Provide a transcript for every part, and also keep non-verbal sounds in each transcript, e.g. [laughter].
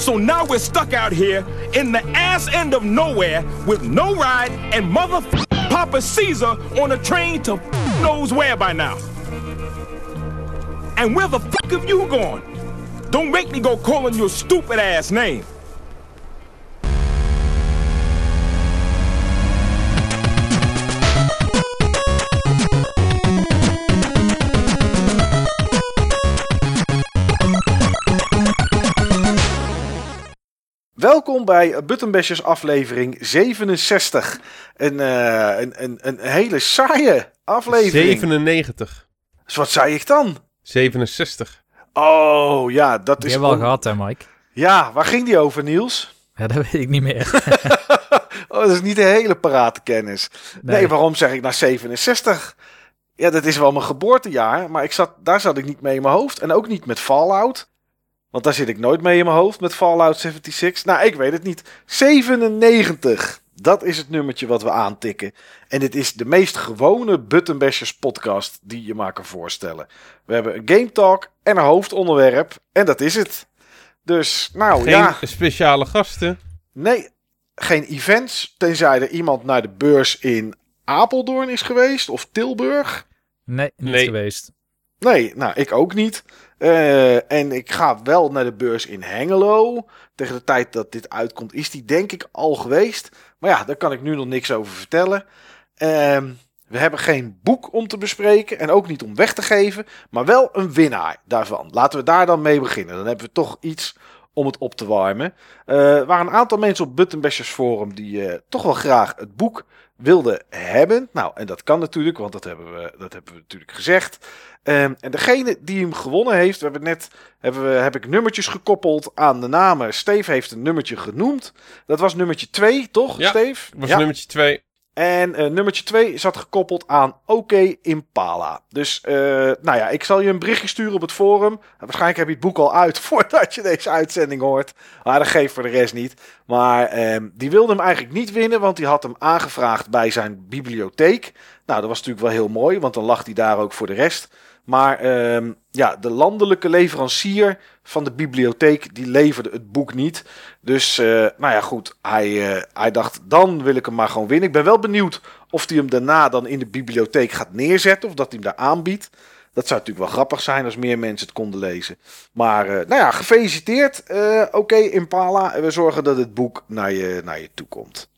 So now we're stuck out here in the ass end of nowhere with no ride and mother Papa Caesar on a train to knows where by now. And where the fuck have you gone? Don't make me go calling your stupid ass name. Welkom bij Buttonbashers aflevering 67. Een, eh, een, een, een hele saaie aflevering. 97. Dus wat zei ik dan? 67. Oh ja, dat Die is... hebben we al on- gehad, hè, Mike? Ja, waar ging die over, Niels? Ja, dat weet ik niet meer. [laughs] [laughs] Oh, dat is niet de hele parate kennis. Nee. Nee. waarom zeg ik nou 67? Ja, dat is wel mijn geboortejaar, maar ik zat, daar zat ik niet mee in mijn hoofd. En ook niet met Fallout. Want daar zit ik nooit mee in mijn hoofd met Fallout 76. Nou, ik weet het niet. 97. Dat is het nummertje wat we aantikken. En dit is de meest gewone Buttonbashers podcast die je maar kan voorstellen. We hebben een game talk en een hoofdonderwerp. En dat is het. Dus, nou Geen ja. speciale gasten. Nee, geen events. Tenzij er iemand naar de beurs in Apeldoorn is geweest of Tilburg. Nee, niet Nee. geweest. Nee, nou, ik ook niet. Eh, en ik ga wel naar de beurs in Hengelo. Tegen de tijd dat dit uitkomt, is die denk ik al geweest. Maar ja, daar kan ik nu nog niks over vertellen. Ehm, we hebben geen boek om te bespreken en ook niet om weg te geven, maar wel een winnaar daarvan. Laten we daar dan mee beginnen. Dan hebben we toch iets om het op te warmen. Eh, er waren een aantal mensen op Buttonbashers Forum die eh, toch wel graag het boek wilden hebben. Nou, en dat kan natuurlijk, want dat hebben we, dat hebben we natuurlijk gezegd. Ehm, en degene die hem gewonnen heeft, we hebben net hebben we, heb ik nummertjes gekoppeld aan de namen. Steve heeft een nummertje genoemd. Dat was nummertje 2, toch, Ja, Steve? Was nummertje 2. En eh, nummertje 2 zat gekoppeld aan OK Impala. Dus, eh, nou ja, ik zal je een berichtje sturen op het forum. Waarschijnlijk heb je het boek al uit [laughs] voordat je deze uitzending hoort. Maar dat geeft voor de rest niet. Maar ehm, die wilde hem eigenlijk niet winnen, want die had hem aangevraagd bij zijn bibliotheek. Nou, dat was natuurlijk wel heel mooi, want dan lag hij daar ook voor de rest. Maar ehm, ja, de landelijke leverancier van de bibliotheek, die leverde het boek niet. Dus, eh, nou ja, goed. Hij, eh, hij dacht, dan wil ik hem maar gewoon winnen. Ik ben wel benieuwd of hij hem daarna dan in de bibliotheek gaat neerzetten. Of dat hij hem daar aanbiedt. Dat zou natuurlijk wel grappig zijn als meer mensen het konden lezen. Maar, eh, nou ja, gefeliciteerd. Oké, Impala. En we zorgen dat het boek naar je, naar je toe komt.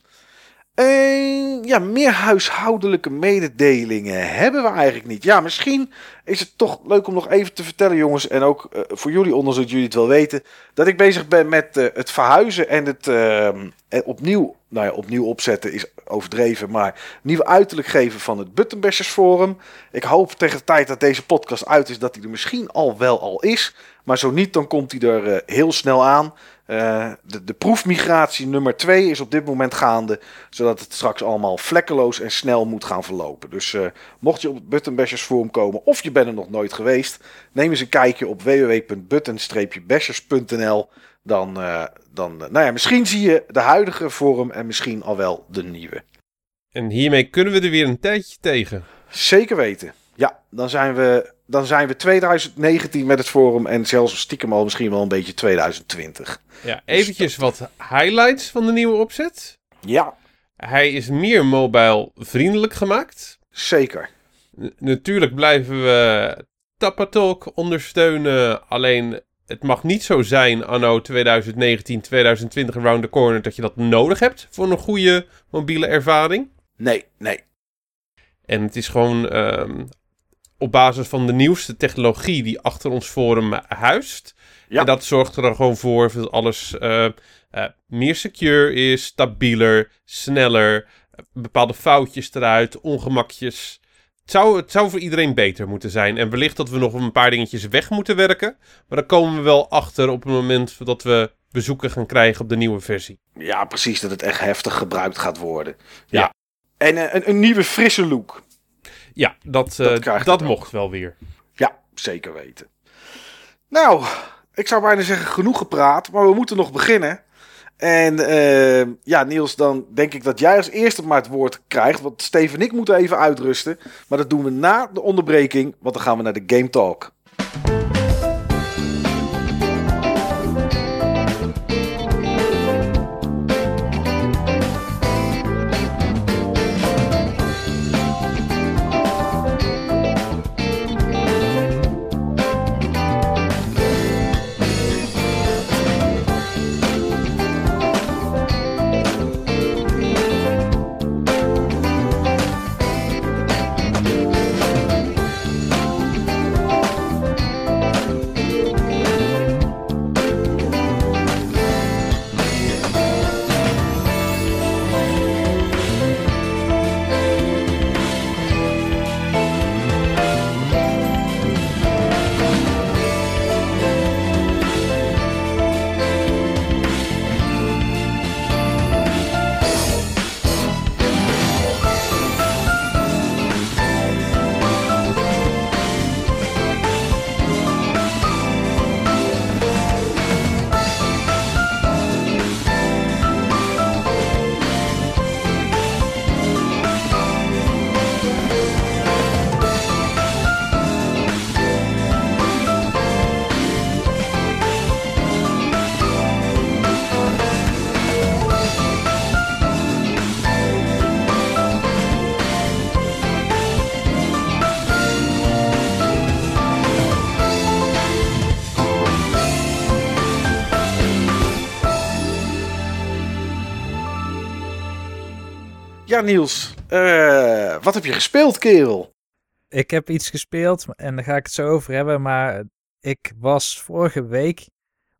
En ja, meer huishoudelijke mededelingen hebben we eigenlijk niet. Ja, misschien is het toch leuk om nog even te vertellen, jongens. En ook eh, voor jullie, ondanks jullie het wel weten. Dat ik bezig ben met eh, het verhuizen en het ehm, opnieuw, nou ja, opnieuw opzetten is overdreven. Maar nieuw uiterlijk geven van het Buttonbashers Forum. Ik hoop tegen de tijd dat deze podcast uit is, dat hij er misschien al wel al is. Maar zo niet, dan komt hij er eh, heel snel aan. Eh, de, de proefmigratie nummer 2 is op dit moment gaande. Zodat het straks allemaal vlekkeloos en snel moet gaan verlopen. Dus eh, mocht je op het Buttonbashers Forum komen of je bent er nog nooit geweest. Neem eens een kijkje op www.button-bashers.nl. Dan, eh, dan nou ja, misschien zie je de huidige forum en misschien al wel de nieuwe. En hiermee kunnen we er weer een tijdje tegen. Zeker weten. Ja, dan zijn we, dan zijn we 2019 met het forum en zelfs stiekem al misschien wel een beetje 2020. Ja, eventjes wat highlights van de nieuwe opzet. Ja, Hij is meer mobile vriendelijk gemaakt. zeker. N- natuurlijk blijven we Tapatalk ondersteunen. Alleen het mag niet zo zijn anno 2019, 2020 around the corner dat je dat nodig hebt voor een goede mobiele ervaring. Nee, nee. En het is gewoon ehm, op basis van de nieuwste technologie die achter ons forum huist. Ja. En dat zorgt er dan gewoon voor dat alles eh, eh, meer secure is, stabieler, sneller. bepaalde foutjes eruit, ongemakjes. Het zou, het zou voor iedereen beter moeten zijn. En wellicht dat we nog een paar dingetjes weg moeten werken. Maar daar komen we wel achter op het moment dat we bezoeken gaan krijgen op de nieuwe versie. Ja, precies, dat het echt heftig gebruikt gaat worden. Ja. Ja. En eh, een, een nieuwe frisse look. Ja, dat, eh, Dat dat, het ook. mocht wel weer. Ja, zeker weten. Nou, ik zou bijna zeggen genoeg gepraat, maar we moeten nog beginnen. En eh, ja, Niels, dan denk ik dat jij als eerste maar het woord krijgt. Want Steven en ik moeten even uitrusten. Maar dat doen we na de onderbreking, want dan gaan we naar de Game Talk. Niels. eh, wat heb je gespeeld, kerel? Ik heb iets gespeeld en daar ga ik het zo over hebben. Maar ik was vorige week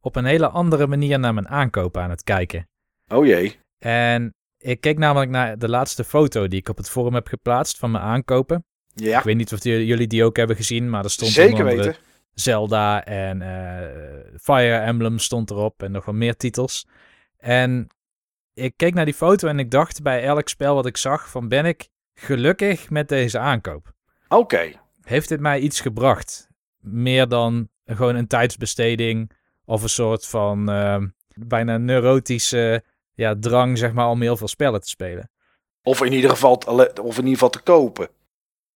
op een hele andere manier naar mijn aankoop aan het kijken. Oh jee. En ik keek namelijk naar de laatste foto die ik op het forum heb geplaatst van mijn aankopen. Ja, Ik weet niet of die- jullie die ook hebben gezien, maar er stond zeker weten. Zelda en eh, Fire Emblem stond erop en nog wel meer titels. En ik keek naar die foto en ik dacht bij elk spel wat ik zag van ben ik gelukkig met deze aankoop? Oké. Heeft dit mij iets gebracht? Meer dan gewoon een tijdsbesteding of een soort van eh, bijna neurotische ja, drang zeg maar om heel veel spellen te spelen. Of in ieder geval, te, of in ieder geval te kopen.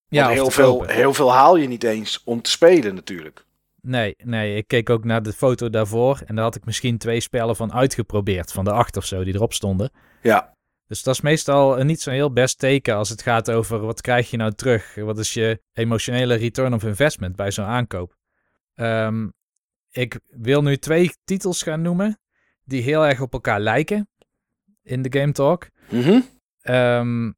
Ja, Want heel veel, kopen. heel veel haal je niet eens om te spelen natuurlijk. Nee, nee, ik keek ook naar de foto daarvoor en daar had ik misschien twee spellen van uitgeprobeerd, van de acht of zo die erop stonden. Ja. Dus dat is meestal niet zo'n heel best teken als het gaat over wat krijg je nou terug? Wat is je emotionele return of investment bij zo'n aankoop? Ehm, ik wil nu twee titels gaan noemen die heel erg op elkaar lijken in de Game Talk. Ehm,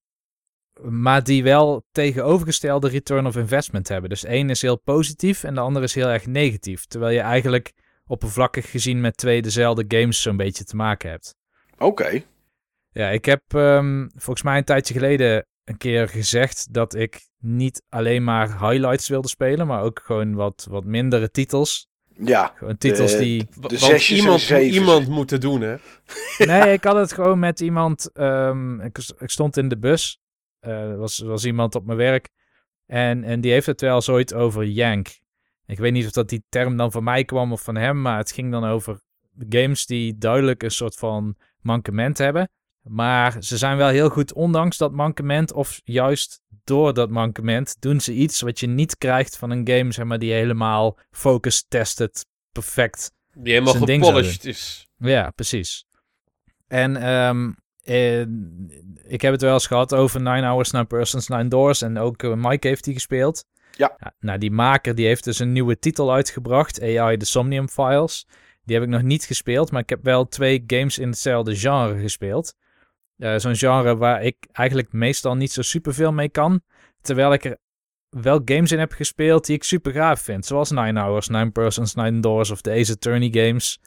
maar die wel tegenovergestelde return of investment hebben. Dus één is heel positief en de andere is heel erg negatief. Terwijl je eigenlijk oppervlakkig gezien met twee dezelfde games zo'n beetje te maken hebt. Oké. Ja, ik heb ehm, volgens mij een tijdje geleden een keer gezegd dat ik niet alleen maar highlights wilde spelen, maar ook gewoon wat, wat mindere titels. Ja. Gewoon titels De- die... De Want iemand, iemand moet het doen, hè? Nee, ik had het gewoon met iemand. ehm, ik, ik stond in de bus. Er was, was iemand op mijn werk. En, en die heeft het wel eens ooit over Yank. Ik weet niet of dat die term dan van mij kwam of van hem. Maar het ging dan over games die duidelijk een soort van mankement hebben. Maar ze zijn wel heel goed, ondanks dat mankement. Of juist door dat mankement doen ze iets wat je niet krijgt van een game, zeg maar, die helemaal focus tested, perfect Die helemaal gepolished is. ja, precies. En ehm, ik heb het wel eens gehad over Nine Hours, Nine Persons, Nine Doors. En ook eh, Mike heeft die gespeeld. Ja. nou, die maker die heeft dus een nieuwe titel uitgebracht. AI The Somnium Files. Die heb ik nog niet gespeeld. Maar ik heb wel twee games in hetzelfde genre gespeeld. Eh, Zo'n genre waar ik eigenlijk meestal niet zo superveel mee kan. Terwijl ik er wel games in heb gespeeld die ik super gaaf vind. Zoals Nine Hours, Nine Persons, Nine Doors of de Ace Attorney games.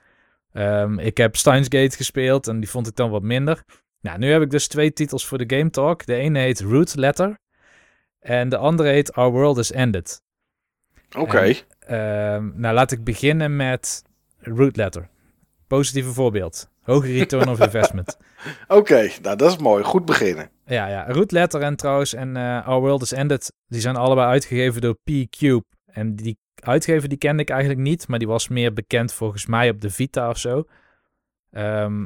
Ehm, ik heb Steins Gate gespeeld en die vond ik dan wat minder. Nou, nu heb ik dus twee titels voor de Game Talk. De ene heet Root Letter en de andere heet Our World is Ended. Oké. Ehm, nou, laat ik beginnen met Root Letter. Positieve voorbeeld. Hoge return of [laughs] investment. Oké, nou dat is mooi. Goed beginnen. Ja, ja. Root Letter en trouwens en eh, Our World is Ended, die zijn allebei uitgegeven door P-Cube. En die uitgever die kende ik eigenlijk niet, maar die was meer bekend volgens mij op de Vita of zo. Ehm,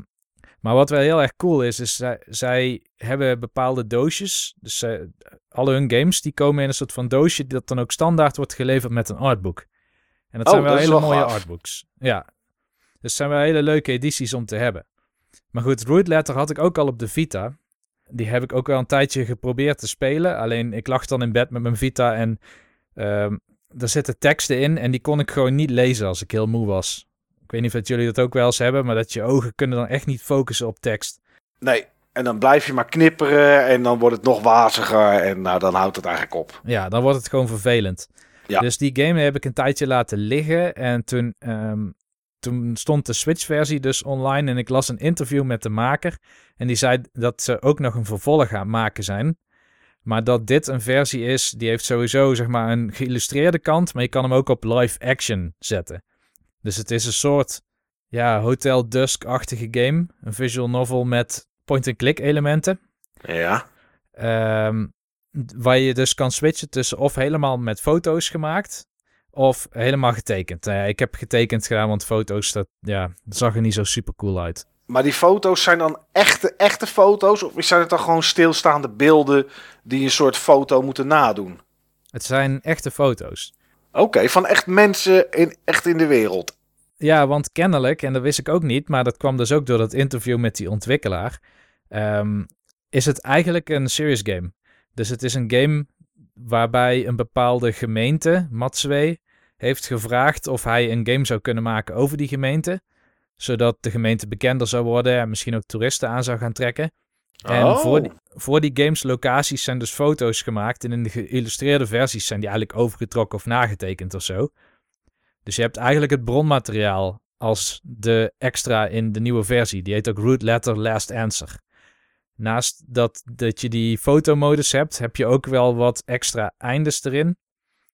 maar wat wel heel erg cool is, is zij, zij hebben bepaalde doosjes. Dus alle hun games die komen in een soort van doosje dat dan ook standaard wordt geleverd met een artbook. En dat Oh, zijn wel dat hele wel mooie gaaf. artbooks. Ja. Dus zijn wel hele leuke edities om te hebben. Maar goed, Root Letter had ik ook al op de Vita. Die heb ik ook wel een tijdje geprobeerd te spelen. Alleen ik lag dan in bed met mijn Vita en ehm er zitten teksten in en die kon ik gewoon niet lezen als ik heel moe was. Ik weet niet of dat jullie dat ook wel eens hebben, maar dat je ogen kunnen dan echt niet focussen op tekst. Nee. En dan blijf je maar knipperen en dan wordt het nog waziger en nou, dan houdt het eigenlijk op. Ja, dan wordt het gewoon vervelend. Ja. Dus die game heb ik een tijdje laten liggen. En toen, ehm, toen stond de Switch-versie dus online. En ik las een interview met de maker. En die zei dat ze ook nog een vervolg aan het maken zijn. Maar dat dit een versie is, die heeft sowieso zeg maar een geïllustreerde kant. Maar je kan hem ook op live action zetten. Dus het is een soort ja, Hotel Dusk-achtige game. Een visual novel met point-and-click elementen. Ja. Ehm, waar je dus kan switchen tussen of helemaal met foto's gemaakt of helemaal getekend. Ja, ik heb getekend gedaan, want foto's, dat, ja, dat zag er niet zo super cool uit. Maar die foto's zijn dan echte, echte foto's? Of zijn het dan gewoon stilstaande beelden die een soort foto moeten nadoen? Het zijn echte foto's. Oké, van echt mensen in, echt in de wereld. Ja, want kennelijk, en dat wist ik ook niet, maar dat kwam dus ook door dat interview met die ontwikkelaar, ehm, is het eigenlijk een serious game. Dus het is een game waarbij een bepaalde gemeente, Matswee, heeft gevraagd of hij een game zou kunnen maken over die gemeente. Zodat de gemeente bekender zou worden en misschien ook toeristen aan zou gaan trekken. En Oh. voor, die, voor die games locaties zijn dus foto's gemaakt. En in de geïllustreerde versies zijn die eigenlijk overgetrokken of nagetekend of zo. Dus je hebt eigenlijk het bronmateriaal als de extra in de nieuwe versie. Die heet ook Root Letter Last Answer. Naast dat, dat je die fotomodus hebt, heb je ook wel wat extra eindes erin.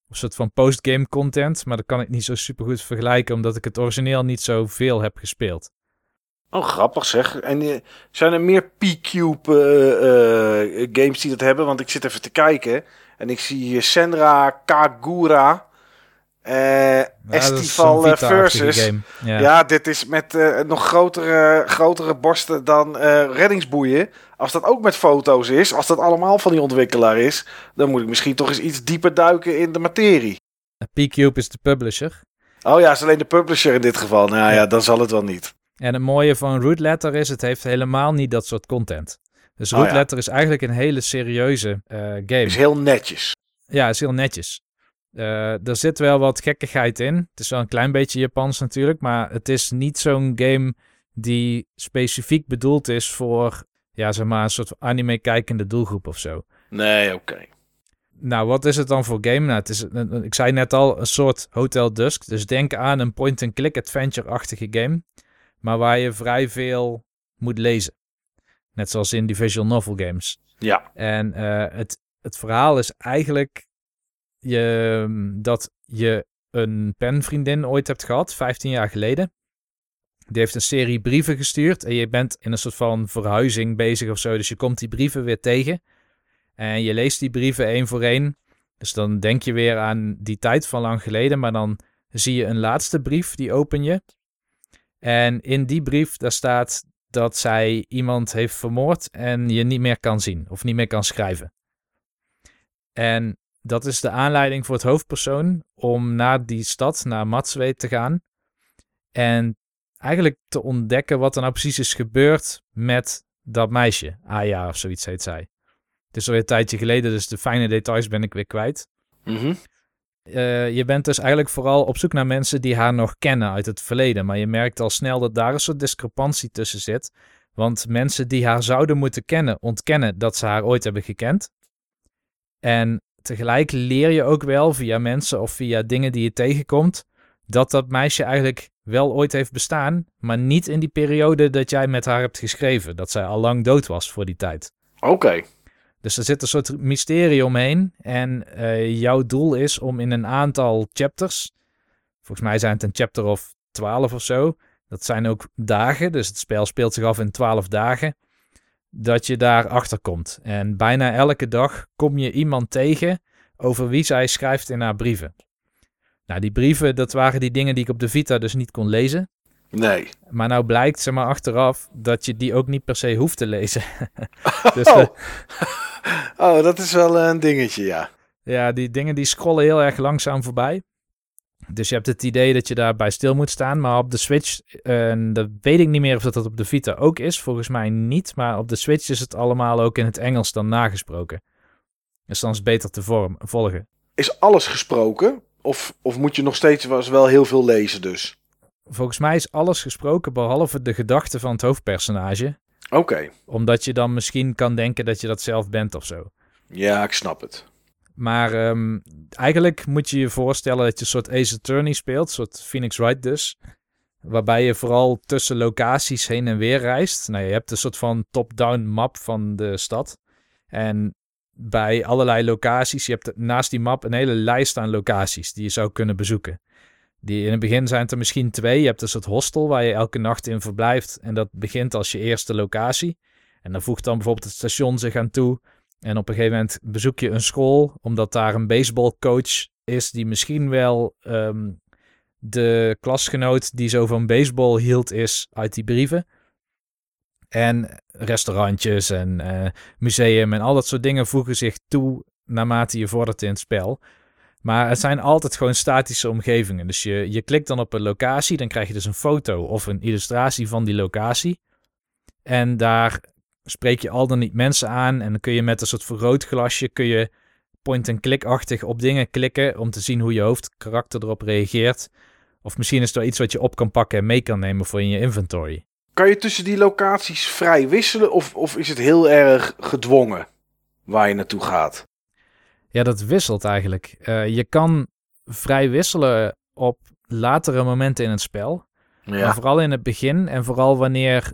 Een soort van postgame content. Maar dat kan ik niet zo super goed vergelijken, omdat ik het origineel niet zo veel heb gespeeld. Oh, grappig zeg. En eh, zijn er meer P-Cube eh, eh, games die dat hebben? Want ik zit even te kijken. En ik zie hier Senra, Kagura, eh Estival Versus. game. Ja. Ja. dit is met eh, nog grotere, grotere borsten dan eh, reddingsboeien. Als dat ook met foto's is, als dat allemaal van die ontwikkelaar is, dan moet ik misschien toch eens iets dieper duiken in de materie. P-Cube is de publisher. Oh ja, is alleen de publisher in dit geval. Nou ja, dan zal het wel niet. En het mooie van Root Letter is, het heeft helemaal niet dat soort content. Dus Oh, Root ja. Letter is eigenlijk een hele serieuze eh, game. Is heel netjes. Ja, is heel netjes. Eh, er zit wel wat gekkigheid in. Het is wel een klein beetje Japans natuurlijk, maar het is niet zo'n game die specifiek bedoeld is voor, ja, zeg maar, een soort anime-kijkende doelgroep of zo. Nee, oké. Nou, wat is het dan voor game? Nou, het is, een- ik zei net al, een soort Hotel Dusk. Dus denk aan een point-and-click adventure-achtige game. Maar waar je vrij veel moet lezen. Net zoals in die visual novel games. Ja. En eh, het, het verhaal is eigenlijk je, dat je een penvriendin ooit hebt gehad, 15 jaar geleden. Die heeft een serie brieven gestuurd en je bent in een soort van verhuizing bezig of zo. Dus je komt die brieven weer tegen en je leest die brieven één voor één. Dus dan denk je weer aan die tijd van lang geleden, maar dan zie je een laatste brief, die open je. En in die brief, daar staat dat zij iemand heeft vermoord en je niet meer kan zien of niet meer kan schrijven. En dat is de aanleiding voor het hoofdpersoon om naar die stad, naar Matswe te gaan. En eigenlijk te ontdekken wat er nou precies is gebeurd met dat meisje. Aya of zoiets heet zij. Het is alweer een tijdje geleden, dus de fijne details ben ik weer kwijt. Mhm. Eh, je bent dus eigenlijk vooral op zoek naar mensen die haar nog kennen uit het verleden. Maar je merkt al snel dat daar een soort discrepantie tussen zit. Want mensen die haar zouden moeten kennen, ontkennen dat ze haar ooit hebben gekend. En tegelijk leer je ook wel via mensen of via dingen die je tegenkomt, dat dat meisje eigenlijk wel ooit heeft bestaan, maar niet in die periode dat jij met haar hebt geschreven. Dat zij al lang dood was voor die tijd. Oké. Dus er zit een soort mysterie omheen. En eh, jouw doel is om in een aantal chapters, volgens mij zijn het een chapter of 12 of zo, dat zijn ook dagen, dus het spel speelt zich af in 12 dagen, dat je daar achter komt. En bijna elke dag kom je iemand tegen over wie zij schrijft in haar brieven. Nou, die brieven, dat waren die dingen die ik op de Vita dus niet kon lezen. Nee. Maar nou blijkt, zeg maar, achteraf dat je die ook niet per se hoeft te lezen. [laughs] dus Oh. de- Oh, dat is wel een dingetje, ja. Ja, die dingen die scrollen heel erg langzaam voorbij. Dus je hebt het idee dat je daarbij stil moet staan. Maar op de Switch, en dat weet ik niet meer of dat, dat op de Vita ook is. Volgens mij niet. Maar op de Switch is het allemaal ook in het Engels dan nagesproken. Dus dan is het beter te vorm, volgen. Is alles gesproken? Of, of moet je nog steeds wel heel veel lezen dus? Volgens mij is alles gesproken behalve de gedachten van het hoofdpersonage. Oké. Omdat je dan misschien kan denken dat je dat zelf bent of zo. Ja, ik snap het. Maar ehm, eigenlijk moet je je voorstellen dat je een soort Ace Attorney speelt, een soort Phoenix Wright dus. Waarbij je vooral tussen locaties heen en weer reist. Nou, je hebt een soort van top-down map van de stad. En bij allerlei locaties, je hebt naast die map een hele lijst aan locaties die je zou kunnen bezoeken. Die, in het begin zijn het er misschien twee. Je hebt een soort hostel waar je elke nacht in verblijft. En dat begint als je eerste locatie. En dan voegt dan bijvoorbeeld het station zich aan toe. En op een gegeven moment bezoek je een school, omdat daar een baseballcoach is die misschien wel ehm, de klasgenoot die zo van baseball hield is uit die brieven. En restaurantjes en eh, museum en al dat soort dingen voegen zich toe naarmate je vordert in het spel. Maar het zijn altijd gewoon statische omgevingen. Dus je, je klikt dan op een locatie, dan krijg je dus een foto of een illustratie van die locatie. En daar spreek je al dan niet mensen aan. En dan kun je met een soort vergrootglasje kun je point-and-click-achtig op dingen klikken om te zien hoe je hoofdkarakter erop reageert. Of misschien is er iets wat je op kan pakken en mee kan nemen voor in je inventory. kan je tussen die locaties vrij wisselen of, of is het heel erg gedwongen waar je naartoe gaat? Ja, dat wisselt eigenlijk. Eh, je kan vrij wisselen op latere momenten in het spel. Maar vooral in het begin en vooral wanneer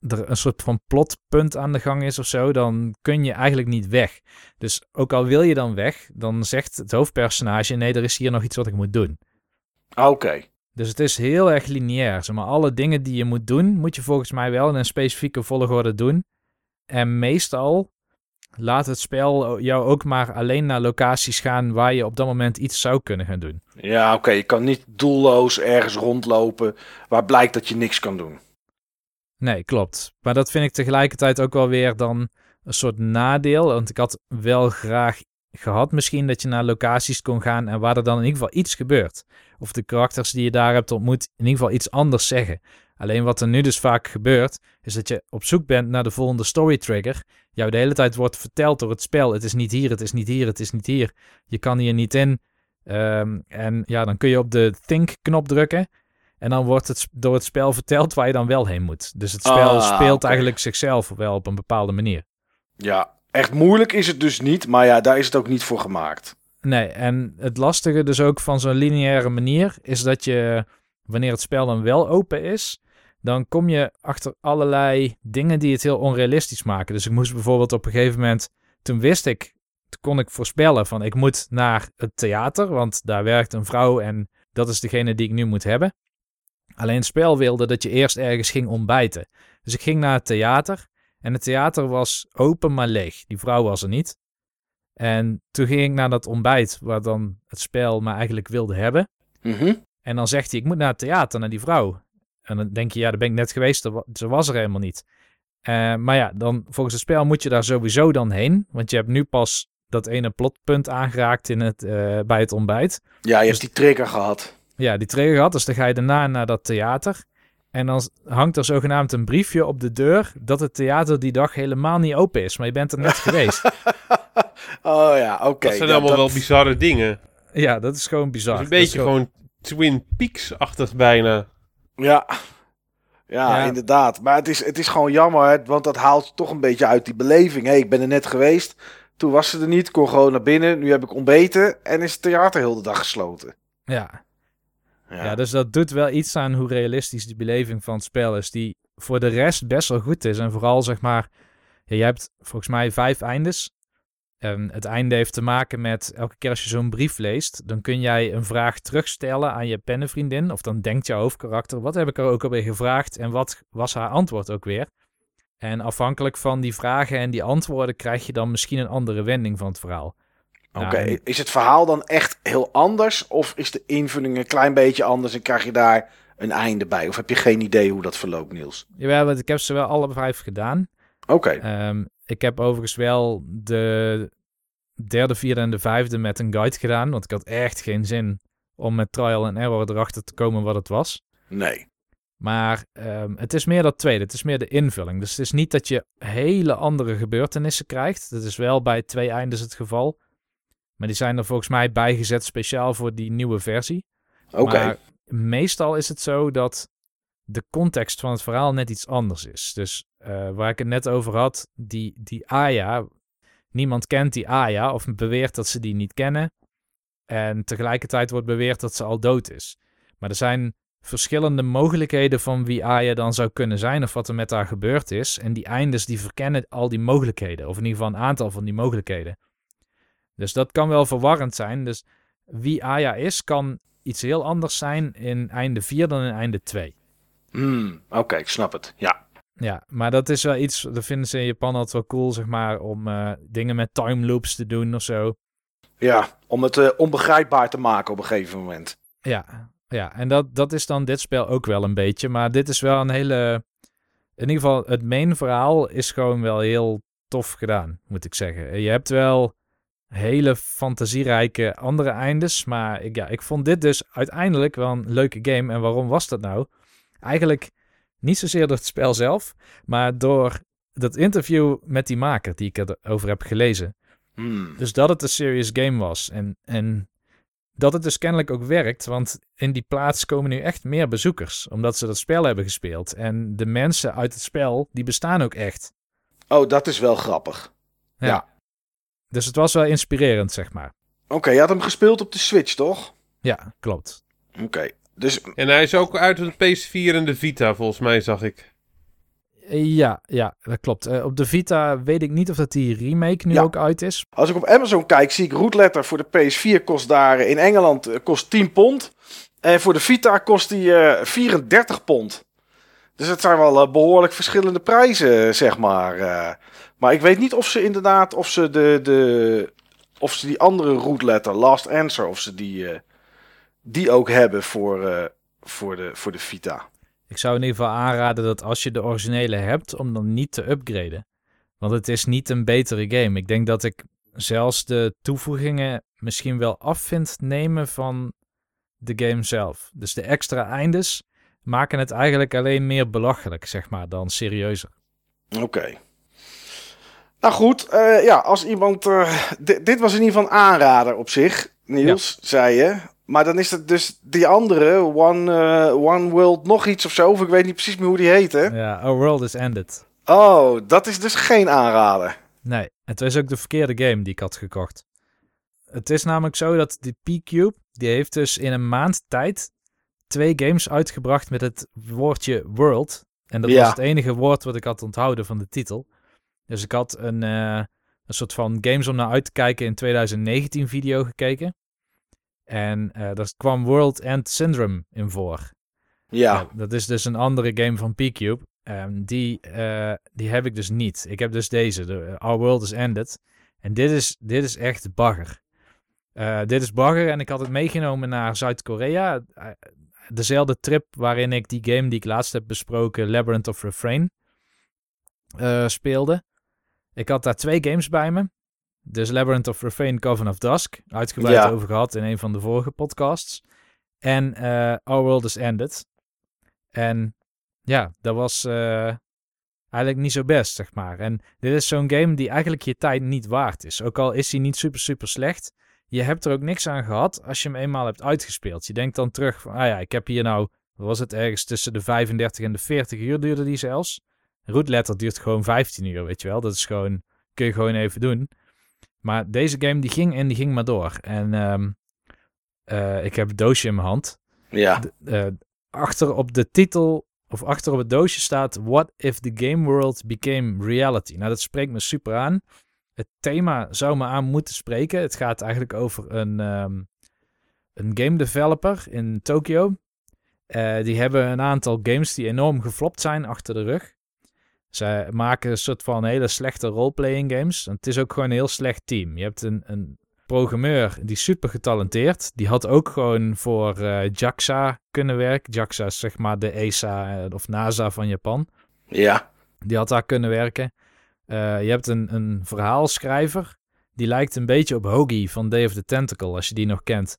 er een soort van plotpunt aan de gang is of zo, dan kun je eigenlijk niet weg. Dus ook al wil je dan weg, dan zegt het hoofdpersonage: nee, er is hier nog iets wat ik moet doen. Oké. Dus het is heel erg lineair. Zeg maar, alle dingen die je moet doen, moet je volgens mij wel in een specifieke volgorde doen. En meestal laat het spel jou ook maar alleen naar locaties gaan waar je op dat moment iets zou kunnen gaan doen. Ja, oké. Je kan niet doelloos ergens rondlopen waar blijkt dat je niks kan doen. Nee, klopt. Maar dat vind ik tegelijkertijd ook wel weer dan een soort nadeel. Want ik had wel graag gehad misschien dat je naar locaties kon gaan en waar er dan in ieder geval iets gebeurt. Of de karakters die je daar hebt ontmoet in ieder geval iets anders zeggen. Alleen wat er nu dus vaak gebeurt, is dat je op zoek bent naar de volgende story trigger. Jou de hele tijd wordt verteld door het spel. Het is niet hier, het is niet hier, het is niet hier. Je kan hier niet in. Ehm, en ja, dan kun je op de think-knop drukken. En dan wordt het door het spel verteld waar je dan wel heen moet. Dus het spel Ah, speelt eigenlijk zichzelf wel op een bepaalde manier. Ja, echt moeilijk is het dus niet, maar ja, daar is het ook niet voor gemaakt. Nee, en het lastige dus ook van zo'n lineaire manier is dat je, wanneer het spel dan wel open is, dan kom je achter allerlei dingen die het heel onrealistisch maken. Dus ik moest bijvoorbeeld op een gegeven moment, toen wist ik, toen kon ik voorspellen van ik moet naar het theater, want daar werkt een vrouw en dat is degene die ik nu moet hebben. Alleen het spel wilde dat je eerst ergens ging ontbijten. Dus ik ging naar het theater en het theater was open maar leeg. Die vrouw was er niet. En toen ging ik naar dat ontbijt waar dan het spel me eigenlijk wilde hebben. Mhm. En dan zegt hij, ik moet naar het theater, naar die vrouw. En dan denk je, ja, daar ben ik net geweest, er ze was er helemaal niet. Eh, maar ja, dan volgens het spel moet je daar sowieso dan heen. Want je hebt nu pas dat ene plotpunt aangeraakt in het, eh, bij het ontbijt. Ja, je hebt die trigger gehad. Ja, die trigger gehad, dus dan ga je daarna naar dat theater. En dan hangt er zogenaamd een briefje op de deur dat het theater die dag helemaal niet open is. Maar je bent er net geweest. [laughs] Oh ja, oké. dat zijn Ja, allemaal dat- wel bizarre dingen. Ja, dat is gewoon bizar. Dat is een Dat is beetje gewoon Twin Peaks-achtig bijna. Ja. Ja, Ja. inderdaad. Maar het is, het is gewoon jammer, hè, want dat haalt toch een beetje uit die beleving. Hé, ik ben er net geweest. Toen was ze er niet, kon gewoon naar binnen. Nu heb ik ontbeten en is het theater heel de dag gesloten. Ja. Ja, Ja. dus dat doet wel iets aan hoe realistisch die beleving van het spel is. Die voor de rest best wel goed is. En vooral zeg maar, ja, je hebt volgens mij vijf eindes. En het einde heeft te maken met elke keer als je zo'n brief leest, dan kun jij een vraag terugstellen aan je pennenvriendin. Of dan denkt jouw hoofdkarakter, wat heb ik er ook alweer gevraagd en wat was haar antwoord ook weer? En afhankelijk van die vragen en die antwoorden krijg je dan misschien een andere wending van het verhaal. Oké, Nou, en- is het verhaal dan echt heel anders? Of is de invulling een klein beetje anders en krijg je daar een einde bij? Of heb je geen idee hoe dat verloopt, Niels? Jawel, want ik heb ze wel alle vijf gedaan. Oké, Ehm, ik heb overigens wel de derde, vierde en de vijfde met een guide gedaan. Want ik had echt geen zin om met trial en error erachter te komen wat het was. nee. Maar ehm, het is meer dat tweede. Het is meer de invulling. Dus het is niet dat je hele andere gebeurtenissen krijgt. Dat is wel bij twee eindes het geval. Maar die zijn er volgens mij bijgezet speciaal voor die nieuwe versie. Oké, Maar meestal is het zo dat de context van het verhaal net iets anders is. Dus eh, waar ik het net over had, die, die Aya, niemand kent die Aya of beweert dat ze die niet kennen. En tegelijkertijd wordt beweerd dat ze al dood is. Maar er zijn verschillende mogelijkheden van wie Aya dan zou kunnen zijn of wat er met haar gebeurd is. En die eindes die verkennen al die mogelijkheden, of in ieder geval een aantal van die mogelijkheden. Dus dat kan wel verwarrend zijn. Dus wie Aya is, kan iets heel anders zijn in einde 4 dan in einde 2. Hmm, oké, ik snap het. Ja, Ja, maar dat is wel iets, dat vinden ze in Japan altijd wel cool, zeg maar, om eh, dingen met time loops te doen of zo. ja om het eh, onbegrijpbaar te maken op een gegeven moment. Ja, ja en dat, dat is dan dit spel ook wel een beetje. Maar dit is wel een hele. In ieder geval, het main verhaal is gewoon wel heel tof gedaan, moet ik zeggen. Je hebt wel hele fantasierijke andere eindes. Maar ik, ja, ik vond dit dus uiteindelijk wel een leuke game. En waarom was dat nou? Eigenlijk niet zozeer door het spel zelf, maar door dat interview met die maker die ik erover heb gelezen. Hmm, Dus dat het een serious game was. En, en dat het dus kennelijk ook werkt, want in die plaats komen nu echt meer bezoekers, omdat ze dat spel hebben gespeeld. En de mensen uit het spel, die bestaan ook echt. Oh, dat is wel grappig. Ja. Dus het was wel inspirerend, zeg maar. Oké, je had hem gespeeld op de Switch, toch? Ja, klopt. Oké, dus En hij is ook uit op de PS4 en de Vita, volgens mij, zag ik. Ja, ja, dat klopt. Eh, op de Vita weet ik niet of dat die remake nu Ja. ook uit is. als ik op Amazon kijk, zie ik Rootletter voor de PS4 kost daar in Engeland eh, kost 10 pond. En voor de Vita kost die eh 34 pond. Dus het zijn wel eh, behoorlijk verschillende prijzen, zeg maar. eh. maar ik weet niet of ze inderdaad, of ze de, de of ze die andere Rootletter, Last Answer, of ze die, eh, die ook hebben voor, eh, voor, de, voor de Vita. Ik zou in ieder geval aanraden dat als je de originele hebt, om dan niet te upgraden. Want het is niet een betere game. Ik denk dat ik zelfs de toevoegingen misschien wel af vind nemen van de game zelf. Dus de extra eindes maken het eigenlijk alleen meer belachelijk, zeg maar, dan serieuzer. Oké. Nou goed, eh, ja, als iemand. di- dit was in ieder geval een aanrader op zich, Niels, zei je. Maar dan is het dus die andere, One, eh, One World nog iets of zo. Of ik weet niet precies meer hoe die heet, hè? Ja, Our World is Ended. Oh, dat is dus geen aanrader. Nee, het was ook de verkeerde game die ik had gekocht. Het is namelijk zo dat die P-Cube, die heeft dus in een maand tijd twee games uitgebracht met het woordje world. En dat Ja. was het enige woord wat ik had onthouden van de titel. Dus ik had een, eh, een soort van games om naar uit te kijken in 2019 video gekeken. En eh daar kwam World End Syndrome in voor. Ja, Ja, dat is dus een andere game van P-Cube. Ehm, die, eh, die heb ik dus niet. Ik heb dus deze, de Our World is Ended. En dit is, dit is echt bagger. Eh, dit is bagger en ik had het meegenomen naar Zuid-Korea. Eh, dezelfde trip waarin ik die game die ik laatst heb besproken, Labyrinth of Refrain, eh, speelde. Ik had daar twee games bij me. Dus Labyrinth of Refrain, Coven of Dusk. Uitgebreid Ja. over gehad in een van de vorige podcasts. En eh, Our World is Ended. En ja, dat was eh, eigenlijk niet zo best, zeg maar. En dit is zo'n game die eigenlijk je tijd niet waard is. Ook al is hij niet super, super slecht. Je hebt er ook niks aan gehad als je hem eenmaal hebt uitgespeeld. Je denkt dan terug van, ah ja, ik heb hier nou, was het, ergens tussen de 35 en de 40 uur duurde die zelfs. Rootletter duurt gewoon 15 uur, weet je wel. Dat is gewoon, kun je gewoon even doen. Maar deze game die ging en die ging maar door. En ehm, eh, ik heb het doosje in mijn hand ja. eh, achter op de titel of achter op het doosje staat What if the game world became reality? Nou, dat spreekt me super aan. Het thema zou me aan moeten spreken. Het gaat eigenlijk over een, ehm, een game developer in Tokio. Eh, die hebben een aantal games die enorm geflopt zijn achter de rug. Zij maken een soort van hele slechte roleplaying games. En het is ook gewoon een heel slecht team. Je hebt een, een programmeur die super getalenteerd. Die had ook gewoon voor eh, JAXA kunnen werken. JAXA is zeg maar de ESA eh, of NASA van Japan. Ja. Die had daar kunnen werken. Eh, je hebt een, een verhaalschrijver. Die lijkt een beetje op Hoagie van Day of the Tentacle, als je die nog kent.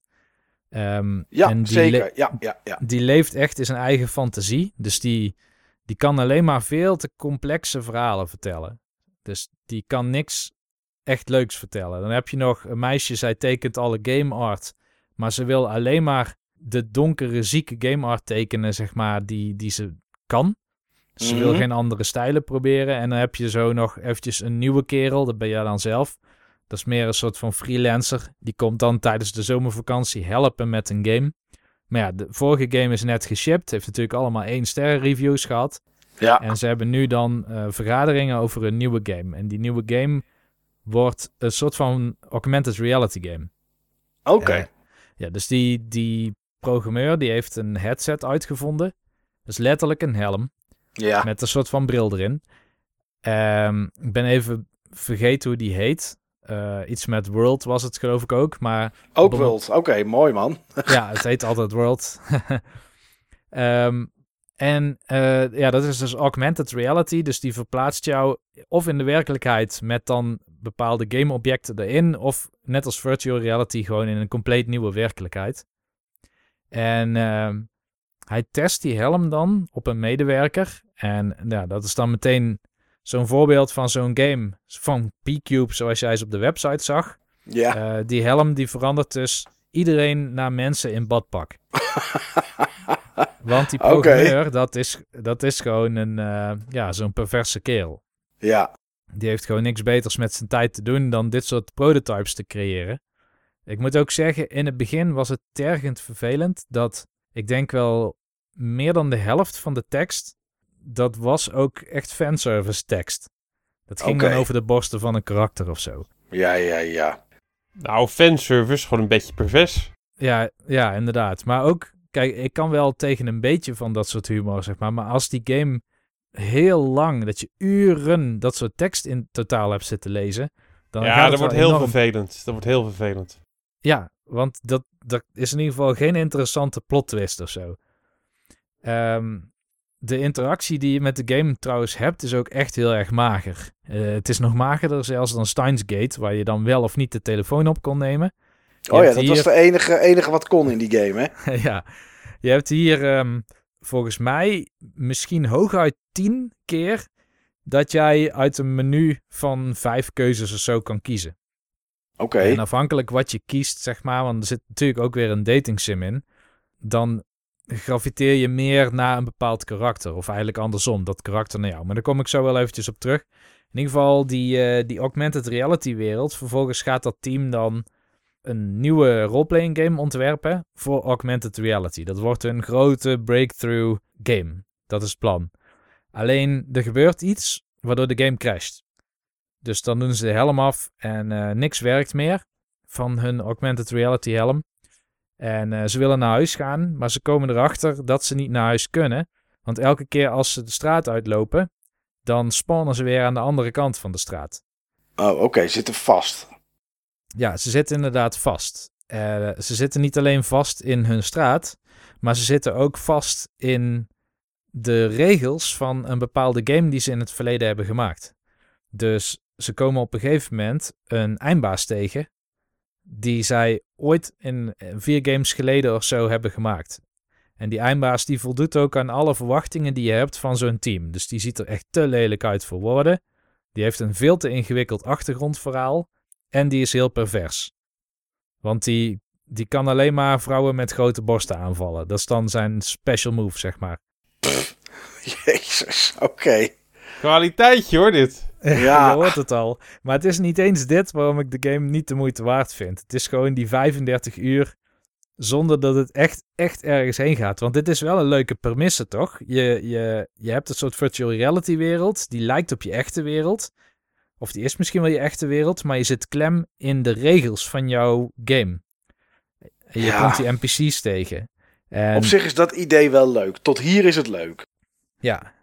Ehm, Ja, en die zeker. Ja, ja, ja. die leeft echt in zijn eigen fantasie. Dus die, die kan alleen maar veel te complexe verhalen vertellen. Dus die kan niks echt leuks vertellen. Dan heb je nog een meisje, zij tekent alle game art. Maar ze wil alleen maar de donkere, zieke game art tekenen, zeg maar, die, die ze kan. Ze wil Mhm. geen andere stijlen proberen. En dan heb je zo nog eventjes een nieuwe kerel, dat ben jij dan zelf. Dat is meer een soort van freelancer. Die komt dan tijdens de zomervakantie helpen met een game. Maar ja, de vorige game is net geshipped. Heeft natuurlijk allemaal één ster reviews gehad. Ja, En ze hebben nu dan eh, vergaderingen over een nieuwe game. En die nieuwe game wordt een soort van augmented reality game. oké. Eh, ja, dus die, die programmeur die heeft een headset uitgevonden. Dus letterlijk een helm Ja. met een soort van bril erin. Ehm, ik ben even vergeten hoe die heet. Eh, iets met World was het geloof ik ook. Maar Ook World. Oké, mooi man. [laughs] ja, het heet altijd World. [laughs] Ehm, en eh, ja, dat is dus augmented reality. Dus die verplaatst jou of in de werkelijkheid met dan bepaalde gameobjecten erin. Of net als virtual reality gewoon in een compleet nieuwe werkelijkheid. En ehm, hij test die helm dan op een medewerker. En ja, dat is dan meteen zo'n voorbeeld van zo'n game van P-Cube zoals jij ze op de website zag. Ja. Eh, die helm die verandert dus iedereen naar mensen in badpak. [laughs] Want die programmeur, dat, is, dat is gewoon een, eh, ja, zo'n perverse kerel. Ja, Die heeft gewoon niks beters met zijn tijd te doen dan dit soort prototypes te creëren. Ik moet ook zeggen, in het begin was het tergend vervelend dat ik denk wel meer dan de helft van de tekst, dat was ook echt fanservice tekst. Dat ging dan over de borsten van een karakter of zo. ja, ja, ja. Nou, fanservice, gewoon een beetje pervers. Ja, ja, inderdaad. Maar ook, kijk, ik kan wel tegen een beetje van dat soort humor, zeg maar. Maar als die game heel lang, dat je uren dat soort tekst in totaal hebt zitten lezen, dan ja, dat wordt heel enorm- vervelend. Dat wordt heel vervelend. Ja, want dat, dat is in ieder geval geen interessante plot twist of zo. Ehm, de interactie die je met de game trouwens hebt, is ook echt heel erg mager. Eh, het is nog magerder zelfs dan Steins Gate, waar je dan wel of niet de telefoon op kon nemen. Je Oh ja, dat hier- was de enige, enige wat kon in die game, hè? [laughs] ja, je hebt hier ehm, volgens mij misschien hooguit tien keer dat jij uit een menu van vijf keuzes of zo kan kiezen. Oké. En afhankelijk wat je kiest, zeg maar, want er zit natuurlijk ook weer een dating sim in, dan graviteer je meer naar een bepaald karakter. Of eigenlijk andersom, dat karakter naar jou. Maar daar kom ik zo wel eventjes op terug. In ieder geval, die, eh, die augmented reality wereld. Vervolgens gaat dat team dan een nieuwe roleplaying game ontwerpen voor augmented reality. Dat wordt een grote breakthrough game. Dat is het plan. Alleen, er gebeurt iets waardoor de game crasht. Dus dan doen ze de helm af en eh, niks werkt meer van hun augmented reality helm. En eh, ze willen naar huis gaan, maar ze komen erachter dat ze niet naar huis kunnen. Want elke keer als ze de straat uitlopen, dan spawnen ze weer aan de andere kant van de straat. Oh, oké, zitten vast. Ja, ze zitten inderdaad vast. Eh, ze zitten niet alleen vast in hun straat, maar ze zitten ook vast in de regels van een bepaalde game die ze in het verleden hebben gemaakt. Dus ze komen op een gegeven moment een eindbaas tegen, die zij ooit in eh, vier games geleden of zo hebben gemaakt. En die eindbaas die voldoet ook aan alle verwachtingen die je hebt van zo'n team. Dus die ziet er echt te lelijk uit voor woorden. Die heeft een veel te ingewikkeld achtergrondverhaal. En die is heel pervers. Want die, die kan alleen maar vrouwen met grote borsten aanvallen. Dat is dan zijn special move, zeg maar. [laughs] Jezus, oké. Kwaliteitje hoor, dit. Ja. [laughs] Je hoort het al. Maar het is niet eens dit waarom ik de game niet de moeite waard vind. Het is gewoon die 35 uur zonder dat het echt, echt ergens heen gaat. Want dit is wel een leuke premisse, toch? Je, je, je hebt een soort virtual reality wereld. Die lijkt op je echte wereld. Of die is misschien wel je echte wereld. Maar je zit klem in de regels van jouw game. En je Ja. komt die NPC's tegen. En... Op zich is dat idee wel leuk. Tot hier is het leuk. Ja.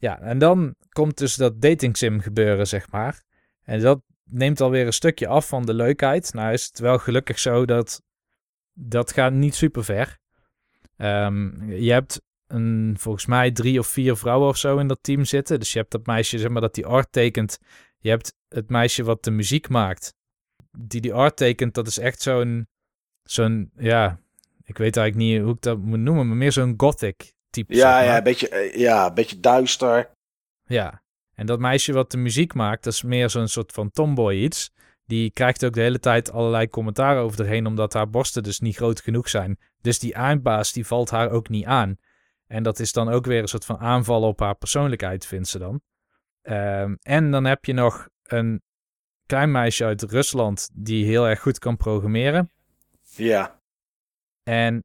Ja, en dan komt dus dat dating sim gebeuren, zeg maar. En dat neemt alweer een stukje af van de leukheid. Nou is het wel gelukkig zo dat dat gaat niet super ver. Ehm, je hebt een, volgens mij drie of vier vrouwen of zo in dat team zitten. Dus je hebt dat meisje, zeg maar, dat die art tekent. Je hebt het meisje wat de muziek maakt. Die die art tekent, dat is echt zo'n, zo'n, ja, ik weet eigenlijk niet hoe ik dat moet noemen, maar meer zo'n gothic type. zeg Ja, maar. ja, een beetje, eh, ja, een beetje duister. Ja, en dat meisje wat de muziek maakt, dat is meer zo'n soort van tomboy iets. Die krijgt ook de hele tijd allerlei commentaren over erheen, omdat haar borsten dus niet groot genoeg zijn. Dus die eindbaas, die valt haar ook niet aan. En dat is dan ook weer een soort van aanval op haar persoonlijkheid, vindt ze dan. Ehm, en dan heb je nog een klein meisje uit Rusland die heel erg goed kan programmeren. Ja. En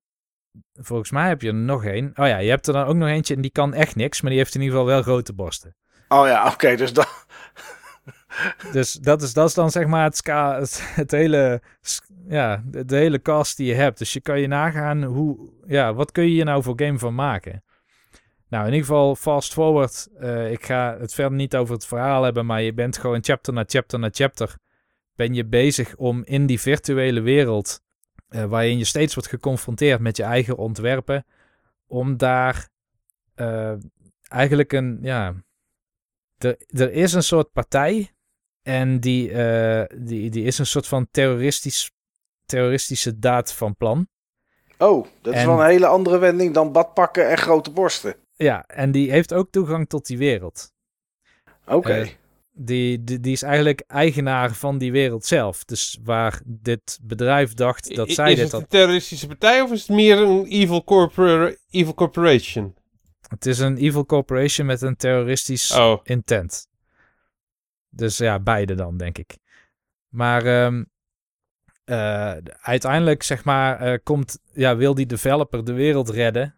volgens mij heb je er nog één. Oh ja, je hebt er dan ook nog eentje en die kan echt niks, maar die heeft in ieder geval wel grote borsten. Oh ja, oké, dus dan... [laughs] Dus dat is, dat is dan zeg maar het, ska, het, het hele, ja, de, de hele cast die je hebt. Dus je kan je nagaan hoe, ja, wat kun je hier nou voor game van maken? Nou, in ieder geval fast forward. eh, ik ga het verder niet over het verhaal hebben, maar je bent gewoon chapter na chapter na chapter. Ben je bezig om in die virtuele wereld, eh, waarin je steeds wordt geconfronteerd met je eigen ontwerpen, om daar eh, eigenlijk een, ja, er, er is een soort partij en die, eh, die, die is een soort van terroristisch, terroristische daad van plan. Oh, dat is wel een hele andere wending dan badpakken en grote borsten. Ja, en die heeft ook toegang tot die wereld. Oké. Die, die, die is eigenlijk eigenaar van die wereld zelf. Dus waar dit bedrijf dacht dat I- zij is dit het had. een terroristische partij of is het meer een evil, corpora- evil corporation? Het is een evil corporation met een terroristisch Oh, intent. Dus ja, beide dan, denk ik. Maar ehm, eh, uiteindelijk, zeg maar, eh, komt, ja, wil die developer de wereld redden.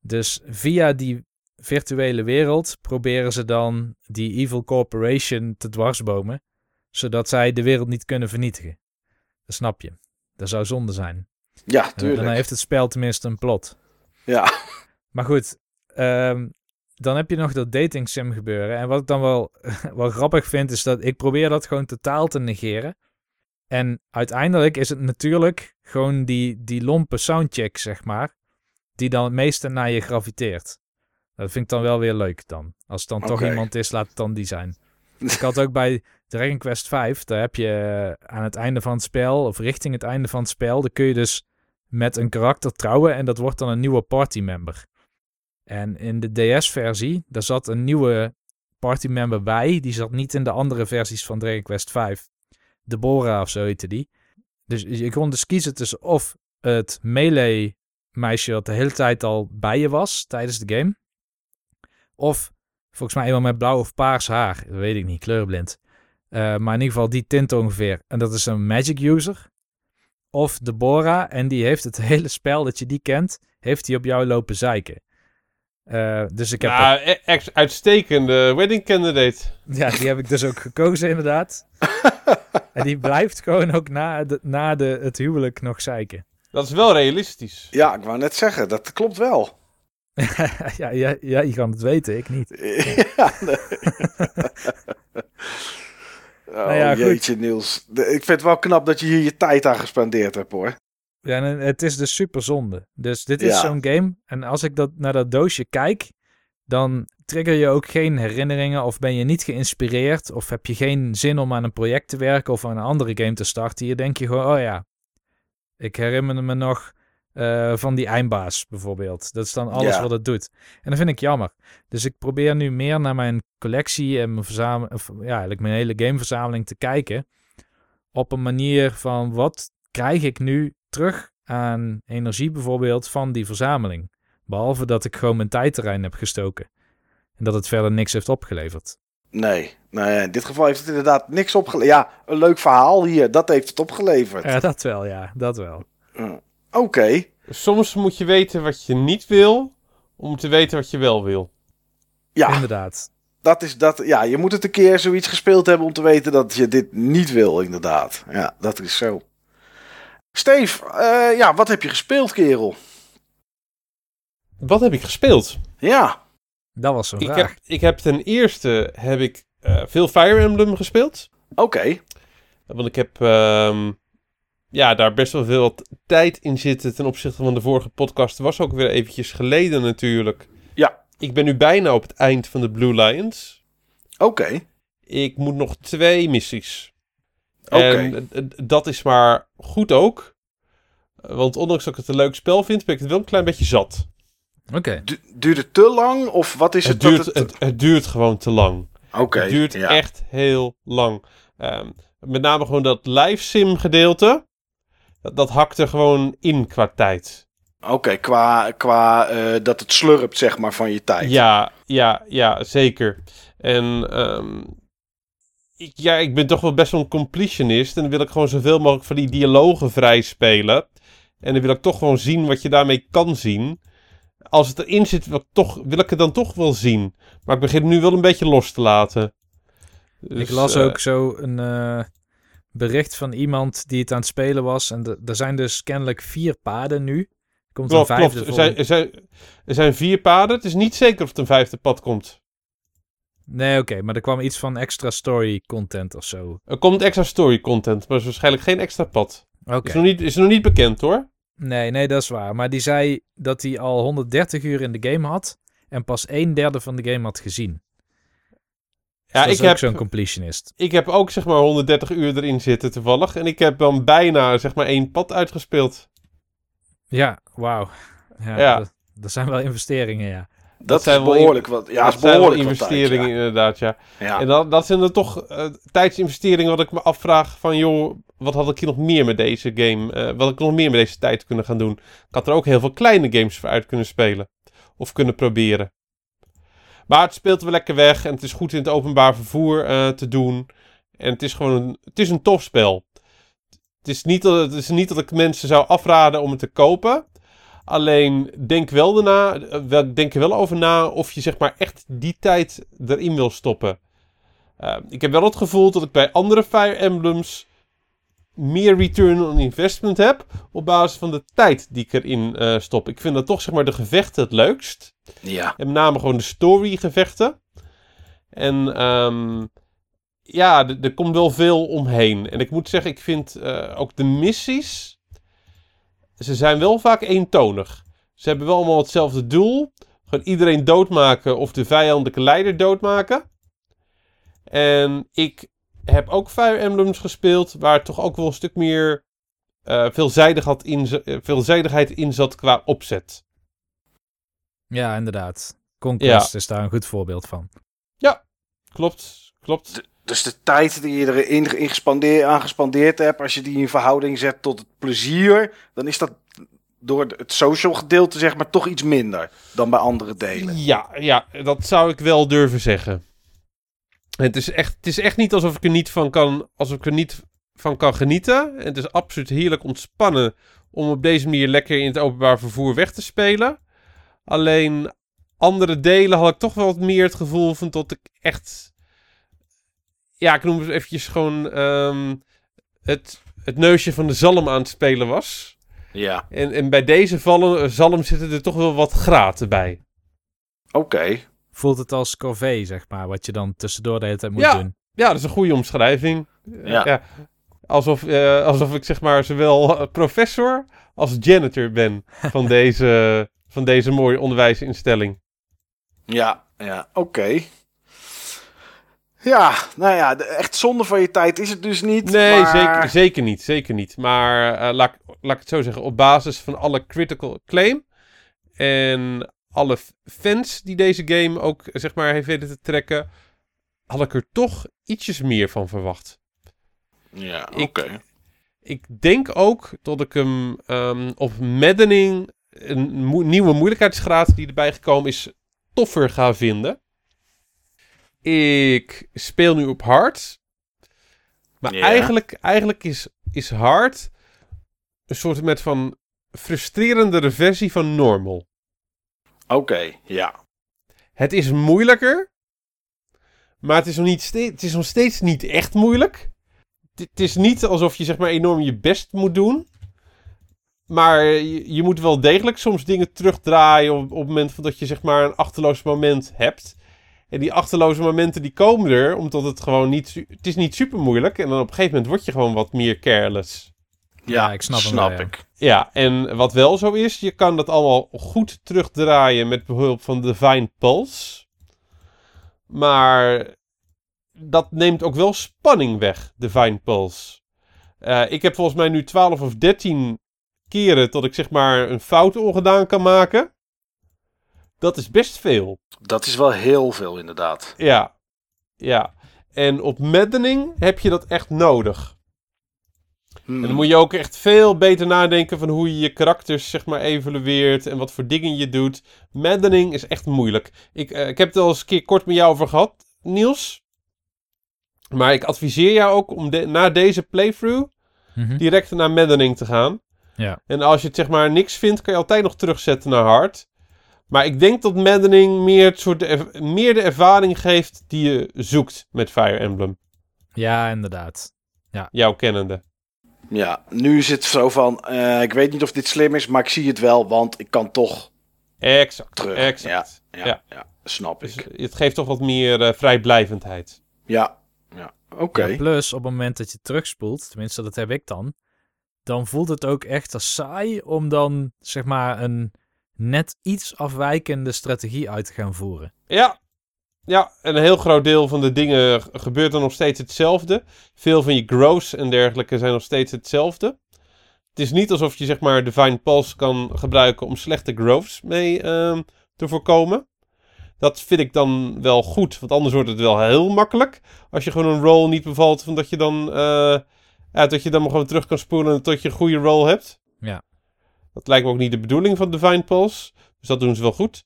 Dus via die virtuele wereld proberen ze dan die evil corporation te dwarsbomen. Zodat zij de wereld niet kunnen vernietigen. Dat snap je. Dat zou zonde zijn. Ja, En tuurlijk. dan heeft het spel tenminste een plot. Ja. [laughs] Maar goed, ehm, dan heb je nog dat dating sim gebeuren. En wat ik dan wel, [laughs] wel grappig vind, is dat ik probeer dat gewoon totaal te negeren. En uiteindelijk is het natuurlijk gewoon die, die lompe soundcheck, zeg maar, die dan het meeste naar je graviteert. Dat vind ik dan wel weer leuk dan. Als het dan toch iemand is, laat het dan die zijn. [laughs] ik had ook bij Dragon Quest 5, daar heb je eh, aan het einde van het spel, of richting het einde van het spel, dan kun je dus met een karakter trouwen en dat wordt dan een nieuwe partymember. En in de DS-versie, daar zat een nieuwe partymember bij. Die zat niet in de andere versies van Dragon Quest 5. Deborah of zo heette die. Dus je kon dus kiezen tussen of het melee meisje dat de hele tijd al bij je was tijdens de game. Of volgens mij iemand met blauw of paars haar. Dat weet ik niet, kleurblind. Eh, maar in ieder geval die tint ongeveer. En dat is een magic user. Of Deborah. En die heeft het [laughs] hele spel dat je die kent, heeft hij op jou lopen zeiken. Eh, dus ik heb nou, e- uitstekende wedding candidate. [laughs] ja, die heb ik dus ook gekozen, inderdaad. [laughs] en die blijft gewoon ook na, de, na de, het huwelijk nog zeiken. Dat is wel realistisch. ja, ik wou net zeggen, dat klopt wel. [laughs] ja, ja, ja, je kan het weten, ik niet. [laughs] ja, nee. [laughs] Oh, Nou ja, goed. jeetje Niels. Ik vind het wel knap dat je hier je tijd aan gespendeerd hebt hoor. Ja, en het is dus super zonde. Dus dit is Ja. zo'n game. En als ik dat, naar dat doosje kijk, dan trigger je ook geen herinneringen. Of ben je niet geïnspireerd. Of heb je geen zin om aan een project te werken of aan een andere game te starten. Hier denk je gewoon, oh ja, ik herinner me nog eh, van die eindbaas bijvoorbeeld. Dat is dan alles Ja. wat het doet. En dat vind ik jammer. Dus ik probeer nu meer naar mijn collectie en mijn verzameling, of ja, eigenlijk mijn hele gameverzameling te kijken. Op een manier van wat krijg ik nu terug aan energie bijvoorbeeld van die verzameling. Behalve dat ik gewoon mijn tijd erin heb gestoken. En dat het verder niks heeft opgeleverd. Nee, nee, in dit geval heeft het inderdaad niks opgeleverd. Ja, een leuk verhaal hier, dat heeft het opgeleverd. Ja, dat wel, ja. Dat wel. Oké, Soms moet je weten wat je niet wil, om te weten wat je wel wil. ja, Inderdaad. dat is dat. Ja, je moet het een keer zoiets gespeeld hebben om te weten dat je dit niet wil, inderdaad. Ja, dat is zo. Steve, eh, ja, wat heb je gespeeld, kerel? Wat heb ik gespeeld? Ja, Dat was zo'n Ik heb, ik heb ten eerste heb ik, eh, veel Fire Emblem gespeeld. oké. Want ik heb ehm, ja, daar best wel veel tijd in zitten ten opzichte van de vorige podcast. Was ook weer eventjes geleden natuurlijk. Ja. Ik ben nu bijna op het eind van de Blue Lions. Oké. Ik moet nog twee missies. Oké. Dat is maar goed ook. Want ondanks dat ik het een leuk spel vind, ben ik het wel een klein beetje zat. Oké. Du- duurt het te lang of wat is het? Het duurt, dat het, het duurt gewoon te lang. Oké. Het duurt ja. echt heel lang. Ehm, met name gewoon dat live sim gedeelte. Dat, dat hakt er gewoon in qua tijd. Oké, qua, qua eh, dat het slurpt, zeg maar, van je tijd. Ja, ja, ja, zeker. En ehm, ik, ja, ik ben toch wel best wel een completionist. En dan wil ik gewoon zoveel mogelijk van die dialogen vrij spelen. En dan wil ik toch gewoon zien wat je daarmee kan zien. Als het erin zit, wil ik, toch, wil ik het dan toch wel zien. Maar ik begin nu wel een beetje los te laten. ik Dus, las eh, ook zo een eh, bericht van iemand die het aan het spelen was. En er zijn dus kennelijk vier paden nu. Er Komt Klopt, een vijfde klopt. Er zijn, er, zijn, er zijn vier paden. Het is niet zeker of het een vijfde pad komt. Nee, oké. maar er kwam iets van extra story content of zo. Er komt extra story content, maar er is waarschijnlijk geen extra pad. Oké. Is, nog niet, is nog niet bekend hoor. Nee, nee, dat is waar. Maar die zei dat hij al 130 uur in de game had. En pas een derde van de game had gezien. Ja, dat ik is ook heb, zo'n completionist. ik heb ook zeg maar 130 uur erin zitten toevallig. En ik heb dan bijna zeg maar één pad uitgespeeld. Ja, wauw. Ja, Ja. Dat, dat zijn wel investeringen, ja. Dat, zijn is wel behoorlijk wat. Ja, dat is zijn wel behoorlijk wat tijd, investeringen ja. inderdaad, ja. Ja. En dat, dat zijn er toch eh, tijdsinvesteringen wat ik me afvraag van, joh, wat had ik hier nog meer met deze game, eh, wat had ik nog meer met deze tijd kunnen gaan doen? Ik had er ook heel veel kleine games voor uit kunnen spelen. Of kunnen proberen. Maar het speelt wel lekker weg en het is goed in het openbaar vervoer eh, te doen. En het is gewoon een, het is een tof spel. Het is, niet dat, het is niet dat ik mensen zou afraden om het te kopen. Alleen denk wel, daarna, eh, denk er wel over na of je zeg maar echt die tijd erin wil stoppen. Eh, ik heb wel het gevoel dat ik bij andere Fire Emblems meer return on investment heb op basis van de tijd die ik erin eh, stop. Ik vind dat toch zeg maar de gevechten het leukst. ja. En met name gewoon de story gevechten. En ehm, ja, er komt wel veel omheen. En ik moet zeggen, ik vind eh, ook de missies... Ze zijn wel vaak eentonig. Ze hebben wel allemaal hetzelfde doel. Gewoon iedereen doodmaken of de vijandelijke leider doodmaken. En ik heb ook Fire Emblems gespeeld... waar toch ook wel een stuk meer eh, veelzijdig in, eh, veelzijdigheid in zat qua opzet. Ja, inderdaad. Conquest is daar een goed voorbeeld van. Klopt, klopt. Dus de tijd die je erin in gespandeer, aan gespandeerd hebt, als je die in verhouding zet tot het plezier, dan is dat door het social gedeelte zeg maar toch iets minder dan bij andere delen. Ja, ja, dat zou ik wel durven zeggen. Het is echt, het is echt niet alsof ik er niet van kan, alsof ik er niet van kan genieten. Het is absoluut heerlijk ontspannen om op deze manier lekker in het openbaar vervoer weg te spelen. Alleen andere delen had ik toch wel wat meer het gevoel van dat ik echt, ja, ik noem het eventjes gewoon ehm, het, het neusje van de zalm aan het spelen was. Ja, En, en bij deze vallen, zalm zitten er toch wel wat graten bij. oké. Voelt het als corvée, zeg maar, wat je dan tussendoor de hele tijd moet Ja. doen. Ja, dat is een goede omschrijving. Ja. Alsof, eh, alsof ik zeg maar zowel eh, professor als janitor ben van [laughs] deze, van deze mooie onderwijsinstelling. Ja, ja, oké. Ja, nou ja, echt zonde van je tijd is het dus niet. Nee, maar- zeker, zeker niet. Zeker niet. Maar eh, laat, laat ik het zo zeggen, op basis van alle critical acclaim en alle fans die deze game ook zeg maar heeft weten te trekken, had ik er toch ietsjes meer van verwacht. Ja, oké. Ik- Ik denk ook dat ik hem ehm, op maddening, een nieuwe moeilijkheidsgraad die erbij gekomen is, toffer ga vinden. Ik speel nu op hard. Maar eigenlijk, eigenlijk is, is hard een soort met van frustrerendere versie van normal. Oké, ja. Het is moeilijker. Maar het is nog, niet steeds, het is nog steeds niet echt moeilijk. Het- is niet alsof je zeg maar enorm je best moet doen. Maar je, je moet wel degelijk soms dingen terugdraaien op, op het moment van dat je zeg maar een achterloos moment hebt. En die achterloze momenten die komen er omdat het gewoon niet... Het is niet super moeilijk. En dan op een gegeven moment word je gewoon wat meer careless. Ja, ik snap hem snap wel, ja. ik. Ja, en wat wel zo is, je kan dat allemaal goed terugdraaien met behulp van Divine Pulse. Maar dat neemt ook wel spanning weg, Divine Pulse. Eh, ik heb volgens mij nu 12 of 13 keren dat ik zeg maar een fout ongedaan kan maken. Dat is best veel. Dat is wel heel veel inderdaad. Ja, ja. En op maddening heb je dat echt nodig. Hmm. En dan moet je ook echt veel beter nadenken van hoe je je karakters zeg maar evalueert en wat voor dingen je doet. Maddening is echt moeilijk. Ik, eh, ik heb het al eens een keer kort met jou over gehad, Niels. Maar ik adviseer jou ook om de- na deze playthrough Mhm. direct naar Maddening te gaan. Ja. En als je het zeg maar niks vindt, kan je altijd nog terugzetten naar Hard. Maar ik denk dat Maddening meer, het soort er- meer de ervaring geeft die je zoekt met Fire Emblem. Ja, inderdaad. Jouw kennende. Ja, nu is het zo van, eh, ik weet niet of dit slim is, maar ik zie het wel, want ik kan toch Exact. terug. Exact. Ja, ja, Ja. ja, snap Dus ik. het geeft toch wat meer eh, vrijblijvendheid. Ja, ja. oké. Ja, plus, op het moment dat je terugspoelt, tenminste dat heb ik dan, dan voelt het ook echt als saai om dan, zeg maar, een net iets afwijkende strategie uit te gaan voeren. Ja. Ja, en een heel groot deel van de dingen gebeurt dan nog steeds hetzelfde. Veel van je growths en dergelijke zijn nog steeds hetzelfde. Het is niet alsof je zeg maar Divine Pulse kan gebruiken om slechte growths mee ehm, te voorkomen. Dat vind ik dan wel goed, want anders wordt het wel heel makkelijk. Als je gewoon een roll niet bevalt, van dat je dan, ja, dat je dan maar gewoon terug kan spoelen tot je een goede roll hebt. Ja. Dat lijkt me ook niet de bedoeling van Divine Pulse. Dus dat doen ze wel goed.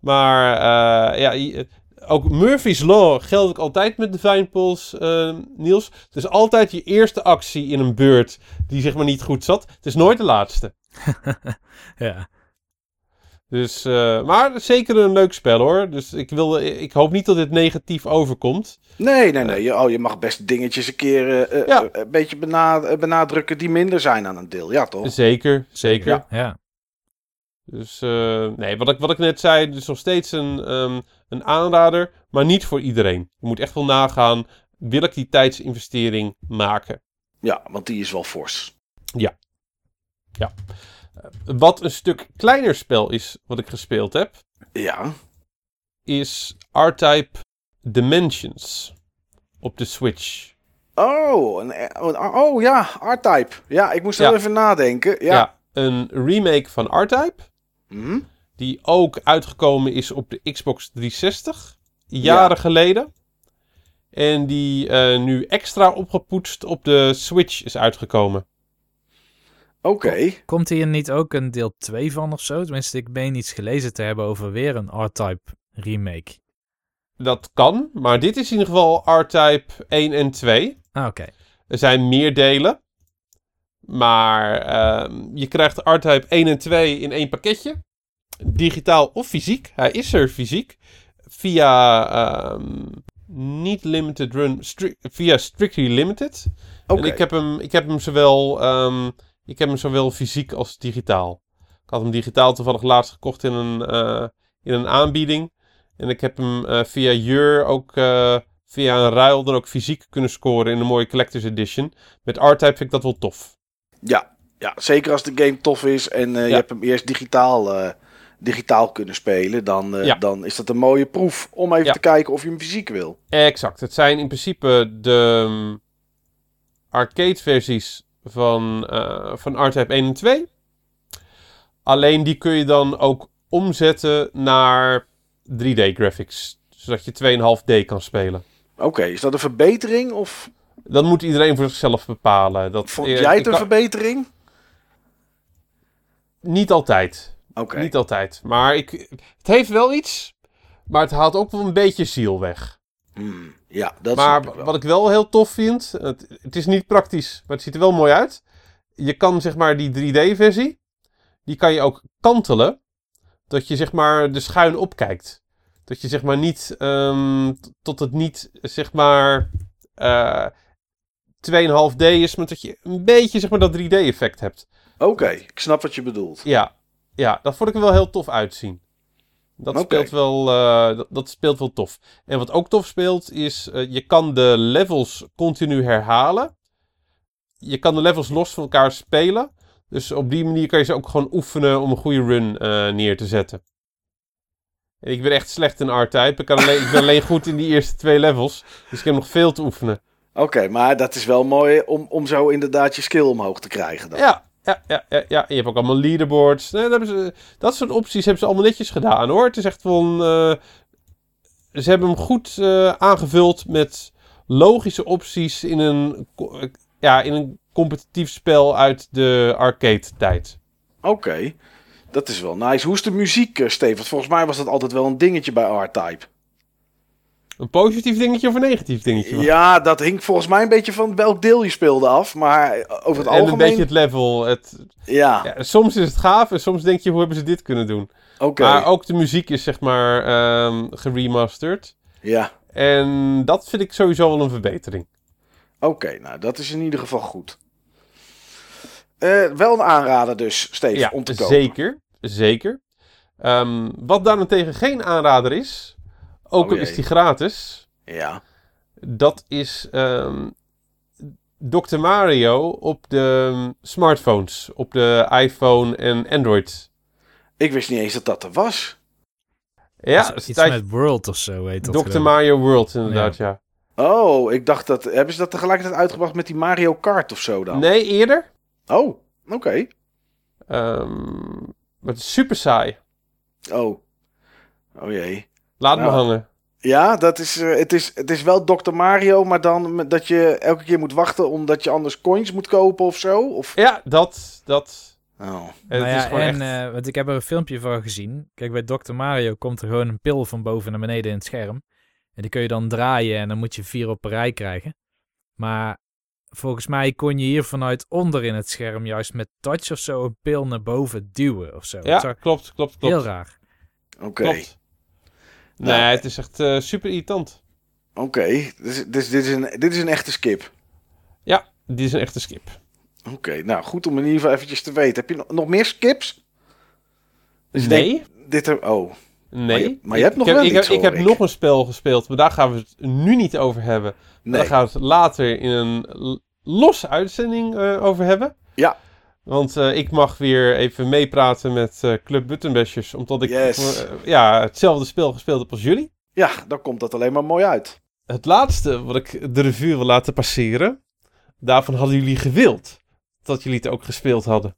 Maar eh, ja, ook Murphy's Law geldt ook altijd met Divine Pulse, eh, Niels. Het is altijd je eerste actie in een beurt die zeg maar niet goed zat. Het is nooit de laatste. [laughs] ja. Dus, eh, maar zeker een leuk spel hoor. Dus ik, wil, ik hoop niet dat dit negatief overkomt. Nee, nee, nee. Je, oh, je mag best dingetjes een keer eh, Ja. een beetje bena- benadrukken die minder zijn aan een deel. Ja, toch? Zeker, zeker. Ja. Ja. Dus eh, nee, wat ik, wat ik net zei, dus nog steeds een, ehm, een aanrader, maar niet voor iedereen. Je moet echt wel nagaan, wil ik die tijdsinvestering maken? Ja, want die is wel fors. Wat een stuk kleiner spel is wat ik gespeeld heb, Ja. is R-Type Dimensions op de Switch. Oh, een, oh, ja, R-Type. Ja, ik moest er Ja. even nadenken. Ja. Ja. een remake van R-Type, Hm? die ook uitgekomen is op de Xbox 360, jaren geleden. En die eh, nu extra opgepoetst op de Switch is uitgekomen. Oké. Komt hier niet ook een deel 2 van of zo? Tenminste, ik meen iets gelezen te hebben over weer een R-Type remake. Dat kan, maar dit is in ieder geval R-Type 1 en 2. Ah, oké. Er zijn meer delen. Maar ehm, je krijgt R-Type 1 en 2 in één pakketje. Digitaal of fysiek. Hij is er fysiek. Via ehm, niet limited run. stri- via Strictly Limited. Oké. En ik heb hem, ik heb hem zowel, ehm, ik heb hem zowel fysiek als digitaal. Ik had hem digitaal toevallig laatst gekocht in een, eh, in een aanbieding. En ik heb hem eh, via Jur ook eh, via een ruil dan ook fysiek kunnen scoren in een mooie Collector's Edition. Met R-Type vind ik dat wel tof. Ja, ja, zeker als de game tof is en eh, je hebt hem eerst digitaal, eh, digitaal kunnen spelen, dan, eh, Ja. dan is dat een mooie proef om even Ja. te kijken of je hem fysiek wil. Exact. Het zijn in principe de um, arcade versies van, van R-Type 1 en 2. Alleen die kun je dan ook omzetten naar 3D graphics. Zodat je 2,5D kan spelen. Oké, is dat een verbetering of Dat moet iedereen voor zichzelf bepalen. Dat, vond eh, jij het een kan- verbetering? Niet altijd. Oké, Niet altijd. Maar ik, het heeft wel iets. Maar het haalt ook wel een beetje ziel weg. Hmm, ja, dat maar ik wat ik wel heel tof vind. Het, het is niet praktisch, maar het ziet er wel mooi uit. Je kan zeg maar die 3D-versie. Die kan je ook kantelen. Dat je zeg maar de schuin opkijkt. Dat je zeg maar niet. ehm, tot het niet zeg maar. Eh 2,5D is, maar dat je een beetje zeg maar dat 3D-effect hebt. Oké, ik snap wat je bedoelt. Ja, ja, dat vond ik er wel heel tof uitzien. Dat, speelt wel, eh, dat, dat speelt wel tof. En wat ook tof speelt is, eh, je kan de levels continu herhalen. Je kan de levels los van elkaar spelen. Dus op die manier kan je ze ook gewoon oefenen om een goede run neer te zetten. Ik ben echt slecht in R-Type. Ik, kan alleen- ik ben [laughs] alleen goed in die eerste twee levels. Dus ik heb nog veel te oefenen. Oké, maar dat is wel mooi om, om zo inderdaad je skill omhoog te krijgen dan. Ja, ja, ja, ja, ja. Je hebt ook allemaal leaderboards. Nee, dat, ze, dat soort opties hebben ze allemaal netjes gedaan hoor. Het is echt wel een, eh, ze hebben hem goed eh, aangevuld met logische opties in een, ja, in een competitief spel uit de arcade tijd. Oké, dat is wel nice. Hoe is de muziek, eh, Steve? Want volgens mij was dat altijd wel een dingetje bij R-Type. Een positief dingetje of een negatief dingetje? Ja, dat hing volgens mij een beetje van welk deel je speelde af. Maar eh, over het en een algemeen... beetje het level. Het, Ja, ja, soms is het gaaf en soms denk je, hoe hebben ze dit kunnen doen? oké. Maar ook de muziek is zeg maar ehm geremasterd. Ja, En dat vind ik sowieso wel een verbetering. oké. nou, dat is in ieder geval goed. Eh, wel een aanrader dus, Steve, Ja, om te kopen. zeker. Zeker. Ehm, wat daarentegen geen aanrader is, ook Oh al is die gratis, Ja. dat is ehm Dr. Mario op de smartphones, op de iPhone en Android. Ik wist niet eens dat dat er was. Ja, Iets- iets tijd- met World of zo heet dat. Dr. Mario World inderdaad, ja. Oh, ik dacht dat... Hebben ze dat tegelijkertijd uitgebracht met die Mario Kart of zo dan? Nee, eerder. Oh, oké. Ehm, maar het is super saai. Oh. Oh jee. Laat me Ja. hangen. Ja, dat is, eh, het, is, het is wel Dr. Mario, maar dan met- dat je elke keer moet wachten omdat je anders coins moet kopen of zo? Of... Ja, dat, dat. Oh. Nou ja, en echt... eh, want ik heb er een filmpje van gezien. Kijk, bij Dr. Mario komt er gewoon een pil van boven naar beneden in het scherm. En die kun je dan draaien en dan moet je vier op een rij krijgen. Maar volgens mij kon je hier vanuit onder in het scherm juist met touch of zo een pil naar boven duwen of zo. ja, klopt, klopt, klopt. heel raar. Oké, Klopt. Nee, Nou, het is echt eh, super irritant. oké. Dus, dus dit, is een, dit is een echte skip. Ja, dit is een echte skip. Oké, nou goed om in ieder geval eventjes te weten. Heb je nog, meer skips? Dus nee, denk, dit er, oh, nee. Maar je- maar je hebt Ik- nog ik wel ik heb, ik heb ik. nog een spel gespeeld, maar daar gaan we het nu niet over hebben. nee. Daar gaan we het later in een losse uitzending eh, over hebben. Ja. Want eh, ik mag weer even meepraten met eh, Club Buttonbashers, omdat ik Yes. ja, hetzelfde spel gespeeld heb als jullie. Ja, dan komt dat alleen maar mooi uit. Het laatste wat ik de revue wil laten passeren, daarvan hadden jullie gewild dat jullie het ook gespeeld hadden.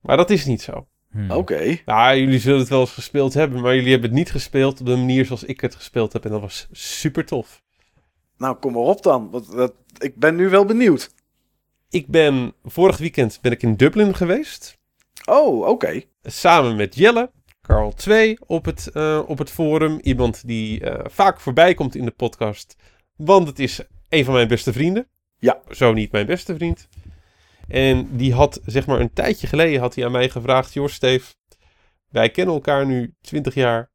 Maar dat is niet zo. Hm. Oké. Ja, jullie zullen het wel eens gespeeld hebben, maar jullie hebben het niet gespeeld op de manier zoals ik het gespeeld heb. En dat was super tof. Nou, kom maar op dan. Want dat, ik ben nu wel benieuwd. Ik ben, vorig weekend ben ik in Dublin geweest. Oh, oké. Samen met Jelle, Carl 2 op het, eh, op het forum. Iemand die eh, vaak voorbij komt in de podcast. Want het is een van mijn beste vrienden. Ja. Zo niet mijn beste vriend. En die had, zeg maar, een tijdje geleden had hij aan mij gevraagd: Joh, Steve, wij kennen elkaar nu 20 jaar.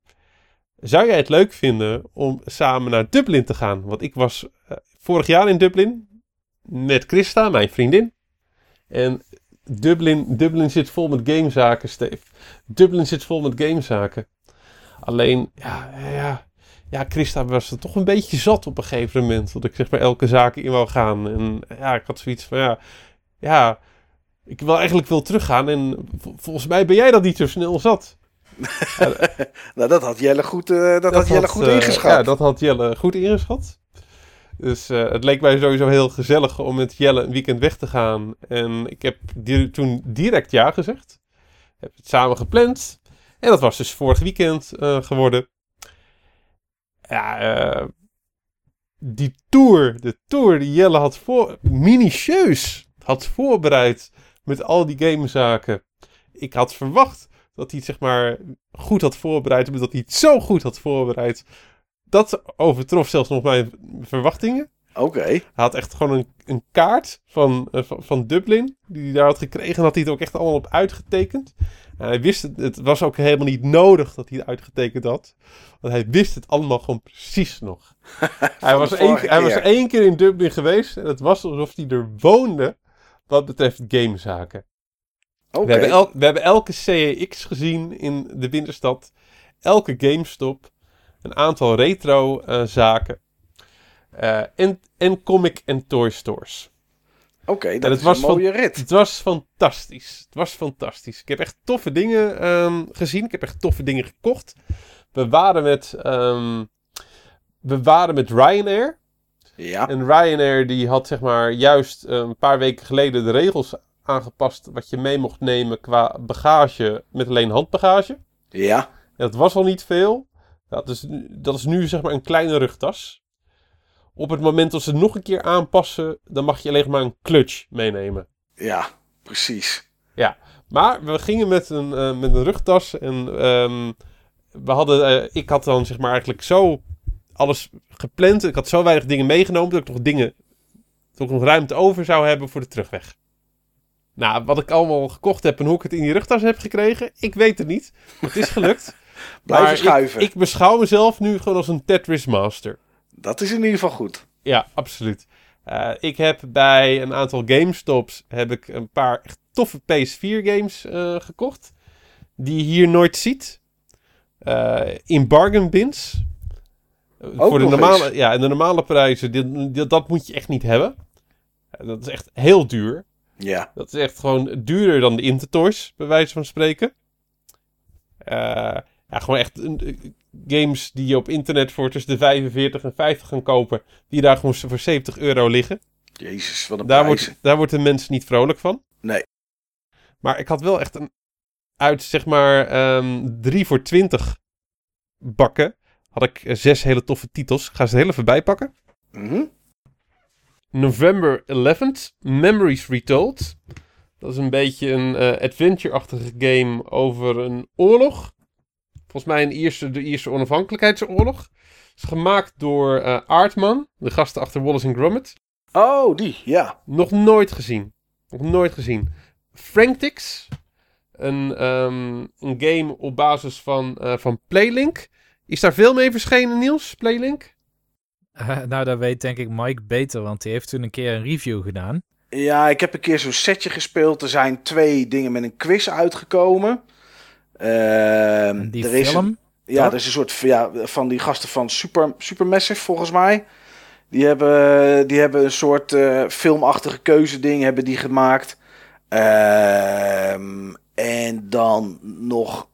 Zou jij het leuk vinden om samen naar Dublin te gaan? Want ik was eh, vorig jaar in Dublin met Christa, mijn vriendin. En Dublin, Dublin zit vol met gamezaken, Steve. Dublin zit vol met gamezaken. Alleen, ja, ja, ja, Christa was er toch een beetje zat op een gegeven moment. Dat ik zeg maar elke zaak in wou gaan. En ja, ik had zoiets van, ja, ja, ik wil eigenlijk wil teruggaan. En vol- volgens mij ben jij dat niet zo snel zat. [laughs] Nou, dat had Jelle goed, eh, dat had Jelle goed eh, ingeschat. Ja, dat had Jelle goed ingeschat. Dus eh, het leek mij sowieso heel gezellig om met Jelle een weekend weg te gaan. En ik heb di- toen direct ja gezegd. Heb het samen gepland. En dat was dus vorig weekend geworden. Ja, die tour, de tour die Jelle had voor, minutieus had voorbereid met al die gamezaken. Ik had verwacht dat hij het zeg maar goed had voorbereid, maar dat hij het zo goed had voorbereid. Dat overtrof zelfs nog mijn verwachtingen. Oké. Hij had echt gewoon een, een kaart van, eh, van, van Dublin, die hij daar had gekregen. En had hij het ook echt allemaal op uitgetekend. En hij wist het, het was ook helemaal niet nodig dat hij het uitgetekend had. Want hij wist het allemaal gewoon precies nog. [laughs] hij, was één, hij was één keer in Dublin geweest en het was alsof hij er woonde wat betreft gamezaken. Oké. We, hebben el- we hebben elke CEX gezien in de binnenstad. Elke GameStop. Een aantal retro eh, zaken. Eh, en, en comic en toy stores. Oké, dat is was een van- mooie rit. Het was fantastisch. Het was fantastisch. Ik heb echt toffe dingen ehm, gezien. Ik heb echt toffe dingen gekocht. We waren met, ehm, we waren met Ryanair. Ja. En Ryanair die had zeg maar juist eh, een paar weken geleden de regels aangepast wat je mee mocht nemen qua bagage met alleen handbagage. Ja. En dat was al niet veel. Dat is, nu- dat is nu zeg maar een kleine rugtas. Op het moment dat ze het nog een keer aanpassen, dan mag je alleen maar een clutch meenemen. Ja. Precies. Maar we gingen met een, eh, met een rugtas en ehm, we hadden, eh, ik had dan zeg maar eigenlijk zo alles gepland. Ik had zo weinig dingen meegenomen dat ik nog dingen, dat ik nog ruimte over zou hebben voor de terugweg. Nou, wat ik allemaal gekocht heb en hoe ik het in die rugtas heb gekregen, ik weet het niet. Het is gelukt. [laughs] Blijven ik- schuiven. Ik, beschouw mezelf nu gewoon als een Tetris master. Dat is in ieder geval goed. Ja, absoluut. Eh, ik heb bij een aantal GameStops heb ik een paar echt toffe PS4 games eh, gekocht. Die je hier nooit ziet. Eh, in bargain bins. Voor de normale, eens. ja, en de normale prijzen, dit- dit- dat moet je echt niet hebben. Dat is echt heel duur. Ja. Dat is echt gewoon duurder dan de Intertoys, bij wijze van spreken. Eh, ja, gewoon echt eh, games die je op internet voor tussen de 45 en 50 gaan kopen. Die daar gewoon voor 70 euro liggen. Jezus, wat een Daar wordt, daar wordt de mens niet vrolijk van. Nee. Maar ik had wel echt een uit zeg maar ehm 3 voor 20 bakken. Had ik eh, zes hele toffe titels. Ik ga ze heel even bijpakken. Mhm. November 11th, Memories Retold. Dat is een beetje een eh, adventure-achtige game over een oorlog. Volgens mij een Ierse, de Ierse onafhankelijkheidsoorlog. is gemaakt door eh Aardman, de gasten achter Wallace and Gromit. Oh, die, ja. Nog nooit gezien. Nog nooit gezien. Franktix. Een, ehm, een game op basis van, van Playlink. Is daar veel mee verschenen, Niels? Playlink? Eh, nou, dat weet denk ik Mike beter, want die heeft toen een keer een review gedaan. Ja, ik heb een keer zo'n setje gespeeld. Er zijn twee dingen met een quiz uitgekomen. Ehm, Die er is film. Een, ja, er is een soort ja, van die gasten van Super, Supermassive, volgens mij. Die hebben, die hebben een soort eh, filmachtige keuzeding hebben die gemaakt. Ehm, en dan nog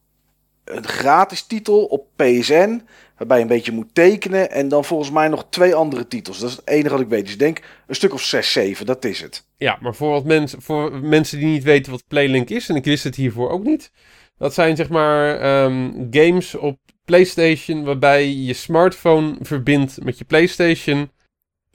een gratis titel op PSN. Waarbij je een beetje moet tekenen. En dan volgens mij nog twee andere titels. Dat is het enige wat ik weet. Dus ik denk een stuk of 6, 7. Dat is het. Ja, maar voor, wat mensen, voor mensen die niet weten wat Playlink is, en ik wist het hiervoor ook niet. Dat zijn zeg maar ehm, games op PlayStation waarbij je je smartphone verbindt met je PlayStation.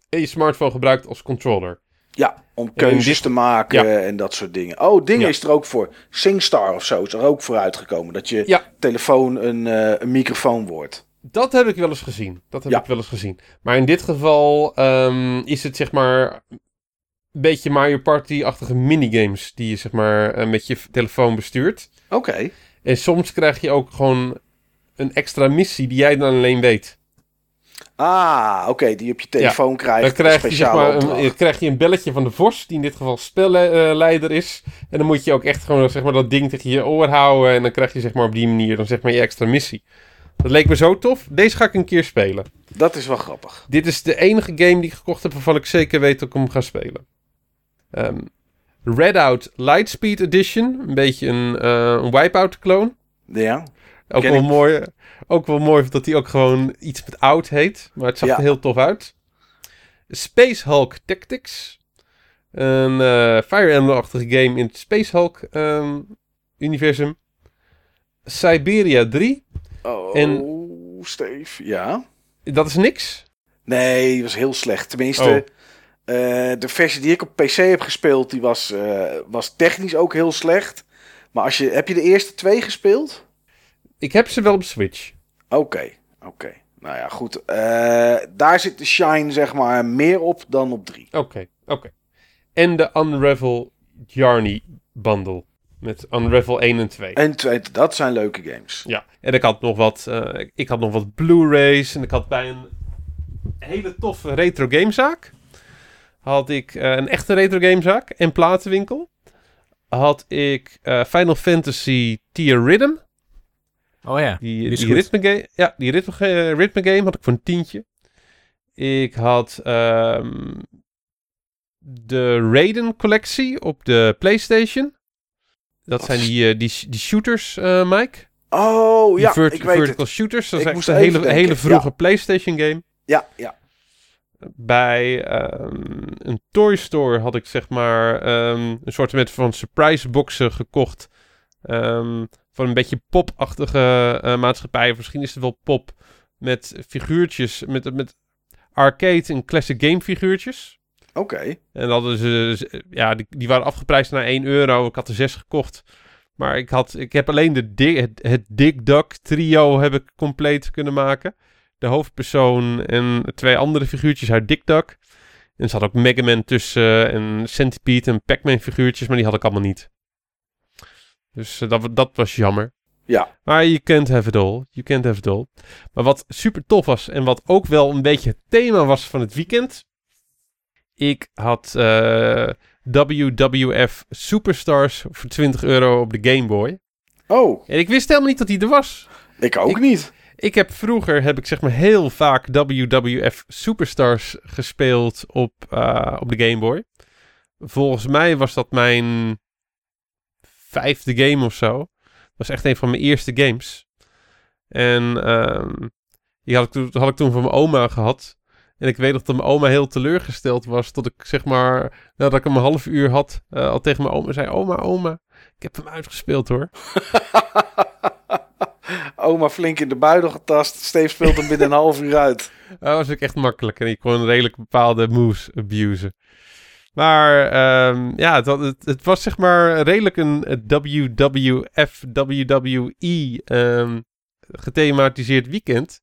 En je smartphone gebruikt als controller. Ja, om keuzes te maken en dat soort dingen. Oh, dingen Ja. is er ook voor. SingStar of zo is er ook voor uitgekomen. Dat je Ja. telefoon een, eh, een microfoon wordt. Dat heb ik wel eens gezien. Dat heb ik wel eens gezien. Maar in dit geval ehm, is het zeg maar een beetje Mario Party-achtige minigames die je zeg maar eh, met je telefoon bestuurt. Oké. En soms krijg je ook gewoon een extra missie die jij dan alleen weet. Ah, oké, die op je telefoon krijgt. Dan krijg je, zeg maar, een, krijg je een belletje van de Vos, die in dit geval spelleider is. En dan moet je ook echt gewoon zeg maar, dat ding tegen je oor houden. En dan krijg je zeg maar, op die manier dan, zeg maar, je extra missie. Dat leek me zo tof. Deze ga ik een keer spelen. Dat is wel grappig. Dit is de enige game die ik gekocht heb waarvan ik zeker weet dat ik hem ga spelen. Ehm Redout Lightspeed Edition. Een beetje een, eh een Wipeout-kloon. Ja. Ook wel, mooi, ook wel mooi dat hij ook gewoon iets met oud heet. Maar het zag Ja. er heel tof uit. Space Hulk Tactics. Een eh, Fire Emblem-achtige game in het Space Hulk ehm, universum. Siberia 3. Oh, En- Steve. Ja. Dat is niks. Nee, die was heel slecht. Tenminste, Oh. eh, de versie die ik op PC heb gespeeld, die was, eh, was technisch ook heel slecht. Maar als je, heb je de eerste twee gespeeld? Ik heb ze wel op Switch. Oké, oké. Nou ja, goed. Eh, daar zit de shine, zeg maar, meer op dan op drie. Oké, oké. En de Unravel Yarny bundle. Met Unravel 1 en 2. En twee, dat zijn leuke games. Ja, en ik had nog wat, eh, ik had nog wat Blu-rays. En ik had bij een hele toffe retro gamezaak. Had ik eh, een echte retro gamezaak en platenwinkel. Had ik Final Fantasy Tier Rhythm. Oh ja, Die, die ritme game. Ja, die ritme, ritme game had ik voor een tientje. Ik had ehm, de Raiden collectie op de PlayStation. Dat zijn die, eh, die, die shooters, eh, Mike. Oh, Die ja, vert- ik weet vertical het. shooters. Dat Ik is echt een hele, denken, hele vroege ja. PlayStation game. Ja, ja. Bij ehm, een toy store had ik zeg maar ehm, een soort van surprise boxen gekocht. Ehm, van een beetje pop-achtige eh, maatschappij. Misschien is het wel pop. Met figuurtjes. Met, met arcade en classic game figuurtjes. Oké. En dat hadden ze, ze- ja, die, die waren afgeprijsd naar 1 euro. Ik had er 6 gekocht. Maar ik, had, ik heb alleen de Di- het, het Dick Duck trio heb ik compleet kunnen maken. De hoofdpersoon en twee andere figuurtjes uit Dick Duck. En er zat ook Mega Man tussen en Centipede en Pac-Man figuurtjes, maar die had ik allemaal niet. Dus eh, dat, dat was jammer. Ja. Maar you can't have it all. You can't have it all. Maar wat super tof was en wat ook wel een beetje het thema was van het weekend. Ik had eh, WWF Superstars voor 20 euro op de Game Boy. Oh, En ik wist helemaal niet dat die er was. ik ook Ik- niet. Ik heb vroeger heb ik zeg maar heel vaak WWF Superstars gespeeld op, eh, op de Game Boy. Volgens mij was dat mijn vijfde game of zo. Dat was echt een van mijn eerste games. En ehm, die had ik, toen, had ik toen van mijn oma gehad. En ik weet nog dat mijn oma heel teleurgesteld was. Tot ik zeg maar, nadat ik hem een half uur had, eh, al tegen mijn oma zei: Oma, oma, ik heb hem uitgespeeld hoor. [laughs] Oma flink in de buidel getast. Steve speelt hem binnen een half uur uit. [laughs] Dat was ook echt makkelijk. En ik kon redelijk bepaalde moves abusen. Maar ehm, ja, het, het, het was zeg maar redelijk een WWF, WWE ehm, gethematiseerd weekend.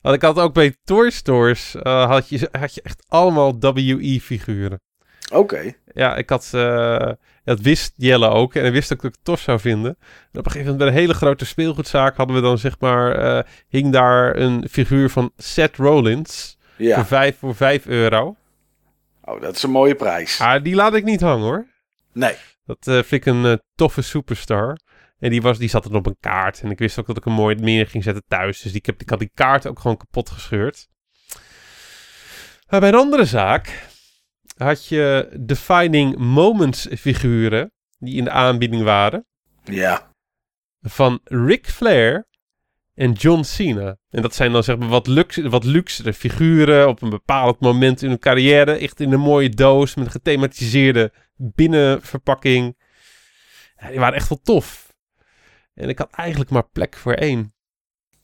Want ik had ook bij Toy Stores, eh, had, je, had je echt allemaal WE-figuren. Oké. Ja, ik had, eh, dat wist Jelle ook en hij wist ook dat ik het tof zou vinden. En op een gegeven moment bij een hele grote speelgoedzaak hadden we dan zeg maar, eh, hing daar een figuur van Seth Rollins voor, Ja. vijf, voor 5 euro. Oh, dat is een mooie prijs. Ah, die laat ik niet hangen hoor. Nee. Dat eh, vind ik een eh, toffe superstar. En die, was, die zat dan op een kaart. En ik wist ook dat ik hem mooi neer ging zetten thuis. Dus die, ik, heb, ik had die kaart ook gewoon kapot gescheurd. Maar bij een andere zaak had je Defining Moments figuren die in de aanbieding waren. Ja. Van Ric Flair en John Cena. En dat zijn dan zeg maar wat, luxe, wat luxere figuren op een bepaald moment in hun carrière. Echt in een mooie doos met een gethematiseerde binnenverpakking. Ja, die waren echt wel tof. En ik had eigenlijk maar plek voor één.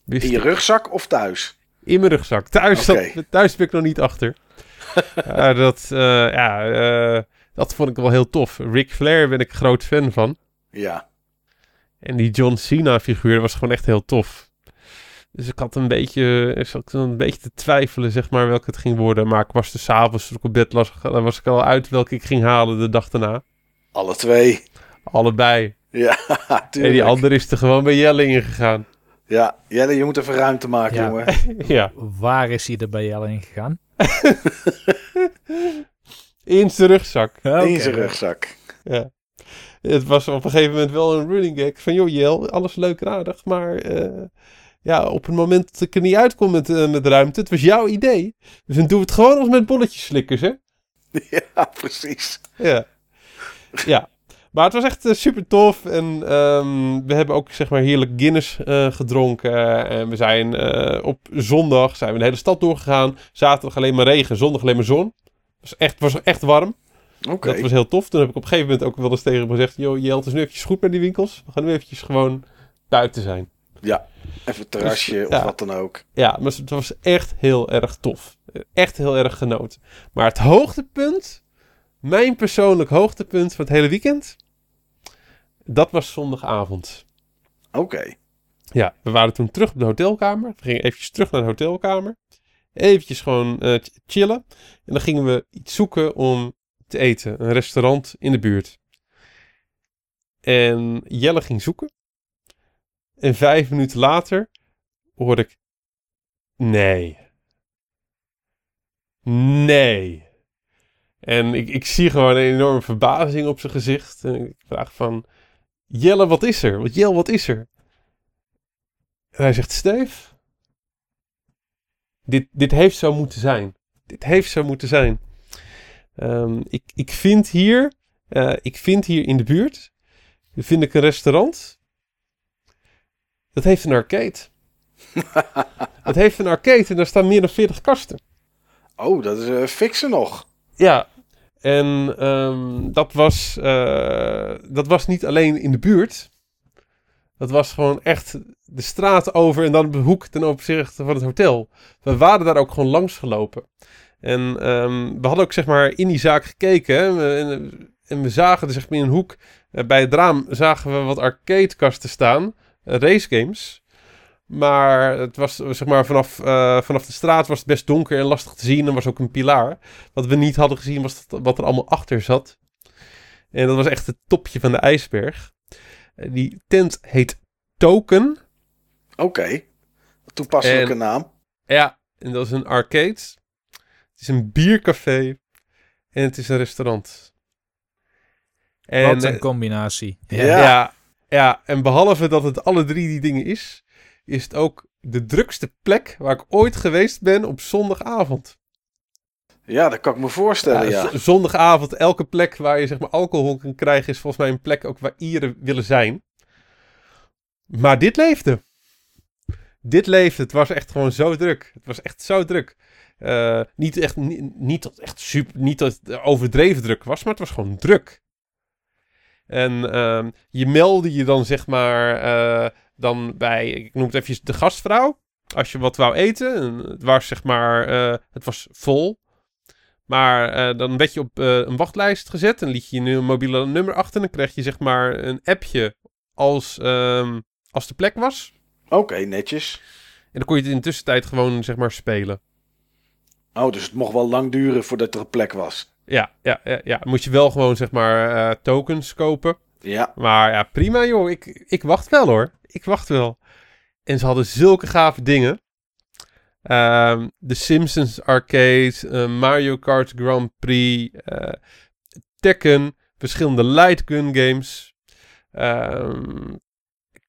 Wist In je rugzak of thuis? In mijn rugzak. Thuis, zat- thuis ben ik nog niet achter. [laughs] Ja, dat, eh, ja, eh, dat vond ik wel heel tof. Ric Flair ben ik groot fan van. Ja. En die John Cena figuur was gewoon echt heel tof. Dus ik had een beetje, ik zat een beetje te twijfelen, zeg maar, welke het ging worden. Maar ik was dus 's avonds toen ik op bed lag, dan was ik al uit welke ik ging halen de dag daarna. Alle twee. Allebei. Ja, En tuurlijk. die andere is er gewoon bij Jelle ingegaan. Ja, Jelle, je moet even ruimte maken, Ja. jongen. [laughs] ja, Waar is hij er bij Jelle in gegaan? [laughs] in zijn rugzak. In zijn rugzak. Ja. Het was op een gegeven moment wel een running gag van, joh Jel, alles leuk en aardig, maar eh, ja, op het moment dat ik er niet uitkom met, eh, met ruimte, het was jouw idee. Dus dan doen we het gewoon als met bolletjes slikkers, [laughs] hè? Ja, precies. Ja. ja. Maar het was echt super tof. En ehm, we hebben ook zeg maar heerlijk Guinness eh, gedronken. En we zijn eh, op zondag zijn we de hele stad doorgegaan. Zaterdag alleen maar regen, zondag alleen maar zon. Het was echt, was echt warm. Oké. Dat was heel tof. Toen heb ik op een gegeven moment ook wel eens tegen hem gezegd... Joh, Jel, het is nu eventjes goed met die winkels. We gaan nu eventjes gewoon buiten zijn. Ja, even een terrasje Dus, of ja. wat dan ook. Ja, maar het was echt heel erg tof. Echt heel erg genoten. Maar het hoogtepunt, mijn persoonlijk hoogtepunt van het hele weekend, dat was zondagavond. Oké. Ja, we waren toen terug op de hotelkamer. We gingen eventjes terug naar de hotelkamer. Eventjes gewoon eh, ch- chillen. En dan gingen we iets zoeken om te eten. Een restaurant in de buurt. En Jelle ging zoeken. En vijf minuten later hoorde ik... Nee. Nee. En ik, ik zie gewoon een enorme verbazing op zijn gezicht. En ik vraag van... Jelle, wat is er? Wat Jelle, wat is er? En hij zegt, Steef, dit, dit heeft zo moeten zijn. Dit heeft zo moeten zijn. Ehm, ik, ik, vind hier, eh, ik vind hier in de buurt, vind ik een restaurant. Dat heeft een arcade. [laughs] Het heeft een arcade en daar staan meer dan 40 kasten. Oh, dat is eh, fixen nog. Ja, en ehm, dat, was, eh, dat was niet alleen in de buurt. Dat was gewoon echt de straat over en dan op de hoek ten opzichte van het hotel. We waren daar ook gewoon langs gelopen. En ehm, we hadden ook zeg maar in die zaak gekeken. hè, en, en we zagen er zeg maar in een hoek, eh, bij het raam zagen we wat arcadekasten staan. Racegames. Maar het was zeg maar vanaf, eh, vanaf de straat was het best donker en lastig te zien. Er was ook een pilaar. Wat we niet hadden gezien was dat, wat er allemaal achter zat. En dat was echt het topje van de ijsberg. Eh, Die tent heet Token. Oké. Toepasselijke En- naam. Ja, en dat is een arcade. Het is een biercafé. En het is een restaurant. En, Wat een eh, combinatie. Ja. ja. Ja, en behalve dat het alle drie die dingen is, is het ook de drukste plek waar ik ooit geweest ben op zondagavond. Ja, dat kan ik me voorstellen, ja. Zondagavond, elke plek waar je zeg maar alcohol kan krijgen, is volgens mij een plek ook waar ieren willen zijn. Maar dit leefde. Dit leefde. Het was echt gewoon zo druk. Het was echt zo druk. Eh, niet echt, niet, niet dat echt super, niet dat het overdreven druk was, maar het was gewoon druk. En ehm, je meldde je dan zeg maar eh, dan bij, ik noem het even de gastvrouw. Als je wat wou eten, en het was zeg maar, eh, het was vol. Maar eh, dan werd je op een wachtlijst gezet en liet je je mobiele nummer achter. En dan kreeg je zeg maar een appje als, ehm, als de plek was. Oké, netjes. En dan kon je het in de tussentijd gewoon zeg maar spelen. Oh, dus het mocht wel lang duren voordat er een plek was. Ja, ja, ja, ja. Moet je wel gewoon zeg maar eh, tokens kopen. Ja. Maar ja, prima joh. Ik, ik wacht wel hoor. Ik wacht wel. En ze hadden zulke gave dingen. Ehm The Simpsons Arcade, eh, Mario Kart Grand Prix, eh, Tekken, verschillende light gun games. Ehm,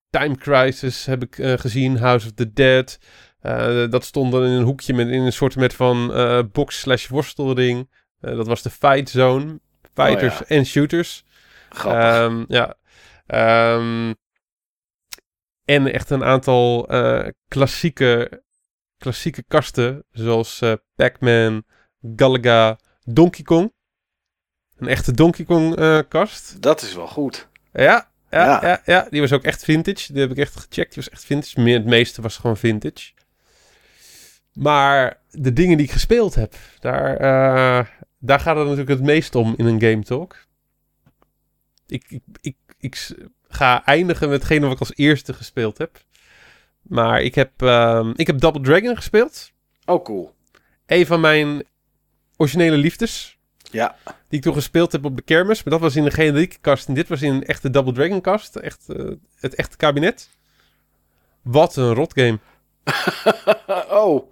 Time Crisis heb ik gezien, House of the Dead. Dat stond dan in een hoekje met, in een soort met van box slash worstelring. Eh, dat was de Fight Zone. Fighters ja. en shooters. Ehm, ja. Ehm, en echt een aantal eh, klassieke, klassieke kasten. Zoals eh, Pac-Man, Galaga, Donkey Kong. Een echte Donkey Kong kast. dat is wel goed. Ja, ja, Ja. ja. Ja, die was ook echt vintage. Die heb ik echt gecheckt. Die was echt vintage. Meer, het meeste was gewoon vintage. Maar de dingen die ik gespeeld heb, daar, daar gaat het natuurlijk het meest om in een Game Talk. Ik, ik, ik, ik ga eindigen met hetgene wat ik als eerste gespeeld heb. Maar ik heb, ehm, ik heb Double Dragon gespeeld. Oh, cool. Een van mijn originele liefdes. Ja. Die ik toen gespeeld heb op de kermis. Maar dat was in een generieke kast. En dit was in een echte Double Dragon kast. Echt, eh, het echte kabinet. Wat een rotgame. [laughs] oh.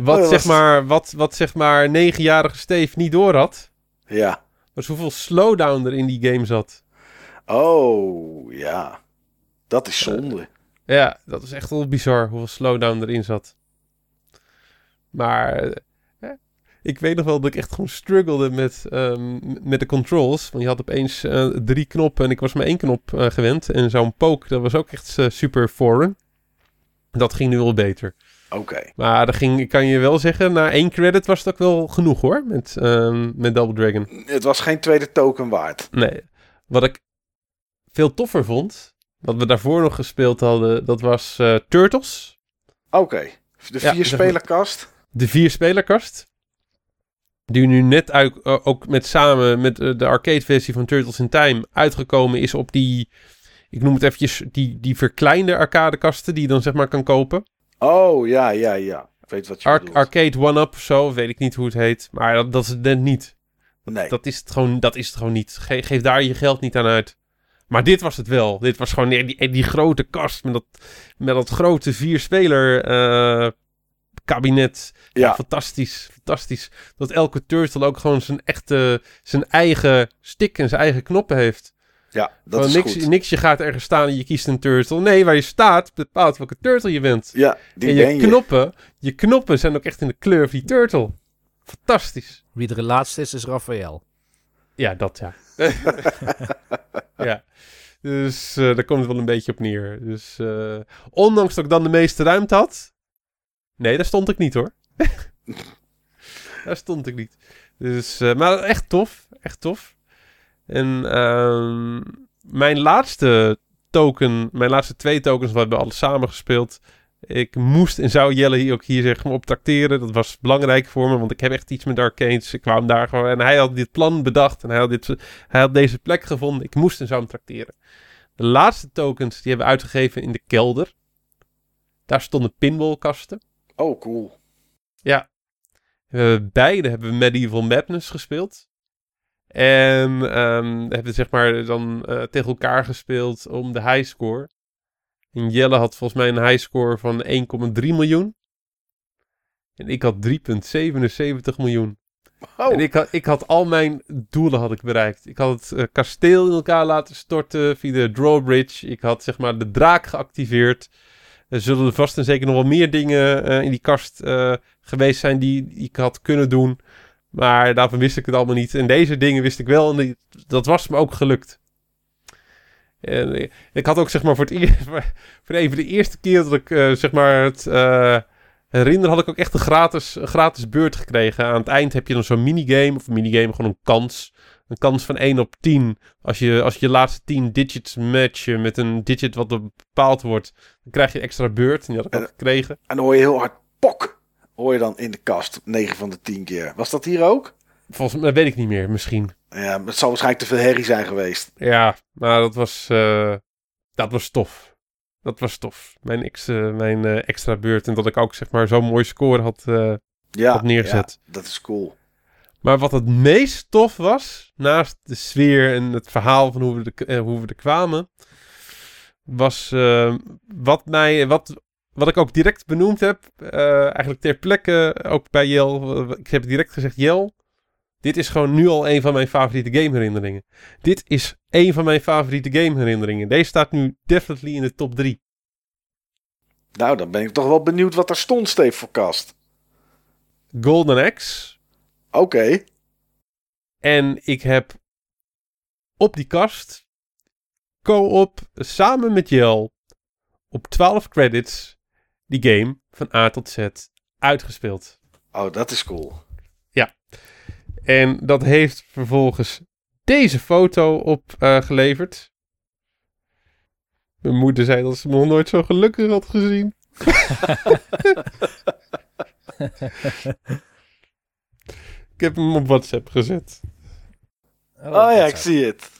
Wat, dat zeg was- maar, wat, wat zeg maar negenjarige Steve niet door had. Ja. Was hoeveel slowdown er in die game zat. Oh, ja. Dat is zonde. Ja, dat is echt wel bizar hoeveel slowdown erin zat. Maar eh, ik weet nog wel dat ik echt gewoon struggelde met, ehm, met de controls. Want je had opeens eh, drie knoppen en ik was maar één knop eh, gewend. En zo'n poke, dat was ook echt eh, super foreign. Dat ging nu wel beter. Oké. Maar dat ging, ik kan je wel zeggen, na één credit was het ook wel genoeg hoor. Met, ehm, met Double Dragon. Het was geen tweede token waard. Nee. Wat ik veel toffer vond, wat we daarvoor nog gespeeld hadden, dat was eh, Turtles. Oké. De Ja, vier zeg maar- spelerkast. De vier spelerkast. Die nu net uit, ook met samen met eh, de arcade versie van Turtles in Time uitgekomen is op die, ik noem het eventjes, die, die verkleinde arcadekasten die je dan zeg maar kan kopen. Oh, ja, ja, ja. Ik weet wat je Ar- bedoelt. arcade One-Up of zo, weet ik niet hoe het heet. Maar dat, dat is het net niet. nee. Dat is het gewoon, dat is het gewoon niet. Ge- geef daar je geld niet aan uit. Maar dit was het wel. Dit was gewoon die, die, die grote kast met dat, met dat grote vierspeler eh kabinet. ja. Fantastisch, fantastisch. Dat elke turtle ook gewoon zijn echte, zijn eigen stick en zijn eigen knoppen heeft. Ja, dat is niks, goed. niks, je gaat ergens staan en je kiest een turtle. Nee, waar je staat bepaalt welke turtle je bent. Ja, die en ben je je. knoppen, je knoppen zijn ook echt in de kleur van die turtle. Fantastisch. Wie de laatste is, is Raphaël. Ja, dat ja. [laughs] ja. Dus eh, daar komt het wel een beetje op neer. Dus eh, ondanks dat ik dan de meeste ruimte had. Nee, daar stond ik niet hoor. [laughs] daar stond ik niet. Dus, eh, maar echt tof. Echt tof. En ehm, mijn laatste token, mijn laatste twee tokens, we hebben alles samen gespeeld. Ik moest en zou Jelle hier ook hier zeg maar, op tracteren. Dat was belangrijk voor me, want ik heb echt iets met arcades. Ik kwam daar gewoon en hij had dit plan bedacht en hij had, dit, hij had deze plek gevonden. Ik moest en zou hem tracteren. De laatste tokens die hebben we uitgegeven in de kelder. Daar stonden pinballkasten. Oh, cool. Ja. Eh, beide hebben we Medieval Madness gespeeld. En ehm, hebben zeg maar dan eh, tegen elkaar gespeeld om de highscore. En Jelle had volgens mij een highscore van 1,3 miljoen. En ik had 3,77 miljoen. Oh, En ik had, ik had al mijn doelen had ik bereikt. Ik had het eh, kasteel in elkaar laten storten via de drawbridge. Ik had zeg maar de draak geactiveerd. Er zullen er vast en zeker nog wel meer dingen eh, in die kast geweest zijn die ik had kunnen doen. Maar daarvan wist ik het allemaal niet. En deze dingen wist ik wel. En dat was me ook gelukt. En ik, had ook zeg maar voor het [laughs] eerst, voor, van de eerste keer dat ik eh, zeg maar het eh, herinner, had ik ook echt een gratis, een gratis beurt gekregen. Aan het eind heb je dan zo'n minigame, of een minigame, gewoon een kans. een kans van 1 op 10. Als je als je, je laatste 10 digits matchen met een digit wat bepaald wordt, dan krijg je een extra beurt. En die had ik ook gekregen. En dan hoor je heel hard pok. Hoor je dan in de kast 9 van de 10 keer. Was dat hier ook? Volgens mij weet ik niet meer, misschien. Ja, het zal waarschijnlijk te veel herrie zijn geweest. Ja, maar dat was, eh, dat was tof. Dat was tof. Mijn, ex, eh, mijn eh, extra beurt. En dat ik ook zeg maar zo'n mooi score had, Ja, had neergezet. ja, dat is cool. Maar wat het meest tof was, naast de sfeer en het verhaal van hoe we, er, eh, hoe we er kwamen, was wat, mij, wat, wat ik ook direct benoemd heb, eh, eigenlijk ter plekke, ook bij Jel. Ik heb direct gezegd, Jel, dit is gewoon nu al een van mijn favoriete gameherinneringen. Dit is een van mijn favoriete gameherinneringen. Deze staat nu definitely in de top 3. Nou, dan ben ik toch wel benieuwd wat er stond, Steve, voor kast. Golden Axe. Oké. En ik heb op die kast co-op samen met Jel op 12 credits die game van A tot Z uitgespeeld. Oh, dat is cool. En dat heeft vervolgens deze foto opgeleverd. Mijn moeder zei dat ze me nog nooit zo gelukkig had gezien. [laughs] ik heb hem op WhatsApp gezet. Oh, ja, dat ik zie het.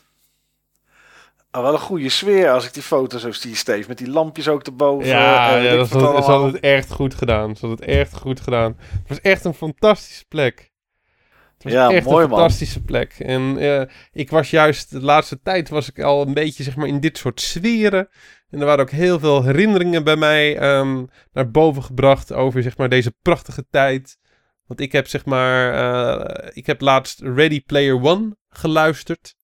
Oh, wel een goede sfeer als ik die foto zo zie, Steve. Met die lampjes ook erboven. Ja, eh, ja dat had, had het echt goed gedaan. Ze had het echt goed gedaan. Het was echt een fantastische plek. Het was Ja, echt mooi, een man. fantastische plek. En eh, ik was juist, de laatste tijd was ik al een beetje zeg maar in dit soort sferen. En er waren ook heel veel herinneringen bij mij ehm, naar boven gebracht over zeg maar deze prachtige tijd. Want ik heb zeg maar, eh, ik heb laatst Ready Player One geluisterd.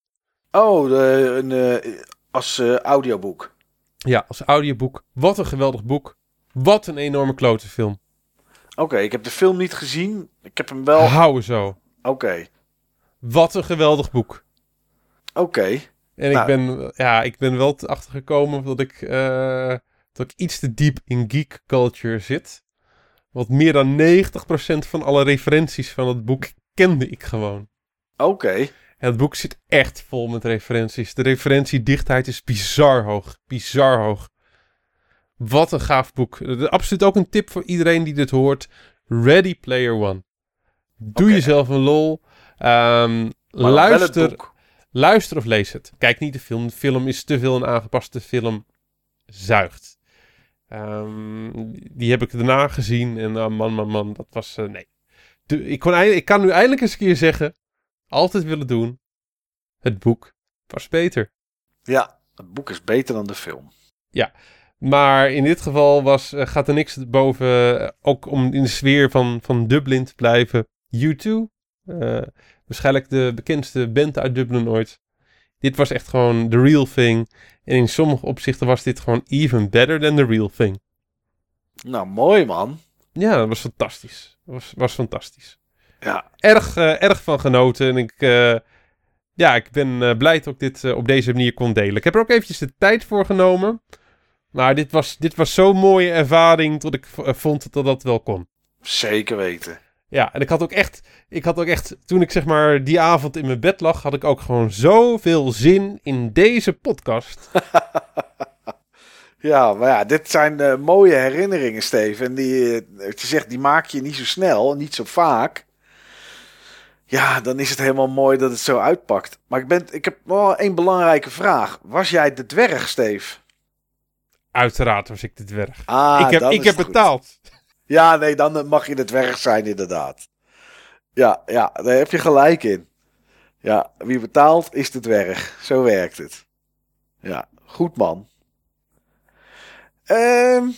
Oh, de, een, eh, als eh, audioboek. Ja, als audioboek. Wat een geweldig boek. Wat een enorme klote film. Oké, ik heb de film niet gezien. Ik heb hem wel... Hou zo. Oké, Wat een geweldig boek. oké. En Nou. ik, ben, ja, ik ben wel achter gekomen dat ik, eh, dat ik iets te diep in geek culture zit. Want meer dan 90% van alle referenties van het boek kende ik gewoon. Oké. Het boek zit echt vol met referenties. De referentiedichtheid is bizar hoog. Bizar hoog. Wat een gaaf boek. Absoluut ook een tip voor iedereen die dit hoort. Ready Player One. Doe jezelf een lol. Ehm, luister, luister of lees het. Kijk niet de film. De film is te veel een aangepaste film. Zuigt. Ehm, die heb ik daarna gezien. En ah, man, man, man. Dat was... eh, nee. De- ik, kon, ik kan nu eindelijk eens een keer zeggen. Altijd willen doen. Het boek was beter. Ja, het boek is beter dan de film. Maar in dit geval was, eh, gaat er niks boven. eh, ook om in de sfeer van, van Dublin te blijven. U2. eh, waarschijnlijk de bekendste band uit Dublin ooit. Dit was echt gewoon the real thing. En in sommige opzichten was dit gewoon even better than the real thing. Nou, mooi man. Ja, dat was fantastisch. Dat was, was fantastisch. Ja, Erg, eh, erg van genoten. En ik, eh, ja, ik ben eh, blij dat ik dit op deze manier kon delen. Ik heb er ook eventjes de tijd voor genomen. Maar dit was, dit was zo'n mooie ervaring dat ik vond dat dat wel kon. zeker weten. Ja, en ik had ook echt, ik had ook echt, toen ik zeg maar die avond in mijn bed lag, had ik ook gewoon zoveel zin in deze podcast. [laughs] Ja, maar ja, dit zijn mooie herinneringen, Steven. En die, je zegt, die maak je niet zo snel, niet zo vaak. Ja, dan is het helemaal mooi dat het zo uitpakt. Maar ik, ben, ik heb wel één belangrijke vraag. Was jij de dwerg, Steve? Uiteraard was ik de dwerg. Ah, ik heb, ik heb betaald. [laughs] Ja, nee, dan mag je de dwerg zijn, inderdaad. Ja, ja, daar heb je gelijk in. Ja, wie betaalt is de dwerg. Zo werkt het. Ja, goed man. Ehm,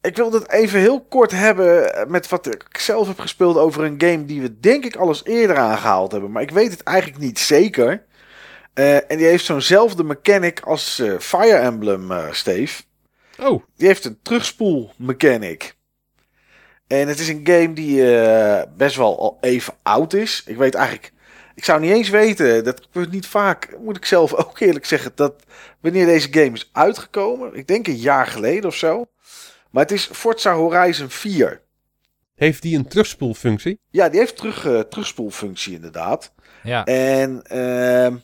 ik wilde het even heel kort hebben eh, met wat ik zelf heb gespeeld over een game die we denk ik al eens eerder aangehaald hebben. Maar ik weet het eigenlijk niet zeker. Eh, en die heeft zo'nzelfde mechanic als eh, Fire Emblem, eh Steve. Oh, Die heeft een terugspoel mechanic. En het is een game die best wel al even oud is. Ik weet eigenlijk... Ik zou niet eens weten, dat gebeurt niet vaak, moet ik zelf [laughs] ook eerlijk zeggen, dat wanneer deze game is uitgekomen, ik denk een jaar geleden of zo. Maar het is Forza Horizon 4. Heeft die een terugspoelfunctie? Ja, die heeft terug, uh, terugspoelfunctie inderdaad. Ja. En uh,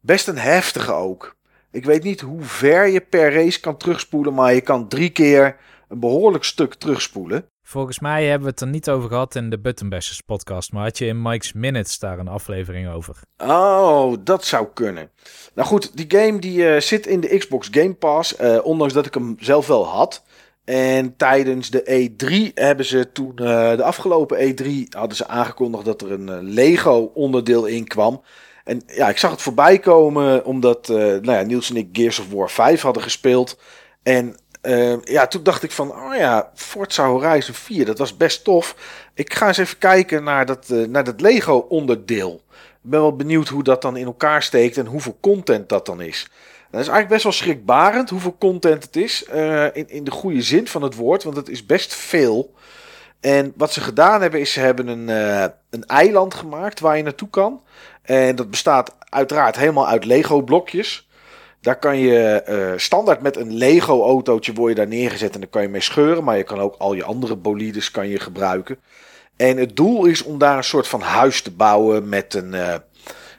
best een heftige ook. Ik weet niet hoe ver je per race kan terugspoelen, maar je kan drie keer een behoorlijk stuk terugspoelen. Volgens mij hebben we het er niet over gehad in de Button Bashers podcast, maar had je in Mike's Minutes daar een aflevering over? Oh, dat zou kunnen. Nou goed, die game die uh, zit in de Xbox Game Pass, uh, ondanks dat ik hem zelf wel had. En tijdens de E3 hebben ze toen, uh, de afgelopen E3, hadden ze aangekondigd dat er een Lego onderdeel in kwam. En ja, ik zag het voorbij komen omdat nou ja, Niels en ik Gears of War 5 hadden gespeeld. En uh, ja, toen dacht ik van, oh ja, Forza Horizon 4, dat was best tof. Ik ga eens even kijken naar dat, uh, naar dat Lego onderdeel. Ik ben wel benieuwd hoe dat dan in elkaar steekt en hoeveel content dat dan is. Dat is eigenlijk best wel schrikbarend hoeveel content het is. Uh, in, in de goede zin van het woord, want het is best veel. En wat ze gedaan hebben, is ze hebben een, een eiland gemaakt waar je naartoe kan. En dat bestaat uiteraard helemaal uit Lego blokjes. Daar kan je uh, standaard met een Lego autootje word je daar neergezet en dan kan je mee scheuren. Maar je kan ook al je andere bolides kan je gebruiken. En het doel is om daar een soort van huis te bouwen met een,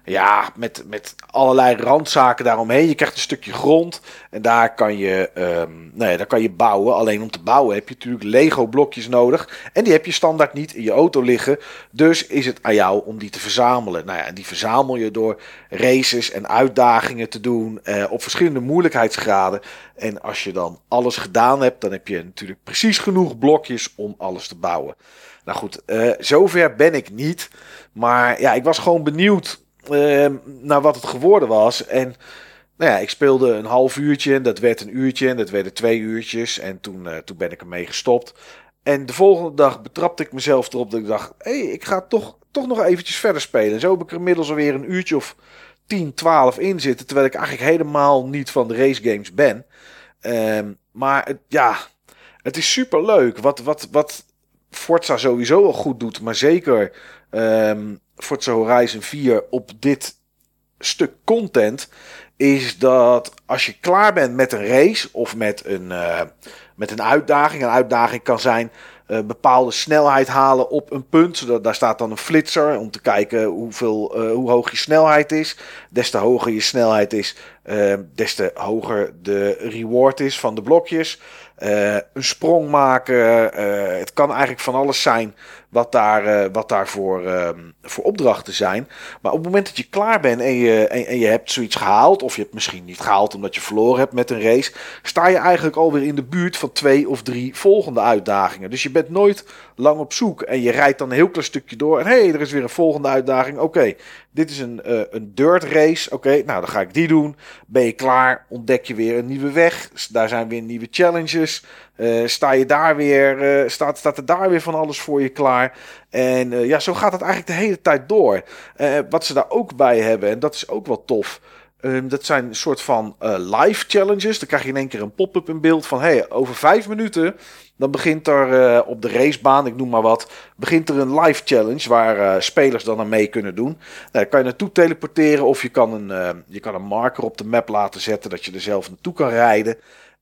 ja, met, met allerlei randzaken daaromheen. Je krijgt een stukje grond en daar kan, je, um, daar kan je bouwen. Alleen om te bouwen heb je natuurlijk Lego blokjes nodig. En die heb je standaard niet in je auto liggen. Dus is het aan jou om die te verzamelen. Nou ja, en die verzamel je door races en uitdagingen te doen uh, op verschillende moeilijkheidsgraden. En als je dan alles gedaan hebt, dan heb je natuurlijk precies genoeg blokjes om alles te bouwen. Nou goed, uh, zover ben ik niet. Maar ja, ik was gewoon benieuwd naar wat het geworden was. En nou ja, ik speelde een half uurtje, dat werd een uurtje en dat werden twee uurtjes. En toen, uh, toen ben ik ermee gestopt. En de volgende dag betrapte ik mezelf erop dat ik dacht, hey, ik ga toch, toch nog eventjes verder spelen. Zo heb ik er inmiddels alweer een uurtje of 10, 12 in zitten. Terwijl ik eigenlijk helemaal niet van de race games ben. Um, maar het, ja, het is super leuk. Wat, wat, wat Forza sowieso al goed doet, maar zeker um, Forza Horizon 4 op dit stuk content is dat als je klaar bent met een race of met een, uh, met een uitdaging, een uitdaging kan zijn uh, bepaalde snelheid halen op een punt. Zodat, daar staat dan een flitser om te kijken hoeveel, uh, hoe hoog je snelheid is. Des te hoger je snelheid is, des te hoger de reward is van de blokjes. een sprong maken. het kan eigenlijk van alles zijn wat daar, uh, wat daar voor, uh, voor opdrachten zijn. Maar op het moment dat je klaar bent en je, en, je hebt zoiets gehaald, of je hebt misschien niet gehaald omdat je verloren hebt met een race, sta je eigenlijk alweer in de buurt van twee of drie volgende uitdagingen. Dus je bent nooit lang op zoek en je rijdt dan een heel klein stukje door en hé, hey, er is weer een volgende uitdaging. Oké, dit is een, uh, een dirt race. Oké, nou dan ga ik die doen. Ben je klaar, ontdek je weer een nieuwe weg. Daar zijn weer nieuwe challenges. Uh, sta je daar weer, uh, staat, staat er daar weer van alles voor je klaar. En uh, ja, zo gaat het eigenlijk de hele tijd door. wat ze daar ook bij hebben, en dat is ook wel tof. Um, dat zijn een soort van live challenges. Dan krijg je in één keer een pop-up in beeld van... hey, over vijf minuten dan begint er op de racebaan, ik noem maar wat... begint er een live challenge waar spelers dan aan mee kunnen doen. Nou, dan kan je naartoe teleporteren of je kan, een, je kan een marker op de map laten zetten... dat je er zelf naartoe kan rijden...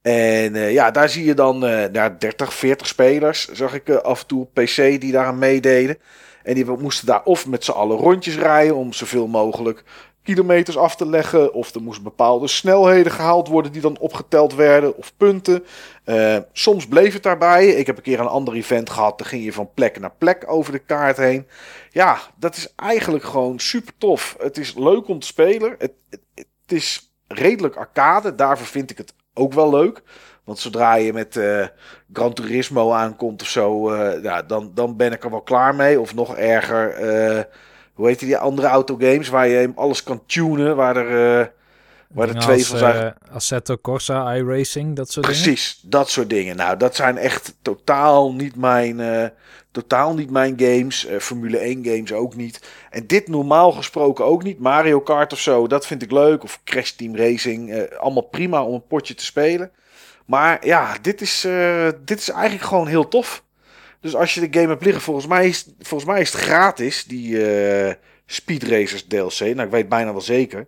En uh, ja, daar zie je dan uh, nou, 30, 40 spelers, zag ik uh, af en toe PC die daaraan meededen. En die moesten daar of met z'n allen rondjes rijden om zoveel mogelijk kilometers af te leggen. Of er moesten bepaalde snelheden gehaald worden die dan opgeteld werden. Of punten. soms bleef het daarbij. Ik heb een keer een ander event gehad. Daar ging je van plek naar plek over de kaart heen. Ja, dat is eigenlijk gewoon super tof. Het is leuk om te spelen. Het, het, het is redelijk arcade. Daarvoor vind ik het ook wel leuk. Want zodra je met uh, Gran Turismo aankomt of zo, uh, ja, dan, dan ben ik er wel klaar mee. Of nog erger, uh, hoe heet die andere autogames waar je alles kan tunen, waar er, waar er twee van zijn. Assetto Corsa, iRacing, dat soort Precies, dingen? Precies, dat soort dingen. Nou, dat zijn echt totaal niet mijn, totaal niet mijn games. Formule 1 games ook niet. En dit normaal gesproken ook niet. Mario Kart of zo, dat vind ik leuk. Of Crash Team Racing, allemaal prima om een potje te spelen. Maar ja, dit is, dit is eigenlijk gewoon heel tof. Dus als je de game hebt liggen, volgens mij is, volgens mij is het gratis, die Speed Racers DLC. Nou, ik weet bijna wel zeker.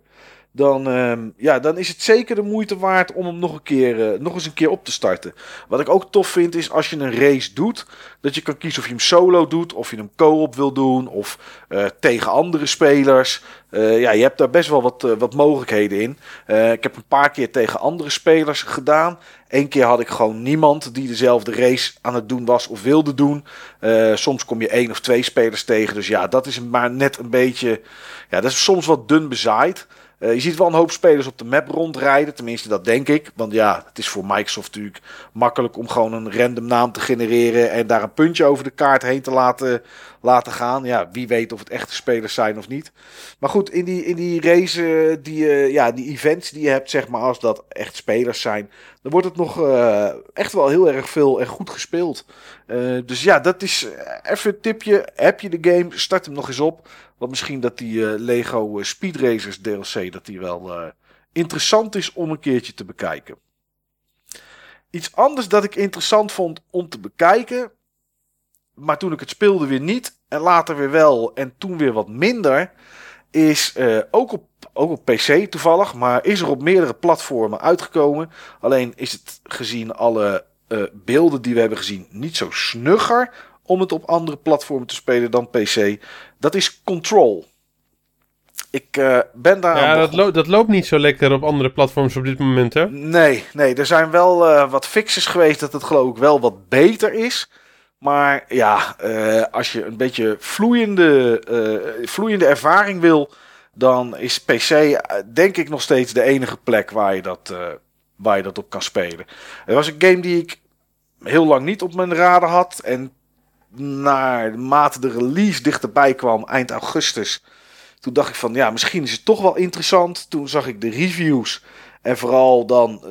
Dan, ehm, ja, dan is het zeker de moeite waard om hem nog, een keer, eh, nog eens een keer op te starten. Wat ik ook tof vind is als je een race doet, dat je kan kiezen of je hem solo doet, of je hem co-op wil doen, of eh, tegen andere spelers. Eh, ja, je hebt daar best wel wat, wat mogelijkheden in. ik heb een paar keer tegen andere spelers gedaan. Eén keer had ik gewoon niemand die dezelfde race aan het doen was of wilde doen. soms kom je één of twee spelers tegen. Dus ja, dat is maar net een beetje. Ja, dat is soms wat dun bezaaid. Uh, je ziet wel een hoop spelers op de map rondrijden, tenminste dat denk ik. Want ja, het is voor Microsoft natuurlijk makkelijk om gewoon een random naam te genereren en daar een puntje over de kaart heen te laten, laten gaan. Ja, wie weet of het echte spelers zijn of niet. Maar goed, in die, in die race, die, uh, ja, die events die je hebt, zeg maar, als dat echt spelers zijn, dan wordt het nog echt wel heel erg veel en goed gespeeld. Dus ja, dat is even een tipje. Heb je de game, start hem nog eens op. Want misschien dat die uh, Lego Speed Racers DLC, dat die wel interessant is om een keertje te bekijken. Iets anders dat ik interessant vond om te bekijken, maar toen ik het speelde weer niet. En later weer wel. En toen weer wat minder. Is ook, op, ook op PC toevallig. Maar is er op meerdere platformen uitgekomen. Alleen is het gezien alle beelden die we hebben gezien niet zo snugger. Om het op andere platformen te spelen dan PC. Dat is Control. Ik uh, ben daar. Ja, dat, lo dat, loopt niet zo lekker op andere platforms op dit moment, hè? Nee, nee. Er zijn wel uh, wat fixes geweest dat het geloof ik wel wat beter is. Maar ja, uh, als je een beetje vloeiende, vloeiende ervaring wil, dan is PC denk ik nog steeds de enige plek waar je dat, waar je dat op kan spelen. Het was een game die ik heel lang niet op mijn radar had. En naarmate de release dichterbij kwam, eind augustus, toen dacht ik van ja, misschien is het toch wel interessant. Toen zag ik de reviews. En vooral dan uh,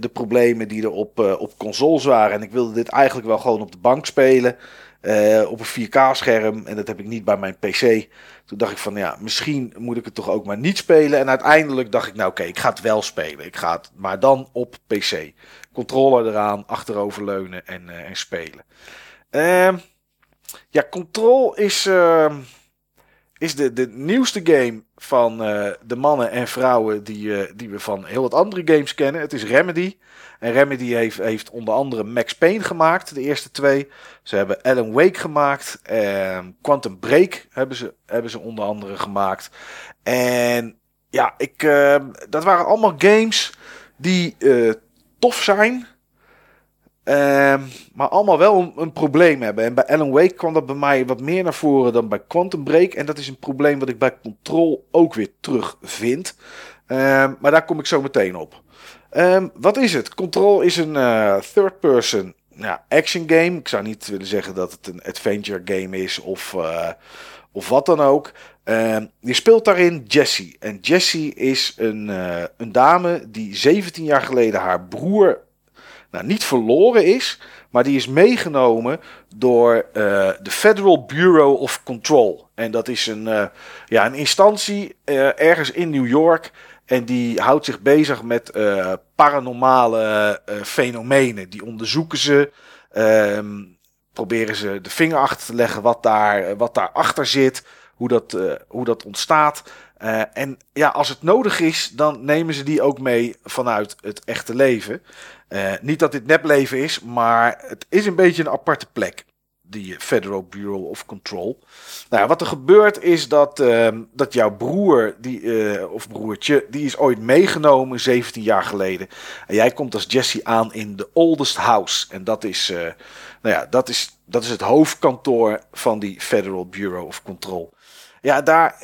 de problemen die er op, uh, op consoles waren. En ik wilde dit eigenlijk wel gewoon op de bank spelen. Uh, op een 4K-scherm. En dat heb ik niet bij mijn PC. Toen dacht ik van ja, misschien moet ik het toch ook maar niet spelen. En uiteindelijk dacht ik, nou oké, ik ga het wel spelen. Ik ga het, maar dan op PC. Controller eraan, achteroverleunen en, en spelen. Ehm, ja, Control is ehm, is de, de nieuwste game van uh, de mannen en vrouwen die, uh, die we van heel wat andere games kennen. Het is Remedy. En Remedy heeft, heeft onder andere Max Payne gemaakt, de eerste twee. Ze hebben Alan Wake gemaakt. En Quantum Break hebben ze, hebben ze onder andere gemaakt. En ja, ik, uh, dat waren allemaal games die tof zijn. Uh, maar allemaal wel een, een, probleem hebben. En bij Alan Wake kwam dat bij mij wat meer naar voren dan bij Quantum Break. En dat is een probleem wat ik bij Control ook weer terug vind. Uh, maar daar kom ik zo meteen op. Uh, wat is het? Control is een uh, third-person ja, action game. Ik zou niet willen zeggen dat het een adventure game is of, uh, of wat dan ook. je speelt daarin Jessie. En Jessie is een, uh, een dame die 17 jaar geleden haar broer nou, niet verloren is, maar die is meegenomen door uh, de Federal Bureau of Control. En dat is een, uh, ja, een instantie uh, ergens in New York. En die houdt zich bezig met paranormale fenomenen. Die onderzoeken ze. Ehm, proberen ze de vinger achter te leggen wat daar, wat daarachter zit. Hoe dat, hoe dat ontstaat. En ja, als het nodig is, dan nemen ze die ook mee vanuit het echte leven. Uh, niet dat dit nepleven is, maar het is een beetje een aparte plek. Die Federal Bureau of Control. Nou, wat er gebeurt is dat, uh, dat jouw broer, die, uh, of broertje, die is ooit meegenomen 17 jaar geleden. En jij komt als Jesse aan in de Oldest House. En dat is, nou ja, dat is, dat is het hoofdkantoor van die Federal Bureau of Control. Ja, daar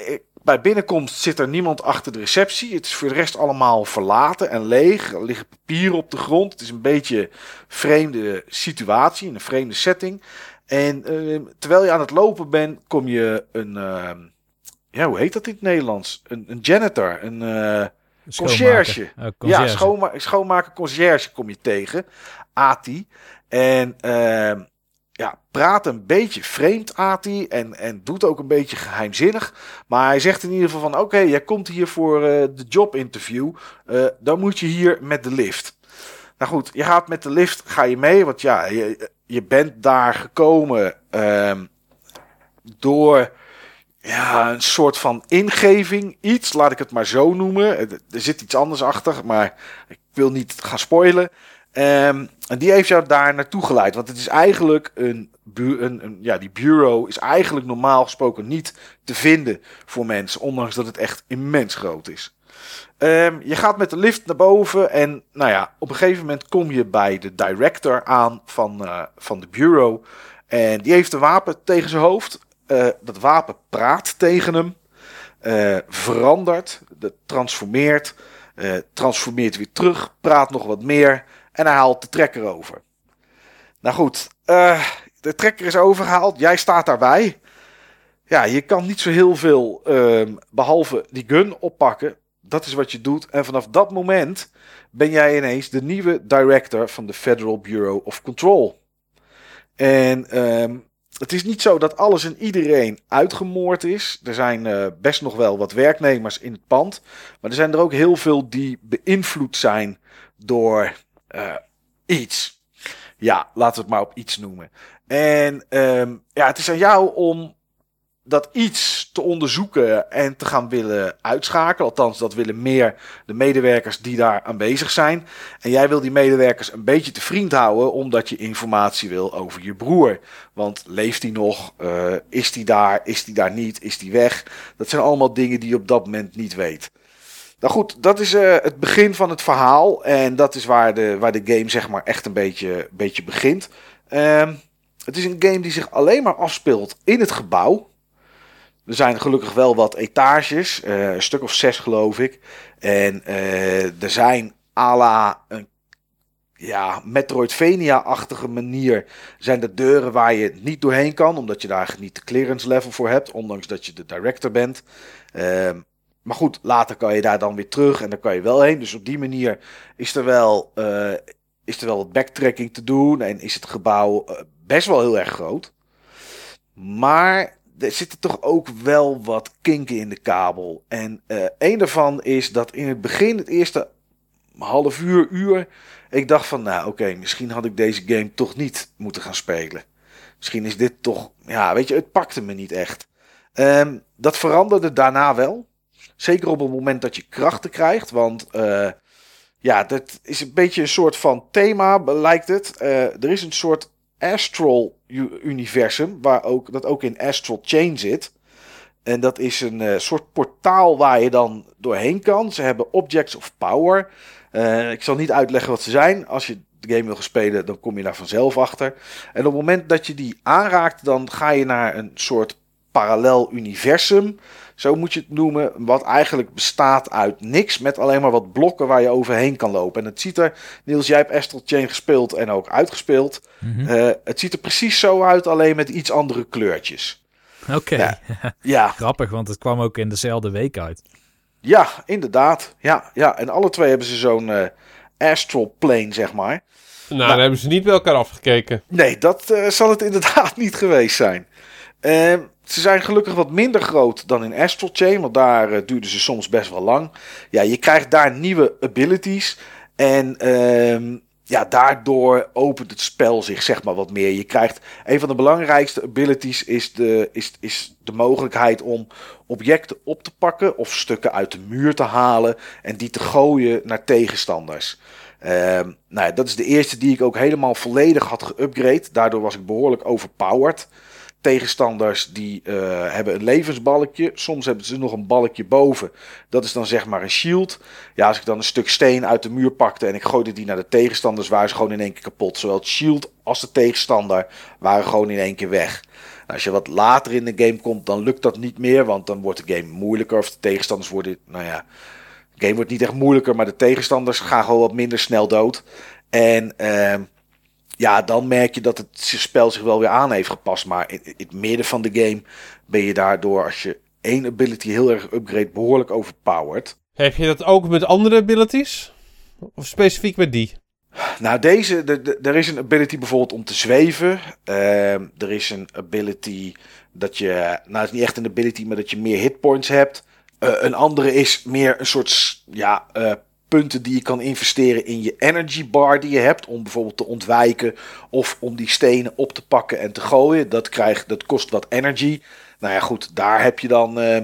bij binnenkomst zit er niemand achter de receptie. Het is voor de rest allemaal verlaten en leeg. Er liggen papieren op de grond. Het is een beetje een vreemde situatie, een vreemde setting. En uh, terwijl je aan het lopen bent, kom je een. Uh, ja, hoe heet dat in het Nederlands? Een, een janitor, een. Uh, Conciërge. Uh, ja, schoonma schoonmaker conciërge kom je tegen. Ati. En uh, ja, praat een beetje vreemd, Ati. En, en doet ook een beetje geheimzinnig. Maar hij zegt in ieder geval van... Oké, jij komt hier voor uh, de jobinterview. Uh, dan moet je hier met de lift. Nou goed, je gaat met de lift ga je mee. Want ja, je, je bent daar gekomen... Uh, door ja, een soort van ingeving. Iets, laat ik het maar zo noemen. Er zit iets anders achter, maar ik wil niet gaan spoilen. Ehm, en die heeft jou daar naartoe geleid. Want het is eigenlijk een, een, Ja, die bureau is eigenlijk normaal gesproken niet te vinden voor mensen. Ondanks dat het echt immens groot is. Um, je gaat met de lift naar boven. En nou ja, op een gegeven moment kom je bij de director aan van, uh, van de bureau. En die heeft een wapen tegen zijn hoofd. Uh, dat wapen praat tegen hem. Uh, verandert. Transformeert. transformeert weer terug. Praat nog wat meer. En hij haalt de trekker over. Nou goed, uh, de trekker is overgehaald. Jij staat daarbij. Ja, je kan niet zo heel veel uh, behalve die gun oppakken. Dat is wat je doet. En vanaf dat moment ben jij ineens de nieuwe director van de Federal Bureau of Control. En um, het is niet zo dat alles en iedereen uitgemoord is. Er zijn uh, best nog wel wat werknemers in het pand. Maar er zijn er ook heel veel die beïnvloed zijn door uh, iets. Ja, laten we het maar op iets noemen. En um, ja, het is aan jou om dat iets te onderzoeken en te gaan willen uitschakelen. Althans, dat willen meer de medewerkers die daar aanwezig zijn. En jij wil die medewerkers een beetje te vriend houden, omdat je informatie wil over je broer. Want leeft hij nog? Uh, is hij daar? Is hij daar niet? Is hij weg? Dat zijn allemaal dingen die je op dat moment niet weet. Nou goed, dat is uh, het begin van het verhaal. En dat is waar de, waar de game zeg maar echt een beetje, beetje begint. Uh, het is een game die zich alleen maar afspeelt in het gebouw. Er zijn gelukkig wel wat etages, uh, een stuk of zes geloof ik. En uh, er zijn à la een ja, Metroidvania-achtige manier zijn er deuren waar je niet doorheen kan, omdat je daar niet de clearance level voor hebt, ondanks dat je de director bent. Uh, maar goed, later kan je daar dan weer terug en dan kan je wel heen. Dus op die manier is er wel, uh, is er wel wat backtracking te doen en is het gebouw uh, best wel heel erg groot. Maar er zitten toch ook wel wat kinken in de kabel. En uh, een daarvan is dat in het begin, het eerste half uur, uur, ik dacht van, nou oké, misschien had ik deze game toch niet moeten gaan spelen. Misschien is dit toch, ja, weet je, het pakte me niet echt. Um, dat veranderde daarna wel. Zeker op het moment dat je krachten krijgt. Want uh, ja, dat is een beetje een soort van thema, lijkt het. Uh, er is een soort astral universum, waar ook, dat ook in Astral Chain zit. En dat is een uh, soort portaal waar je dan doorheen kan. Ze hebben objects of power. ik zal niet uitleggen wat ze zijn. Als je de game wil spelen, dan kom je daar vanzelf achter. En op het moment dat je die aanraakt, dan ga je naar een soort parallel universum. Zo moet je het noemen. Wat eigenlijk bestaat uit niks. Met alleen maar wat blokken waar je overheen kan lopen. En het ziet er, Niels, jij hebt Astral Chain gespeeld en ook uitgespeeld. Mm -hmm. uh, het ziet er precies zo uit, alleen met iets andere kleurtjes. Oké. Okay. Ja. [laughs] ja. Grappig, want het kwam ook in dezelfde week uit. Ja, inderdaad. Ja, ja. En alle twee hebben ze zo'n uh, astral plane, zeg maar. Nou, nou, dan hebben ze niet bij elkaar afgekeken. Nee, dat uh, zal het [laughs] inderdaad niet geweest zijn. Uh, ze zijn gelukkig wat minder groot dan in Astral Chain, want daar uh, duurden ze soms best wel lang. Ja, je krijgt daar nieuwe abilities en uh, ja, daardoor opent het spel zich zeg maar wat meer. Je krijgt een van de belangrijkste abilities is de, is, is de mogelijkheid om objecten op te pakken of stukken uit de muur te halen en die te gooien naar tegenstanders. Uh, nou ja, dat is de eerste die ik ook helemaal volledig had geüpgrade. Daardoor was ik behoorlijk overpowered tegenstanders die uh, hebben een levensbalkje. Soms hebben ze nog een balkje boven. Dat is dan zeg maar een shield. Ja, als ik dan een stuk steen uit de muur pakte en ik gooide die naar de tegenstanders, waren ze gewoon in één keer kapot. Zowel het shield als de tegenstander waren gewoon in één keer weg. Nou, als je wat later in de game komt, dan lukt dat niet meer, want dan wordt de game moeilijker. Of de tegenstanders worden, nou ja, de game wordt niet echt moeilijker, maar de tegenstanders gaan gewoon wat minder snel dood. En uh, ja, dan merk je dat het spel zich wel weer aan heeft gepast. Maar in, in het midden van de game ben je daardoor, als je één ability heel erg upgrade, behoorlijk overpowered. Heb je dat ook met andere abilities? Of specifiek met die? Nou, deze, de, de, er is een ability bijvoorbeeld om te zweven. Uh, er is een ability dat je, nou het is niet echt een ability, maar dat je meer hitpoints hebt. Uh, een andere is meer een soort, ja, uh, punten die je kan investeren in je energy bar die je hebt. Om bijvoorbeeld te ontwijken of om die stenen op te pakken en te gooien. Dat, krijgt, dat kost wat energy. nou ja, goed, daar heb je dan, eh,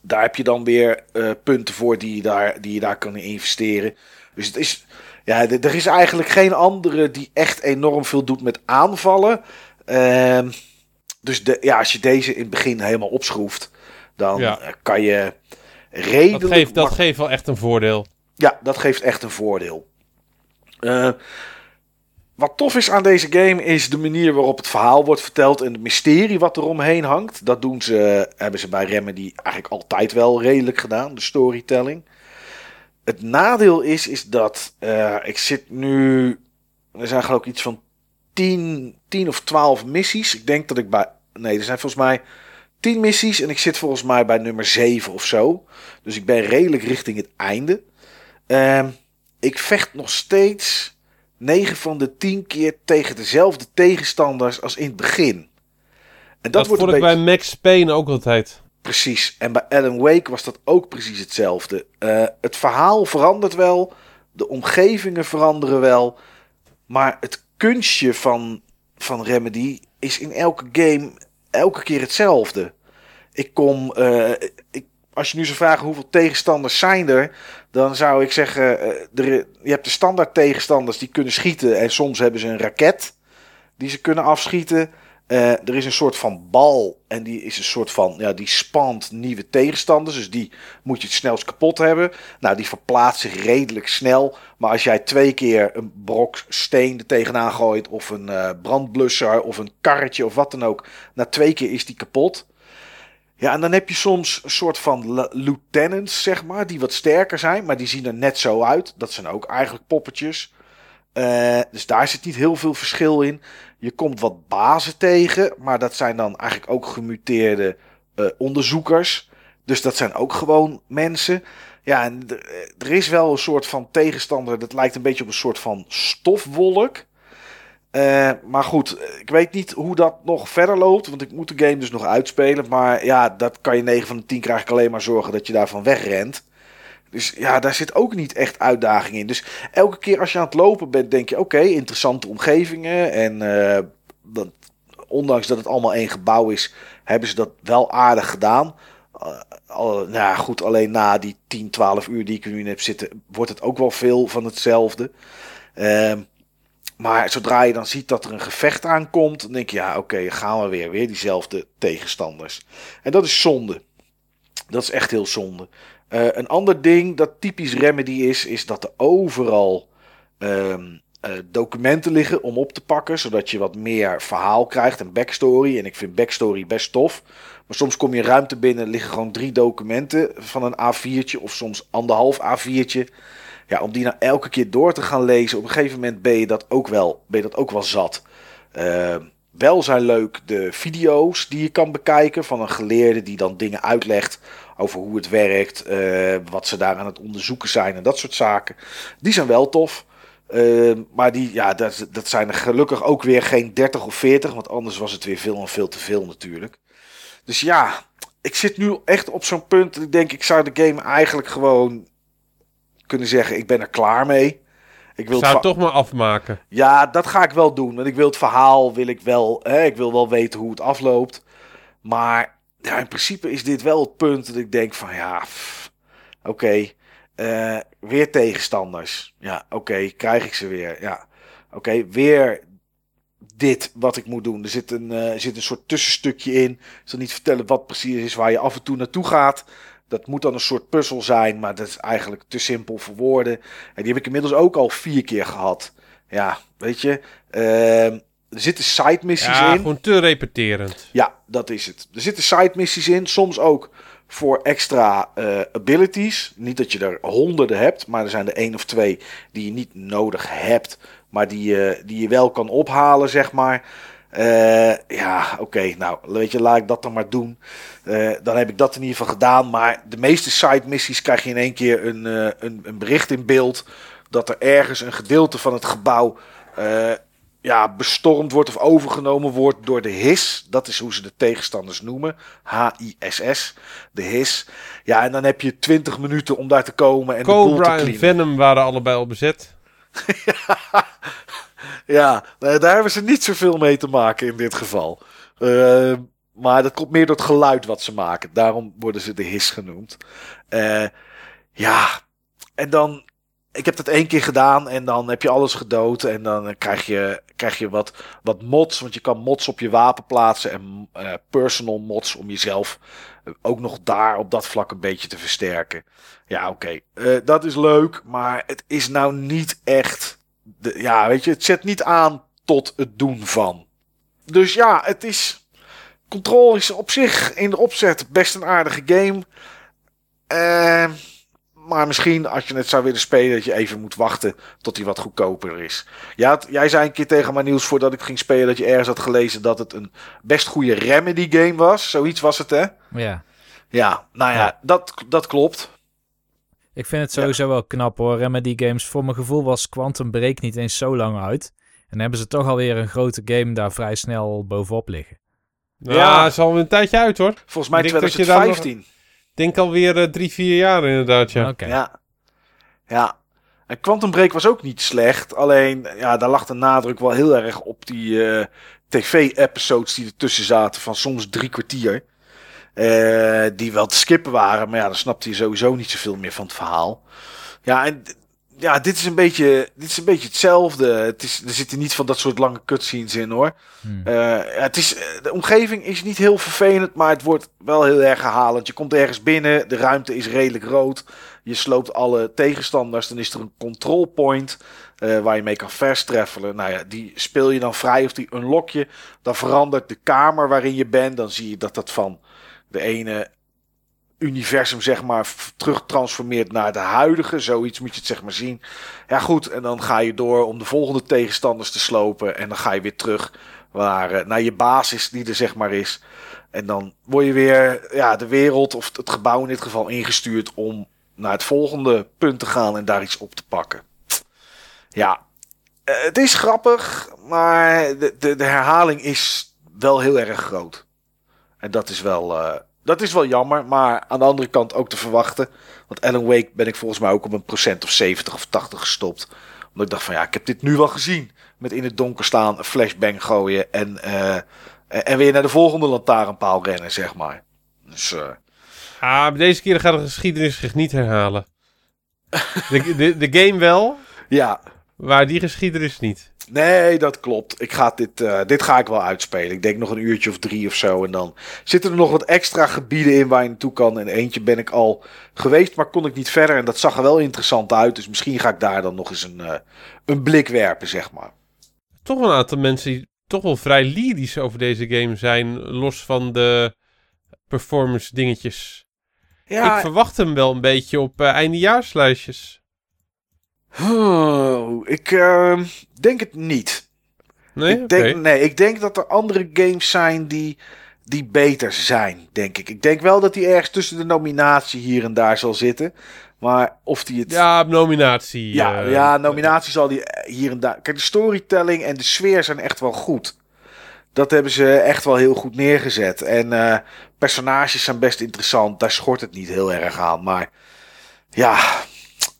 daar heb je dan weer eh, punten voor die je, daar, die je daar kan investeren. Dus het is, ja, er is eigenlijk geen andere die echt enorm veel doet met aanvallen. Ehm, dus de, ja, als je deze in het begin helemaal opschroeft, dan Ja. kan je redelijk... Dat geeft, dat geeft wel echt een voordeel. Ja, dat geeft echt een voordeel. Eh, wat tof is aan deze game is de manier waarop het verhaal wordt verteld en het mysterie wat er omheen hangt. Dat doen ze, hebben ze bij Remedy eigenlijk altijd wel redelijk gedaan, de storytelling. Het nadeel is, is dat eh, ik zit nu, er zijn geloof ik iets van 10, 10 of 12 missies. Ik denk dat ik bij, nee, er zijn volgens mij 10 missies en ik zit volgens mij bij nummer 7 of zo. Dus ik ben redelijk richting het einde. Ehm, ik vecht nog steeds 9 van de 10 keer tegen dezelfde tegenstanders als in het begin. En dat, Dat, wordt vond ik beetje... bij Max Payne ook altijd. Precies. En bij Alan Wake was dat ook precies hetzelfde. Eh, het verhaal verandert wel. De omgevingen veranderen wel. Maar het kunstje van, van Remedy is in elke game elke keer hetzelfde. Ik kom. eh, ik, als je nu zou vragen hoeveel tegenstanders zijn er. Dan zou ik zeggen. eh, je hebt de standaard tegenstanders die kunnen schieten. En soms hebben ze een raket die ze kunnen afschieten. Eh, er is een soort van bal en die is een soort van, ja, die spant nieuwe tegenstanders. Dus die moet je het snelst kapot hebben. Nou, die verplaatst zich redelijk snel. Maar als jij twee keer een brok steen er tegenaan gooit, of een eh, brandblusser, of een karretje of wat dan ook, na twee keer is die kapot. Ja, en dan heb je soms een soort van lieutenants, zeg maar, die wat sterker zijn, maar die zien er net zo uit. Dat zijn ook eigenlijk poppetjes. Eh, dus daar zit niet heel veel verschil in. Je komt wat bazen tegen, maar dat zijn dan eigenlijk ook gemuteerde eh, onderzoekers. Dus dat zijn ook gewoon mensen. Ja, en er is wel een soort van tegenstander. Dat lijkt een beetje op een soort van stofwolk. Eh, maar goed, ik weet niet hoe dat nog verder loopt. Want ik moet de game dus nog uitspelen. Maar ja, dat kan je 9 van de 10 krijg ik alleen maar zorgen dat je daarvan wegrent. Dus ja, daar zit ook niet echt uitdaging in. Dus elke keer als je aan het lopen bent, denk je: oké, interessante omgevingen. En eh, ondanks dat het allemaal één gebouw is, hebben ze dat wel aardig gedaan. Eh, nou ja, goed, alleen na die 10, 12 uur die ik er nu in heb zitten, wordt het ook wel veel van hetzelfde. Ehm, maar zodra je dan ziet dat er een gevecht aankomt, dan denk je: ja, oké, gaan we weer. Weer diezelfde tegenstanders. En dat is zonde. Dat is echt heel zonde. Eh, een ander ding dat typisch Remedy is, is dat er overal ehm, eh, documenten liggen om op te pakken, zodat je wat meer verhaal krijgt en backstory. En ik vind backstory best tof. Maar soms kom je ruimte binnen, liggen gewoon drie documenten van een A4'tje of soms anderhalf A4'tje. Ja, om die nou elke keer door te gaan lezen, op een gegeven moment ben je dat ook wel, ben je dat ook wel zat. Eh, wel zijn leuk de video's die je kan bekijken van een geleerde die dan dingen uitlegt over hoe het werkt, eh, wat ze daar aan het onderzoeken zijn en dat soort zaken. Die zijn wel tof. Eh, maar die, ja, dat, dat zijn er gelukkig ook weer geen 30 of 40, want anders was het weer veel en veel te veel natuurlijk. Dus ja, ik zit nu echt op zo'n punt. Ik denk, ik zou de game eigenlijk gewoon kunnen zeggen: ik ben er klaar mee. Ik wil Zou het toch maar afmaken. ja, dat ga ik wel doen. Want ik wil het verhaal, wil ik wel, hè, ik wil wel weten hoe het afloopt. Maar ja, in principe is dit wel het punt dat ik denk van ja, oké, eh, weer tegenstanders. Ja, oké, krijg ik ze weer. Ja, oké, weer dit wat ik moet doen. Er zit een, er zit een soort tussenstukje in. Ik zal niet vertellen wat precies is waar je af en toe naartoe gaat. Dat moet dan een soort puzzel zijn, maar dat is eigenlijk te simpel voor woorden. En die heb ik inmiddels ook al vier keer gehad. Ja, weet je. ehm, er zitten side missies Ja, in. gewoon te repeterend. Ja, dat is het. Er zitten side missies in. Soms ook voor extra eh, abilities. Niet dat je er honderden hebt, maar er zijn er één of twee die je niet nodig hebt. Maar die, je die je wel kan ophalen, zeg maar. Eh, ja, oké. nou, weet je, laat ik dat dan maar doen. Eh, dan heb ik dat in ieder geval gedaan. Maar de meeste side missies krijg je in één keer een, eh, een, een bericht in beeld. Dat er ergens een gedeelte van het gebouw ja, bestormd wordt of overgenomen wordt door de HIS. Dat is hoe ze de tegenstanders noemen. H-I-S-S. De HIS. Ja, en dan heb je 20 minuten om daar te komen en de boel te en. Venom waren allebei al bezet. Ja, [laughs] nee, daar hebben ze niet zoveel mee te maken in dit geval. Eh, Maar dat komt meer door het geluid wat ze maken. Daarom worden ze de his genoemd. Eh, ja, en dan. Ik heb dat één keer gedaan en dan heb je alles gedood. En dan krijg je, krijg je wat, wat mods. Want je kan mods op je wapen plaatsen. En eh, personal mods om jezelf ook nog daar op dat vlak een beetje te versterken. Ja, oké. Dat is leuk. Maar het is nou niet echt. De, ja, weet je, het zet niet aan tot het doen van. Dus ja, het is. Control is op zich in de opzet best een aardige game. Eh, maar misschien als je het zou willen spelen, dat je even moet wachten tot hij wat goedkoper is. Ja, jij zei een keer tegen mij nieuws voordat ik ging spelen dat je ergens had gelezen dat het een best goede Remedy game was. Zoiets was het, hè? Ja. Ja, nou ja, Ja. Dat, dat klopt. Ik vind het sowieso wel knap hoor. Remedy Games, voor mijn gevoel was Quantum Break niet eens zo lang uit. En dan hebben ze toch alweer een grote game daar vrij snel bovenop liggen. Nou, Ja. het is al een tijdje uit hoor. Volgens mij Ik denk dat je daar nog- 2015. Ik denk alweer eh, drie, vier jaar inderdaad, ja. Oké. Ja. Ja. En Quantum Break was ook niet slecht. Alleen, ja, daar lag de nadruk wel heel erg op die eh, tv-episodes die ertussen zaten van soms drie kwartier. Eh, die wel te skippen waren, maar ja, dan snapte je sowieso niet zoveel meer van het verhaal. Ja, en ja, dit is een beetje, dit is een beetje hetzelfde. Het is, er zitten niet van dat soort lange cutscenes in hoor. Hmm. Eh, het is, eh, de omgeving is niet heel vervelend, maar het wordt wel heel erg herhalend. Je komt ergens binnen, de ruimte is redelijk rood. Je sloopt alle tegenstanders, dan is er een control point waar je mee kan travelen. Nou ja, die speel je dan vrij of die unlock je. Dan verandert de kamer waarin je bent. Dan zie je dat dat van de ene universum zeg maar terugtransformeert naar de huidige. Zoiets moet je het zeg maar zien. Ja goed, en dan ga je door om de volgende tegenstanders te slopen. En dan ga je weer terug naar, eh, naar je basis die er zeg maar is. En dan word je weer ja, de wereld of het gebouw in dit geval ingestuurd om naar het volgende punt te gaan en daar iets op te pakken. Ja, eh, het is grappig, maar de, de, de herhaling is wel heel erg groot. En dat is wel, eh, dat is wel jammer, maar aan de andere kant ook te verwachten. Want Alan Wake ben ik volgens mij ook op een procent of 70 of 80 gestopt. Omdat ik dacht van ja, ik heb dit nu wel gezien. Met in het donker staan, een flashbang gooien en, eh, en weer naar de volgende lantaarnpaal rennen, zeg maar. Dus eh, Ah, deze keer gaat de geschiedenis zich niet herhalen. De, de, de game wel, [laughs] ja, maar die geschiedenis niet. Nee, dat klopt. Ik ga dit, eh, dit ga ik wel uitspelen. Ik denk nog een uurtje of drie of zo. En dan zitten er nog wat extra gebieden in waar je naartoe kan. En eentje ben ik al geweest, maar kon ik niet verder. En dat zag er wel interessant uit. Dus misschien ga ik daar dan nog eens een, eh, een blik werpen, zeg maar. Toch een aantal mensen die toch wel vrij lyrisch over deze game zijn. Los van de performance dingetjes. Ja, Ik verwacht hem wel een beetje op eh, eindejaarslijstjes. Oh, ik eh, denk het niet. Nee? ik denk, Nee, ik denk dat er andere games zijn die, die beter zijn, denk ik. Ik denk wel dat hij ergens tussen de nominatie hier en daar zal zitten. Maar of die het... Ja, nominatie. Ja, eh, ja, nominatie zal die hier en daar. Kijk, de storytelling en de sfeer zijn echt wel goed. Dat hebben ze echt wel heel goed neergezet. En eh, personages zijn best interessant. Daar schort het niet heel erg aan. Maar ja,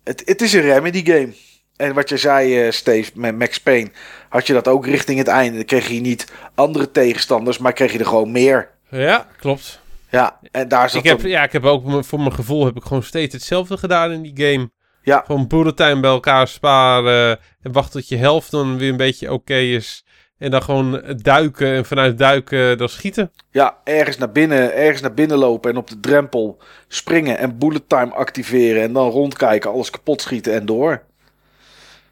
het, het is een Remedy game. En wat je zei, eh, Steve, met Max Payne, had je dat ook richting het einde. Dan kreeg je niet andere tegenstanders, maar kreeg je er gewoon meer. Ja, klopt. Ja, en daar zat Ik heb, ja, ik heb ook voor mijn gevoel heb ik gewoon steeds hetzelfde gedaan in die game. Ja. Gewoon bulletijn bij elkaar sparen. En wachten tot je helft dan weer een beetje oké is. En dan gewoon duiken en vanuit duiken dan schieten. Ja, ergens naar binnen, ergens naar binnen lopen en op de drempel springen en bullet time activeren en dan rondkijken, alles kapot schieten en door.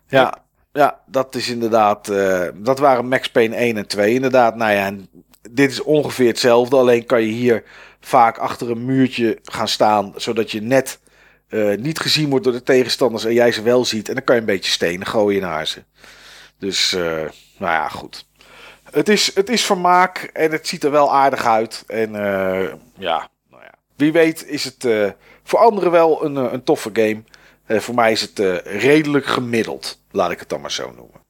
Ja, ja dat is inderdaad, eh, dat waren Max Payne 1 en 2 inderdaad. Nou ja, en dit is ongeveer hetzelfde, alleen kan je hier vaak achter een muurtje gaan staan, zodat je net eh, niet gezien wordt door de tegenstanders en jij ze wel ziet. En dan kan je een beetje stenen gooien naar ze. Dus, eh, nou ja, goed. Het is, het is vermaak en het ziet er wel aardig uit. En eh, ja, nou ja, wie weet is het eh, voor anderen wel een, eh, een toffe game. Voor mij is het redelijk gemiddeld, laat ik het dan maar zo noemen.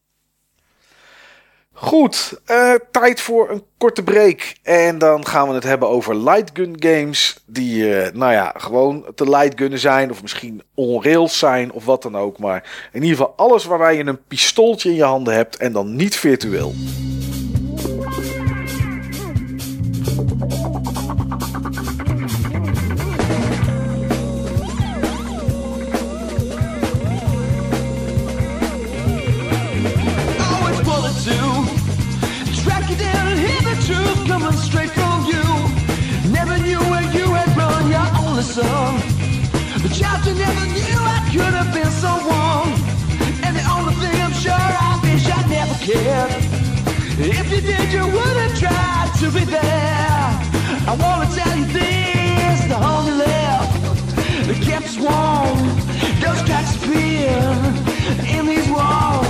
Goed, eh, tijd voor een korte break. En dan gaan we het hebben over lightgun games. Die, eh, nou ja, gewoon te lightgunnen zijn. Of misschien on-rails zijn of wat dan ook. Maar in ieder geval alles waarbij je een pistooltje in je handen hebt. En dan niet virtueel. coming straight from you. Never knew where you had run, your only son. The child you never knew I could have been someone. And the only thing I'm sure I wish I never cared. If you did, you would have tried to be there. I wanna tell you this, the only left that kept warm, those cracks appear in these walls.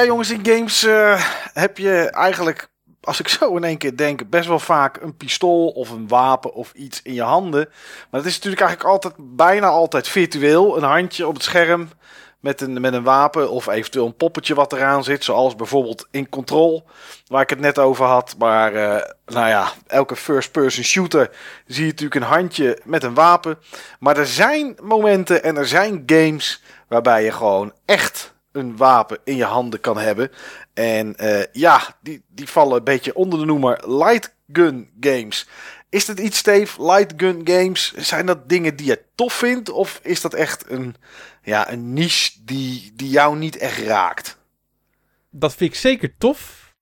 Ja, jongens, in games eh, heb je eigenlijk, als ik [laughs] zo in één keer denk, best wel vaak een pistool of een wapen of iets in je handen. Maar dat is natuurlijk eigenlijk altijd, bijna altijd virtueel. Een handje op het scherm met een, met een wapen of eventueel een poppetje wat eraan zit. Zoals bijvoorbeeld in Control, waar ik het net over had. Maar eh, nou ja, elke first-person shooter zie je natuurlijk een handje met een wapen. Maar er zijn momenten en er zijn games waarbij je gewoon echt een wapen in je handen kan hebben. En eh, ja, die, die vallen een beetje onder de noemer light gun games. Is dat iets, Steve? Light gun games? Zijn dat dingen die je tof vindt? Of is dat echt een, ja, een niche die, die jou niet echt raakt? Dat vind ik zeker tof.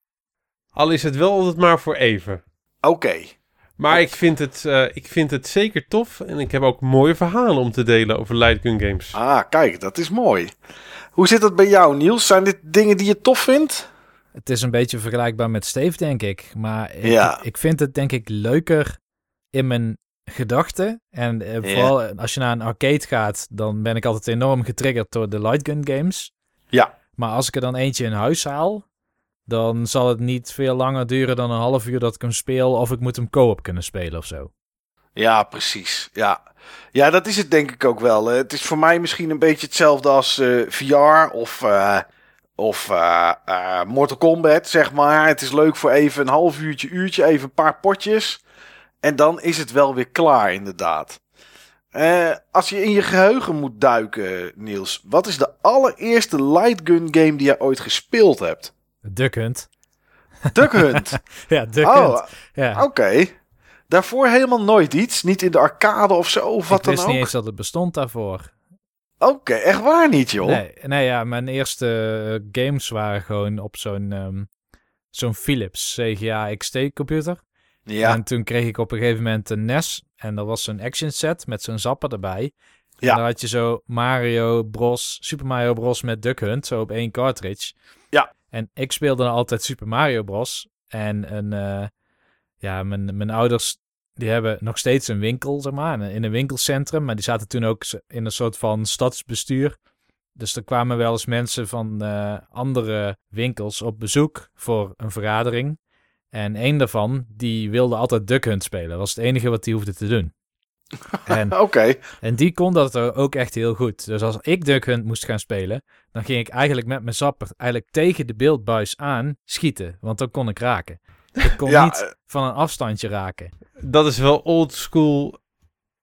Al is het wel altijd maar voor even. Oké. Maar ik vind, het, eh, ik vind het zeker tof. En ik heb ook mooie verhalen om te delen over light gun games. Ah, kijk, dat is mooi. Hoe zit dat bij jou, Niels? Zijn dit dingen die je tof vindt? Het is een beetje vergelijkbaar met Steve, denk ik. Maar ik, Ja. ik vind het denk ik leuker in mijn gedachten. En eh, vooral als je naar een arcade gaat, dan ben ik altijd enorm getriggerd door de light gun games. Ja. Maar als ik er dan eentje in huis haal, dan zal het niet veel langer duren dan een half uur dat ik hem speel. Of ik moet hem co-op kunnen spelen of zo. Ja, precies. Ja. ja, dat is het denk ik ook wel. Het is voor mij misschien een beetje hetzelfde als eh, VR of, eh, of eh, Mortal Kombat, zeg maar. Het is leuk voor even een half uurtje, uurtje, even een paar potjes. En dan is het wel weer klaar, inderdaad. Als je in je geheugen moet duiken, Niels, wat is de allereerste light gun game die je ooit gespeeld hebt? Duck Hunt. Duck Hunt. [laughs] Ja, Duck oh, Hunt. Ja. oké. Daarvoor helemaal nooit iets? Niet in de arcade of zo, of wat ik dan wist ook? niet eens dat het bestond daarvoor. Oké, echt waar niet, joh. Nee, nee, ja, mijn eerste eh, games waren gewoon op zo'n ehm, zo'n Philips CGA XT computer. Ja, En toen kreeg ik op een gegeven moment een NES. En dat was zo'n action set met zo'n zapper erbij. Ja. En dan had je zo Mario Bros, Super Mario Bros met Duck Hunt, zo op één cartridge. En ik speelde altijd Super Mario Bros. En een, eh, ja, mijn, mijn ouders, die hebben nog steeds een winkel, zeg maar, in een winkelcentrum. Maar die zaten toen ook in een soort van stadsbestuur. Dus er kwamen wel eens mensen van eh, andere winkels op bezoek voor een vergadering. En een daarvan, die wilde altijd Duck Hunt spelen. Dat was het enige wat hij hoefde te doen. En, [laughs] oké. en die kon dat er ook echt heel goed. Dus als ik Duck Hunt moest gaan spelen, dan ging ik eigenlijk met mijn zapper eigenlijk tegen de beeldbuis aan schieten. Want dan kon ik raken. Ik kon [laughs] Ja, niet eh, van een afstandje raken. Dat is wel old school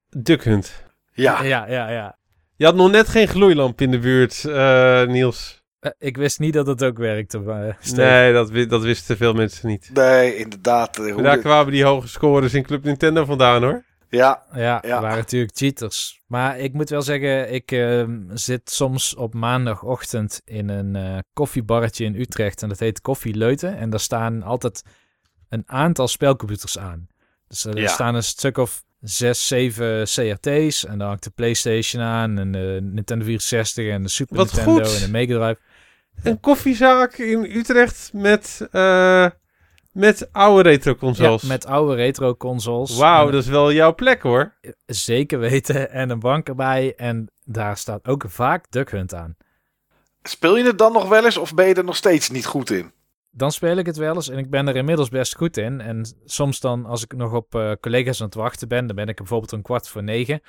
Duck Hunt. Ja, Ja, ja, ja. Je had nog net geen gloeilamp in de buurt, eh, Niels. Eh, Ik wist niet dat het ook werkte. maar. Nee, dat, dat wisten veel mensen niet. nee, inderdaad. hoe Daar kwamen die hoge scores in Club Nintendo vandaan hoor. Ja, Ja, Ja. waren natuurlijk cheaters. Maar ik moet wel zeggen, ik ehm, zit soms op maandagochtend in een eh, koffiebarretje in Utrecht. En dat heet Koffie Leuten. En daar staan altijd een aantal spelcomputers aan. Dus er Ja. staan een stuk of zes, zeven CRT's. En dan hangt de PlayStation aan. En de Nintendo 64 en de Super Wat Nintendo goed. en de Mega Drive. Een koffiezaak in Utrecht met, eh, met oude retro consoles. Ja, met oude retro consoles. Wauw, dat is wel jouw plek hoor. Zeker weten. En een bank erbij. En daar staat ook vaak Duck Hunt aan. speel je het dan nog wel eens of ben je er nog steeds niet goed in? dan speel ik het wel eens en ik ben er inmiddels best goed in. En soms dan, als ik nog op eh, collega's aan het wachten ben, dan ben ik bijvoorbeeld een kwart voor negen.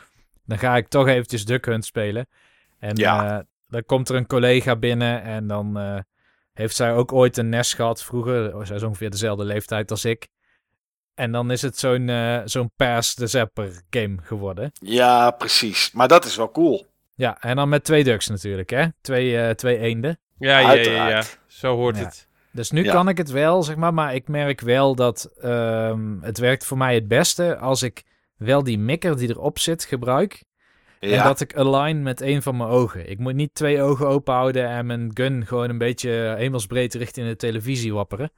Dan ga ik toch eventjes Duck Hunt spelen. En Ja. eh, dan komt er een collega binnen en dan eh, heeft zij ook ooit een NES gehad vroeger. Zij is ongeveer dezelfde leeftijd als ik. En dan is het zo'n eh, zo'n Pass the Zapper game geworden. Ja, precies. Maar dat is wel cool. Ja, en dan met twee ducks natuurlijk, hè? Twee, eh, twee eenden. Ja, ja, ja. Zo hoort Ja. het. Dus nu Ja. kan ik het wel, zeg maar. Maar ik merk wel dat ehm, het werkt voor mij het beste als ik wel die mikker die erop zit gebruik. En dat ik align met een van mijn ogen. Ik moet niet twee ogen open houden en mijn gun gewoon een beetje hemelsbreed richting de televisie wapperen.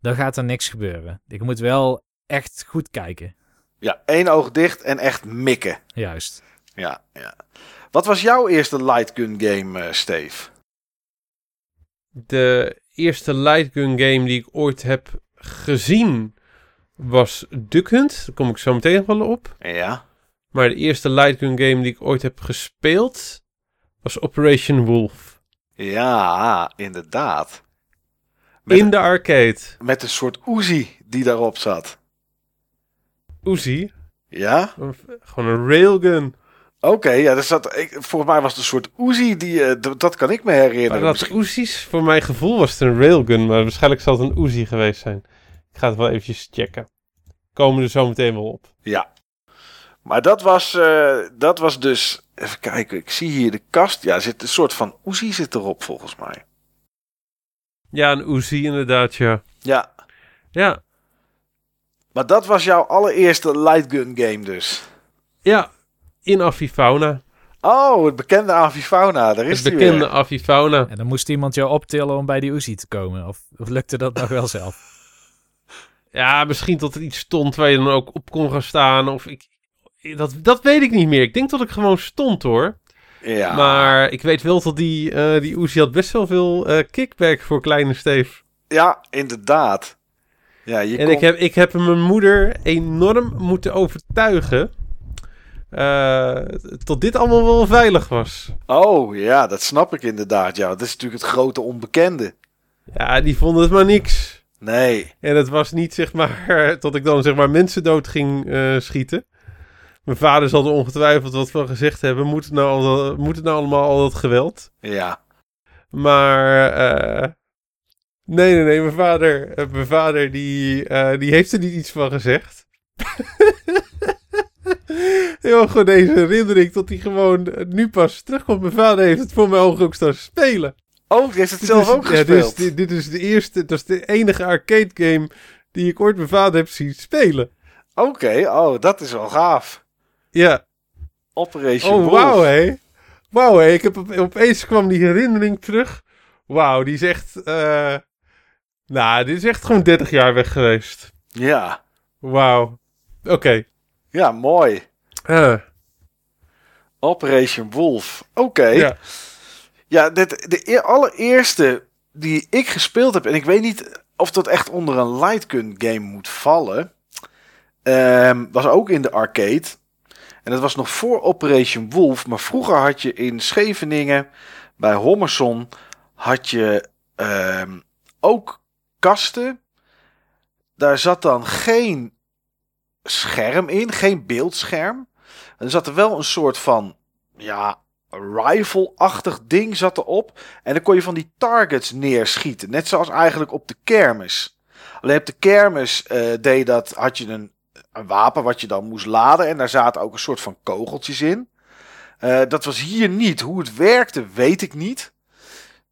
Dan gaat er niks gebeuren. Ik moet wel echt goed kijken. ja, één oog dicht en echt mikken. Juist. Ja, ja. Wat was jouw eerste light gun game, eh, Steve? De eerste light gun game die ik ooit heb gezien was Duck Hunt. Daar kom ik zo meteen wel op. Ja. Maar de eerste light gun game die ik ooit heb gespeeld was Operation Wolf. Ja, inderdaad. Met, In de arcade. met een soort Uzi die daarop zat. Uzi. Ja? Gewoon een railgun. Oké, ja, dat zat, ik, volgens mij was het een soort Uzi, die, d- dat kan ik me herinneren. Maar dat Misschien- Uzi's, voor mijn gevoel was het een railgun, maar waarschijnlijk zal het een Uzi geweest zijn. Ik ga het wel eventjes checken. Komen we er zo meteen wel op. Ja. Maar dat was, eh, dat was dus, even kijken, ik zie hier de kast. Ja, er zit een soort van Uzi zit erop volgens mij. Ja, een Uzi inderdaad, ja. Ja, Ja, maar dat was jouw allereerste light gun game dus. ja. In Avifauna. Oh, het bekende Avifauna, daar is Het bekende weer. Avifauna. En dan moest iemand jou optillen om bij die Uzi te komen. Of, of lukte dat nog wel zelf? [laughs] Ja, misschien dat er iets stond waar je dan ook op kon gaan staan. Of ik, dat, dat weet ik niet meer. Ik denk dat ik gewoon stond hoor. Ja, Maar ik weet wel dat die, eh die Uzi had best wel veel eh, kickback voor kleine Steve. ja, inderdaad. Ja, je En kon- ik heb, ik heb mijn moeder enorm moeten overtuigen. eh, tot dit allemaal wel veilig was. Oh, ja, dat snap ik inderdaad. Ja, dat is natuurlijk het grote onbekende. Ja, die vonden het maar niks. Nee. En het was niet zeg maar [laughs] dat ik dan zeg maar mensen dood ging schieten. Mijn vader zal er ongetwijfeld wat van gezegd hebben. Moet het nou, al dat- moet het nou allemaal al dat geweld? Ja. Maar eh, nee, nee, nee. Mijn vader, eh, mijn vader die, eh, die heeft er niet iets van gezegd. [laughs] Heel gewoon deze herinnering tot hij gewoon nu pas terugkomt. Mijn vader heeft het voor mijn ogen ook staan spelen. Oh, die heeft het Dit zelf is- ook ja, dit, gespeeld. is, dit, dit is de eerste, dat is de enige arcade game die ik ooit mijn vader heb zien spelen. Oké, oh, dat is wel gaaf. Ja. Operation Oh, Wolf. wauw, hé. Wauw, hé. Ik heb op, opeens kwam die herinnering terug. Wauw, die is echt... eh, nou, dit is echt gewoon 30 jaar weg geweest. Ja. Wauw. Oké. Ja, mooi. Eh, Operation Wolf. Oké. Ja, ja. dit, de e- allereerste die ik gespeeld heb, en ik weet niet of dat echt onder een light gun game moet vallen, ehm, was ook in de arcade. En dat was nog voor Operation Wolf, maar vroeger had je in Scheveningen bij Hommerson had je ehm, ook kasten. Daar zat dan geen scherm in, geen beeldscherm. Er zat er wel een soort van, ja, rifle-achtig ding zat erop. En dan kon je van die targets neerschieten. Net zoals eigenlijk op de kermis. Alleen op de kermis eh, deed dat, had je een, een wapen wat je dan moest laden. En daar zaten ook een soort van kogeltjes in. Eh, dat was hier niet. Hoe het werkte, weet ik niet.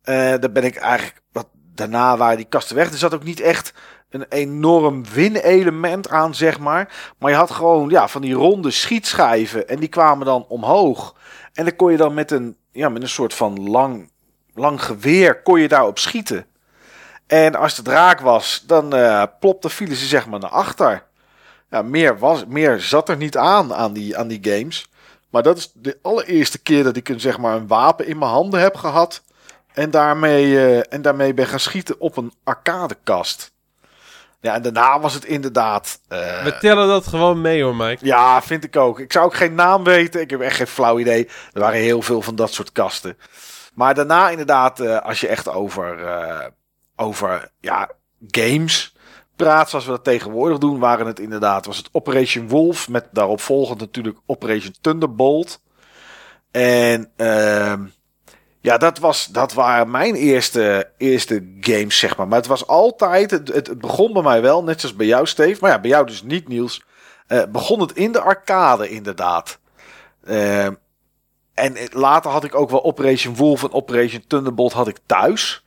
Eh daar ben ik eigenlijk. Wat, daarna waren die kasten weg. Er zat ook niet echt een enorm win-element aan, zeg maar. Maar je had gewoon ja, van die ronde schietschijven en die kwamen dan omhoog. En dan kon je dan met een, ja, met een soort van lang, lang geweer kon je daarop schieten. En als het raak was, dan eh plopte, vielen ze zeg maar naar achter. Ja, meer, was, meer zat er niet aan, aan die, aan die games. Maar dat is de allereerste keer dat ik een, zeg maar, een wapen in mijn handen heb gehad. En daarmee, eh, en daarmee ben gaan schieten op een arcadekast. Ja, en daarna was het inderdaad... eh, We tellen dat gewoon mee hoor, Mike. ja, vind ik ook. Ik zou ook geen naam weten. Ik heb echt geen flauw idee. Er waren heel veel van dat soort kasten. Maar daarna inderdaad, eh, als je echt over, over ja, games praat, zoals we dat tegenwoordig doen, waren het inderdaad, was het Operation Wolf, met daarop volgend natuurlijk Operation Thunderbolt. En ehm, ja, dat, was, dat waren mijn eerste, eerste games, zeg maar. Maar het was altijd, het, het begon bij mij wel, net zoals bij jou, Steve. Maar ja, bij jou dus niet, Niels. Eh, begon het in de arcade, inderdaad. Eh, en later had ik ook wel Operation Wolf en Operation Thunderbolt had ik thuis.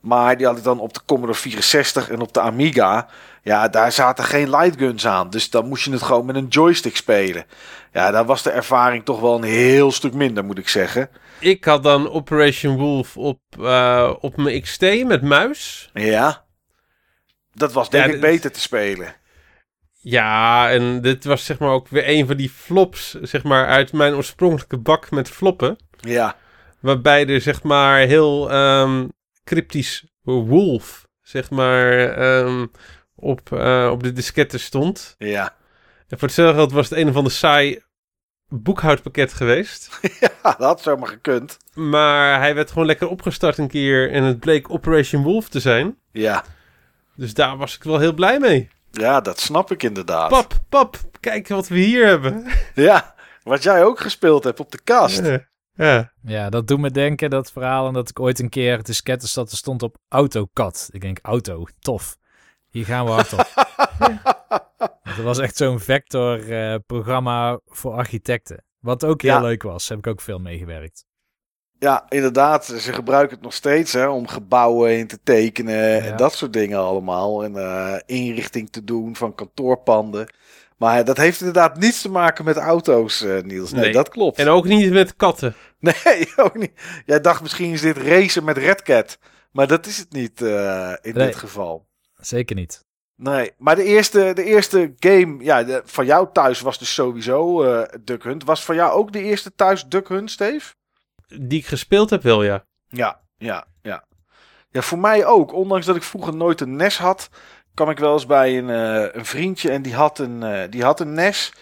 Maar die had ik dan op de Commodore 64 en op de Amiga. Ja, daar zaten geen lightguns aan. Dus dan moest je het gewoon met een joystick spelen. Ja, daar was de ervaring toch wel een heel stuk minder, moet ik zeggen. Ik had dan Operation Wolf op, eh, op mijn XT met muis. Ja. Dat was denk Ja, ik beter te spelen. Ja, en dit was zeg maar ook weer een van die flops, zeg maar, uit mijn oorspronkelijke bak met floppen. Ja. Waarbij er zeg maar heel ehm, cryptisch wolf, zeg maar, ehm, op, eh, op de disketten stond. Ja. En voor hetzelfde geld was het een of ander saai boekhoudpakket geweest. [laughs] ja, dat had zomaar gekund. Maar hij werd gewoon lekker opgestart een keer en het bleek Operation Wolf te zijn. Ja. Dus daar was ik wel heel blij mee. Ja, dat snap ik inderdaad. Pap, pap, kijk wat we hier hebben. Ja. Wat jij ook gespeeld hebt op de kast. Ja. Ja. Ja, dat doet me denken, dat verhaal, en dat ik ooit een keer disketten zat, er stond op AutoCAD. Ik denk, auto, tof. Hier gaan we hard op. [laughs] Dat was echt zo'n vector-programma voor architecten. Wat ook heel Ja. leuk was, heb ik ook veel meegewerkt. Ja, inderdaad. Ze gebruiken het nog steeds hè, om gebouwen in te tekenen Ja. en dat soort dingen allemaal. En eh, inrichting te doen van kantoorpanden. Maar dat heeft inderdaad niets te maken met auto's, eh, Niels. Nee, Nee. dat klopt. En ook niet met katten. Nee, [laughs] ook niet. Jij dacht misschien is dit racen met Redcat. Maar dat is het niet eh, in Nee. dit geval. Zeker niet. Nee, maar de eerste, de eerste game ja, de, van jou thuis was dus sowieso eh Duck Hunt. Was voor jou ook de eerste thuis Duck Hunt, Steve? Die ik gespeeld heb wel, ja. Ja, ja, ja. Ja, voor mij ook. Ondanks dat ik vroeger nooit een NES had, kwam ik wel eens bij een, eh, een vriendje en die had een, eh, die had een NES.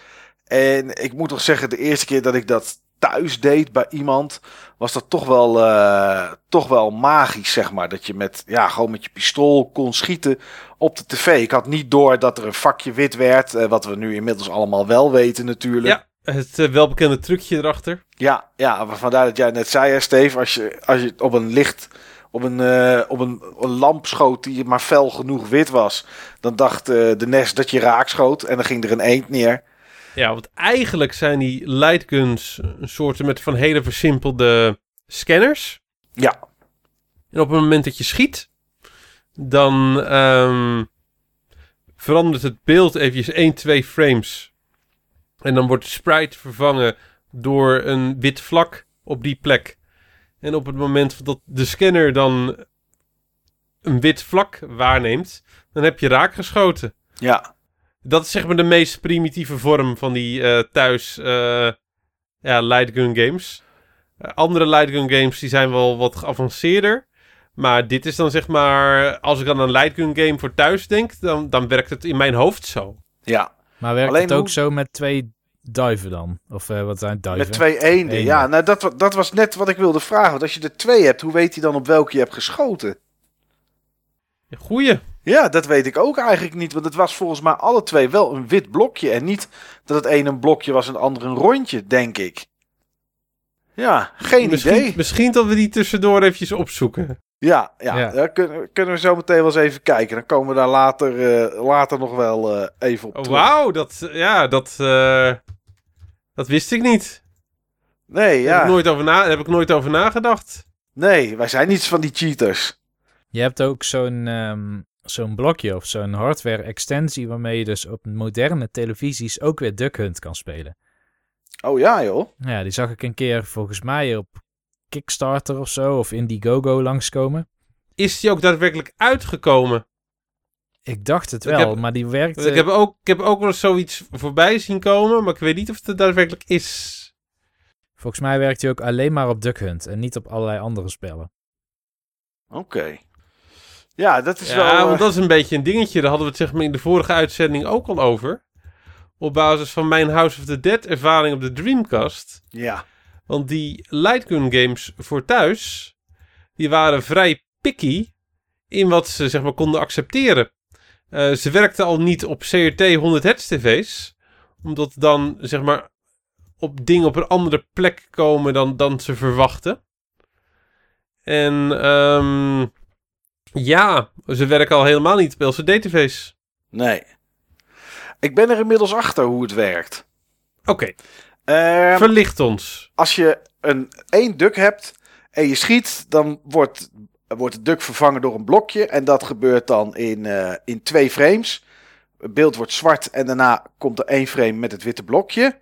En ik moet toch zeggen, de eerste keer dat ik dat thuis deed bij iemand, was dat toch wel, eh, toch wel magisch, zeg maar. Dat je met, ja, gewoon met je pistool kon schieten op de tv. Ik had niet door dat er een vakje wit werd, wat we nu inmiddels allemaal wel weten natuurlijk. Ja, het welbekende trucje erachter. Ja, ja, vandaar dat jij net zei, hè, Steve, als je, als je op een licht, op een, eh, op een, een lamp schoot die maar fel genoeg wit was, dan dacht eh, de NES dat je raak schoot en dan ging er een eend neer. Ja, want eigenlijk zijn die lightguns een soort met van hele versimpelde scanners. Ja, En op het moment dat je schiet, dan ehm, verandert het beeld eventjes 1, 2 frames. En dan wordt de sprite vervangen door een wit vlak op die plek. En op het moment dat de scanner dan een wit vlak waarneemt, dan heb je raak geschoten. ja, Dat is zeg maar de meest primitieve vorm van die eh, thuis eh ja, lightgun games. Eh, andere lightgun games die zijn wel wat geavanceerder. Maar dit is dan zeg maar, als ik aan een lightgun game voor thuis denk, dan, dan werkt het in mijn hoofd zo. ja. Maar werkt Alleen het ook hoe- zo met twee duiven dan? Of eh, wat zijn duiven? Met twee eenden. Eenden. Ja, nou dat, dat was net wat ik wilde vragen. Want als je er twee hebt, hoe weet hij dan op welke je hebt geschoten? Goeie. Ja, dat weet ik ook eigenlijk niet. Want het was volgens mij alle twee wel een wit blokje. En niet dat het een een blokje was en het andere een rondje, denk ik. Ja, geen misschien, idee. Misschien dat we die tussendoor eventjes opzoeken. Ja, ja, Ja. daar kunnen, kunnen we zo meteen wel eens even kijken. Dan komen we daar later, eh, later nog wel eh, even op Oh, terug. Wauw, dat, ja, dat, eh, dat wist ik niet. Nee, Daar heb, ja. ik nooit over na, daar heb ik nooit over nagedacht. Nee, wij zijn niets van die cheaters. Je hebt ook zo'n ehm, zo'n blokje of zo'n hardware extensie waarmee je dus op moderne televisies ook weer Duck Hunt kan spelen. Oh ja, joh. Ja, die zag ik een keer volgens mij op Kickstarter of zo, of Indiegogo langskomen. Is die ook daadwerkelijk uitgekomen? Ik dacht het wel, heb- maar die werkte... Ik heb, ook, ik heb ook wel zoiets voorbij zien komen, maar ik weet niet of het er daadwerkelijk is. Volgens mij werkt hij ook alleen maar op Duck Hunt en niet op allerlei andere spellen. Oké. Ja, dat is Ja, wel... want eh, dat is een beetje een dingetje. Daar hadden we het zeg maar in de vorige uitzending ook al over. Op basis van mijn House of the Dead ervaring op de Dreamcast. Ja. Want die Lightgun games voor thuis, die waren vrij picky in wat ze zeg maar konden accepteren. Eh, ze werkten al niet op CRT 100 Hz tv's, omdat dan zeg maar op dingen op een andere plek komen dan, dan ze verwachten. En ehm, ja, ze werken al helemaal niet op LCD tv's. Nee. Ik ben er inmiddels achter hoe het werkt. Oké, Ehm, verlicht ons. als je een één duk hebt en je schiet, dan wordt, wordt de duk vervangen door een blokje. En dat gebeurt dan in, eh, in twee frames. Het beeld wordt zwart en daarna komt er één frame met het witte blokje.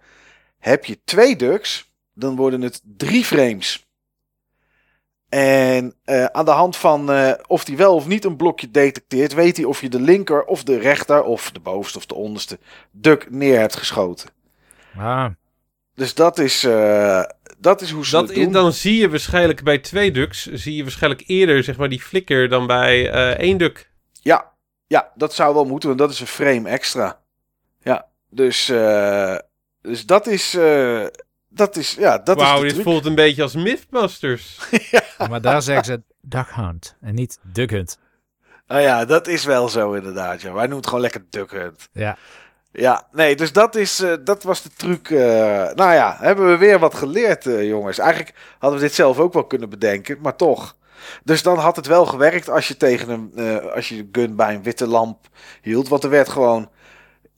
Heb je twee ducks, dan worden het drie frames. En eh, aan de hand van eh, of die wel of niet een blokje detecteert, weet hij of je de linker of de rechter of de bovenste of de onderste duck neer hebt geschoten. Ah, Dus dat is, dat is hoe ze Dat het doen. dan zie je waarschijnlijk bij twee ducks, zie je waarschijnlijk eerder zeg maar die flikker dan bij eh, één duck. Ja, ja, dat zou wel moeten, want dat is een frame extra. Ja, dus, eh, dus dat is, eh, dat is, ja, dat is dit truc. voelt een beetje als Mythbusters. [laughs] maar daar zeggen ze Duck Hunt en niet Duck Hunt. Nou ja, dat is wel zo inderdaad. Ja. Wij noemen het gewoon lekker Duck Hunt. Ja, Ja, nee, dus dat, is, eh, dat was de truc. eh, nou ja, hebben we weer wat geleerd, eh, jongens. Eigenlijk hadden we dit zelf ook wel kunnen bedenken, maar toch. Dus dan had het wel gewerkt als je tegen eh, als je de gun bij een witte lamp hield. Want er werd gewoon,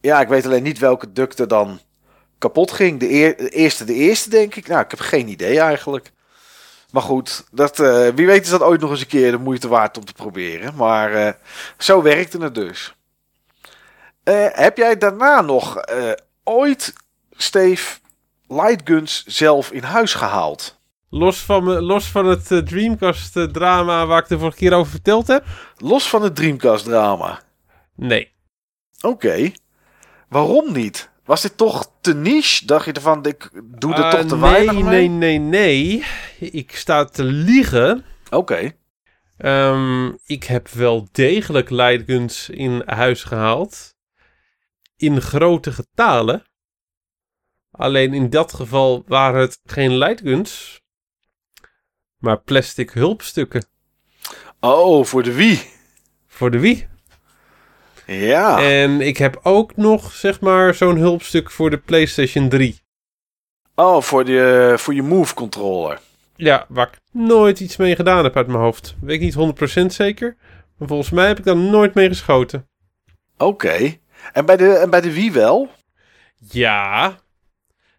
ja, ik weet alleen niet welke duct er dan kapot ging. De, eer- de eerste, de eerste, denk ik. Nou, ik heb geen idee eigenlijk. Maar goed, dat, wie weet is dat ooit nog eens een keer de moeite waard om te proberen. Maar zo werkte het dus. Eh, heb jij daarna nog eh, ooit, Steve, lightguns zelf in huis gehaald? Los van, me, los van het eh, Dreamcast eh, drama waar ik de vorige keer over verteld heb? Los van het Dreamcast drama. Nee. Oké. Waarom niet? Was dit toch te niche? Dacht je ervan, ik doe er toch te nee, weinig mee? Nee, nee, nee. Ik sta te liegen. Oké. Ehm, ik heb wel degelijk lightguns in huis gehaald. In grote getalen. Alleen in dat geval waren het geen lightguns. Maar plastic hulpstukken. Oh, voor de Wii. Voor de Wii. Ja. En ik heb ook nog, zeg maar, zo'n hulpstuk voor de PlayStation 3. Oh, voor, de, voor je Move controller. Ja, waar ik nooit iets mee gedaan heb uit mijn hoofd. Weet ik niet 100% zeker. Maar volgens mij heb ik daar nooit mee geschoten. Oké. En, bij de, en bij de Wii wel? Ja.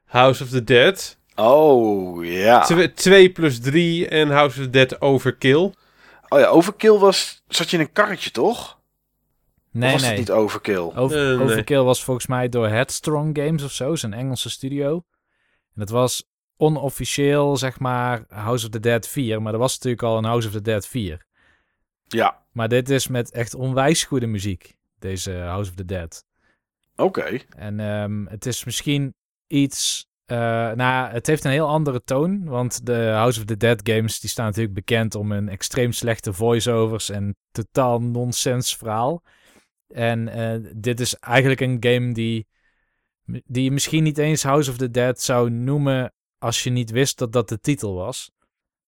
House of the Dead. Oh, ja. 2 plus 3 en House of the Dead Overkill. Oh ja, Overkill was... Zat je in een karretje, toch? nee, of was nee. het niet Overkill? Over- nee. Overkill was volgens mij door Headstrong Games of zo, zijn Engelse studio. En dat was onofficieel, zeg maar, House of the Dead 4. Maar er was natuurlijk al een House of the Dead 4. Ja. Maar dit is met echt onwijs goede muziek, deze House of the Dead. Oké. En ehm, het is misschien iets... eh, nou, het heeft een heel andere toon. Want de House of the Dead games die staan natuurlijk bekend om hun extreem slechte voiceovers en totaal nonsens verhaal. En eh, dit is eigenlijk een game die, die je misschien niet eens House of the Dead zou noemen als je niet wist dat dat de titel was.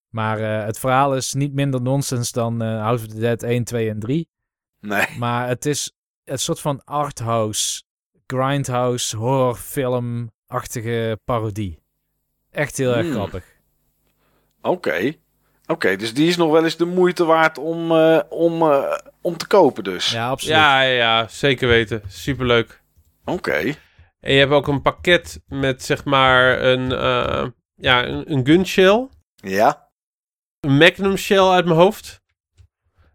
Maar eh, het verhaal is niet minder nonsens dan House of the Dead 1, 2 en 3. Nee. Maar het is een soort van arthouse, grindhouse, horrorfilm-achtige parodie. Echt heel erg Hmm. grappig. Oké. Oké, dus die is nog wel eens de moeite waard om, eh, om, eh, om te kopen dus. Ja, absoluut. Ja, ja, ja, zeker weten. Superleuk. Oké. En je hebt ook een pakket met, zeg maar, een, eh, ja, een, een gun shell. Ja. Een Magnum shell uit mijn hoofd.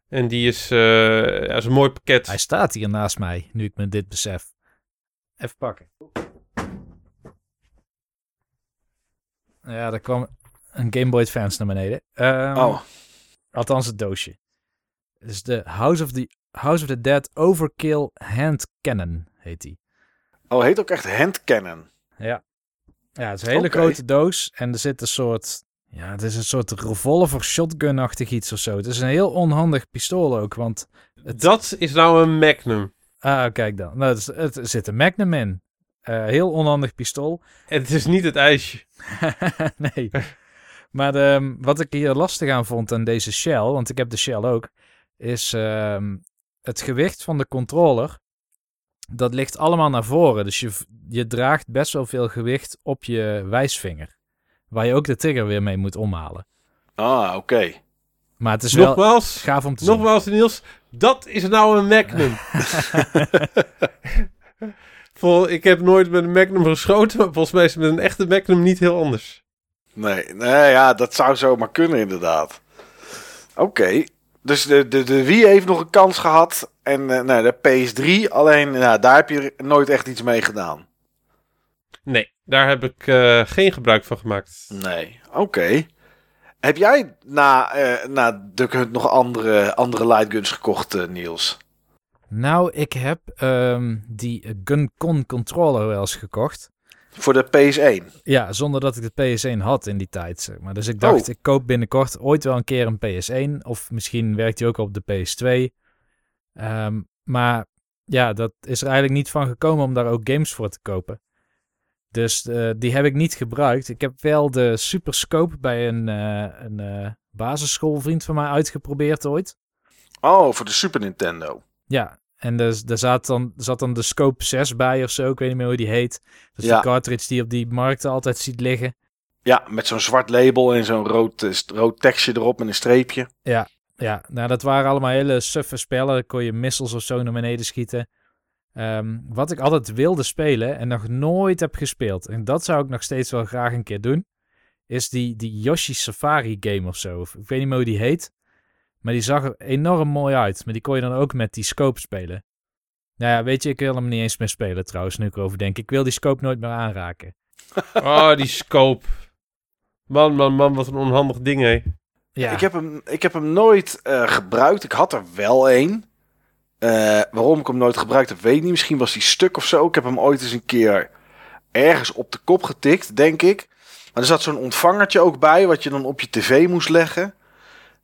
En die is, eh, ja, is een mooi pakket. Hij staat hier naast mij, nu ik me dit besef. Even pakken. Ja, er kwam een Game Boy Advance naar beneden. Ehm, Oh, Althans het doosje. Het is de House of the, House of the Dead Overkill Hand Cannon, heet die. oh heet ook echt handcannon. Ja. Ja, het is een hele grote doos en er zit een soort... Ja, het is een soort revolver shotgun-achtig iets of zo. Het is een heel onhandig pistool ook, want... Het, Dat is nou een Magnum. Ah, kijk dan. Nou, het, er zit een Magnum in. Eh, heel onhandig pistool. En het is niet het ijsje. [laughs] nee. Maar ehm, wat ik hier lastig aan vond aan deze shell, want ik heb de shell ook, is ehm, het gewicht van de controller. Dat ligt allemaal naar voren. Dus je, je draagt best wel veel gewicht op je wijsvinger. Waar je ook de trigger weer mee moet omhalen. Ah, oké. Maar het is wel Nogmaals, gaaf om te zien. nogmaals Niels, dat is nou een Magnum. [laughs] Vol, ik heb nooit met een Magnum geschoten, maar volgens mij is het met een echte Magnum niet heel anders. Nee, nee, ja, dat zou zomaar kunnen inderdaad. Oké, dus de, de, de Wii heeft nog een kans gehad. En eh, nou, de PS3, alleen nou, daar heb je nooit echt iets mee gedaan. Nee, daar heb ik eh, geen gebruik van gemaakt. Nee, oké. Heb jij na, eh na Duck Hunt nog andere, andere lightguns gekocht, eh, Niels? Nou, ik heb ehm, die GunCon controller wel eens gekocht. Voor de PS1? Ja, zonder dat ik de PS1 had in die tijd. Zeg maar. Dus ik dacht, Oh. ik koop binnenkort ooit wel een keer een PS1. Of misschien werkt hij ook op de PS2. Ehm, maar ja, dat is er eigenlijk niet van gekomen om daar ook games voor te kopen. Dus eh, die heb ik niet gebruikt. Ik heb wel de Super Scope bij een, eh, een eh, basisschoolvriend van mij uitgeprobeerd ooit. Oh, voor de Super Nintendo. Ja, en dus, daar zat dan, zat dan de Scope 6 bij of zo. Ik weet niet meer hoe die heet. Dat is Ja. die cartridge die je op die markten altijd ziet liggen. Ja, met zo'n zwart label en zo'n rood, rood tekstje erop met een streepje. Ja, nou dat waren allemaal hele suffe spellen. Dan kon je missiles of zo naar beneden schieten. Ehm, wat ik altijd wilde spelen en nog nooit heb gespeeld. En dat zou ik nog steeds wel graag een keer doen. Is die, die Yoshi Safari game of zo. Of, ik weet niet meer hoe die heet. Maar die zag er enorm mooi uit. Maar die kon je dan ook met die scope spelen. Nou ja, weet je, ik wil hem niet eens meer spelen trouwens, nu ik erover denk. Ik wil die scope nooit meer aanraken. [laughs] Oh, die scope. Man, man, man, wat een onhandig ding, hé. Ja, Ik, heb hem, ik heb hem nooit eh, gebruikt. Ik had er wel één. Eh, waarom ik hem nooit gebruikt heb, weet ik niet. Misschien was hij stuk of zo. Ik heb hem ooit eens een keer ergens op de kop getikt, denk ik. Maar er zat zo'n ontvangertje ook bij, wat je dan op je tv moest leggen.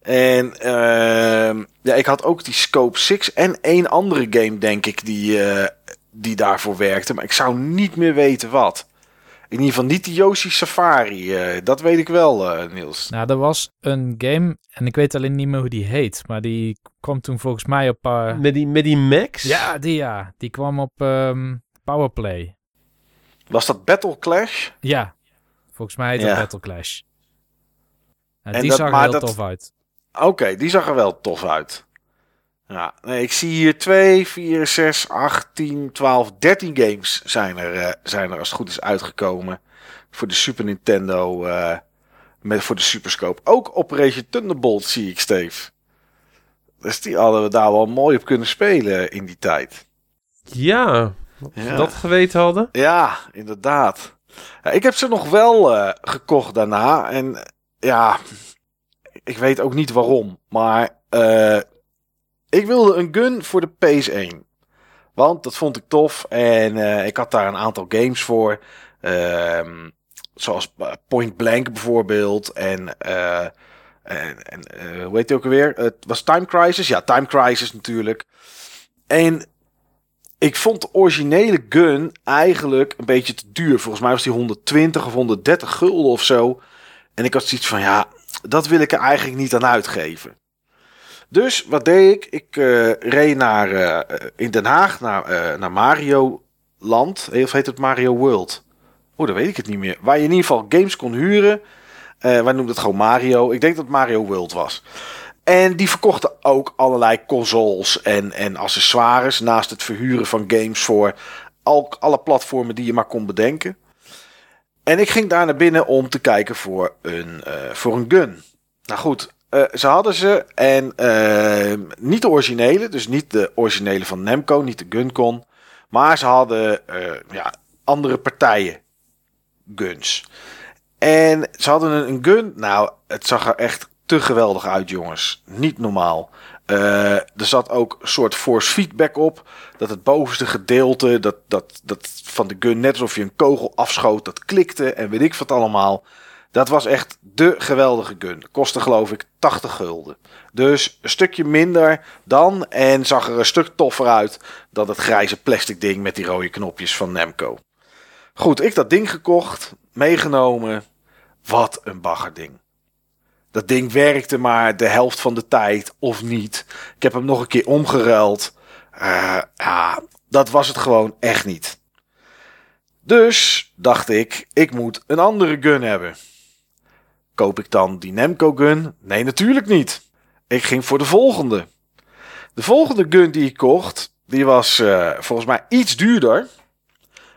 En ehm, ja, ik had ook die Scope 6 en één andere game, denk ik, die, eh, die daarvoor werkte. Maar ik zou niet meer weten wat. In ieder geval niet die Yoshi Safari. eh, dat weet ik wel, eh, Niels. Nou, er was een game, en ik weet alleen niet meer hoe die heet, maar die kwam toen volgens mij op... eh, Met die, met die Max? Ja, die ja. Die kwam op ehm, Powerplay. Was dat Battle Clash? Ja, volgens mij heet Ja. dat Battle Clash. En En die dat- zag er maar heel dat- tof uit. Oké, die zag er wel tof uit. Ja, nee, ik zie hier 2, 4, 6, 8, 10, 12, 13 games zijn er, eh, zijn er als het goed is uitgekomen. Voor de Super Nintendo, eh, met, voor de Superscope. Ook Operation Thunderbolt zie ik, Steve. Dus die hadden we daar wel mooi op kunnen spelen in die tijd. Ja, Ja, dat geweten hadden. ja inderdaad. Ja, ik heb ze nog wel eh, gekocht daarna. En ja, ik weet ook niet waarom. Maar eh, ik wilde een gun voor de PS1. Want dat vond ik tof. En eh, ik had daar een aantal games voor. Ehm, zoals eh, Point Blank bijvoorbeeld. En, eh, en, en hoe heet die ook alweer? Het was Time Crisis. Ja, Time Crisis natuurlijk. En ik vond de originele gun eigenlijk een beetje te duur. Volgens mij was die 120 of 130 gulden of zo. En ik had zoiets van, ja, dat wil ik er eigenlijk niet aan uitgeven. Dus wat deed ik? Ik eh, reed naar, eh, in Den Haag naar, eh, naar Mario Land. Of heet het Mario World? Oh, dat weet ik het niet meer. Waar je in ieder geval games kon huren. Wij noemden het gewoon Mario. Ik denk dat het Mario World was. En die verkochten ook allerlei consoles en, en accessoires. Naast het verhuren van games voor al, alle platformen die je maar kon bedenken. En ik ging daar naar binnen om te kijken voor een, voor een gun. Nou goed, eh, ze hadden ze en eh, niet de originele, dus niet de originele van Namco, niet de Guncon. Maar ze hadden eh, ja, andere partijen guns. En ze hadden een, gun, nou, het zag er echt te geweldig uit, jongens. Niet normaal. Er zat ook een soort force feedback op. Dat het bovenste gedeelte dat, dat, dat van de gun, net alsof je een kogel afschoot, dat klikte en weet ik wat allemaal. Dat was echt de geweldige gun. Kostte geloof ik 80 gulden. Dus een stukje minder dan en zag er een stuk toffer uit dan het grijze plastic ding met die rode knopjes van Namco. Goed, ik dat ding gekocht, meegenomen. Wat een baggerding. Dat ding werkte maar de helft van de tijd of niet. Ik heb hem nog een keer omgeruild. Eh, ja, dat was het gewoon echt niet. Dus dacht ik, ik moet een andere gun hebben. Koop ik dan die Nemco gun? Nee, natuurlijk niet. Ik ging voor de volgende. De volgende gun die ik kocht, die was eh, volgens mij iets duurder.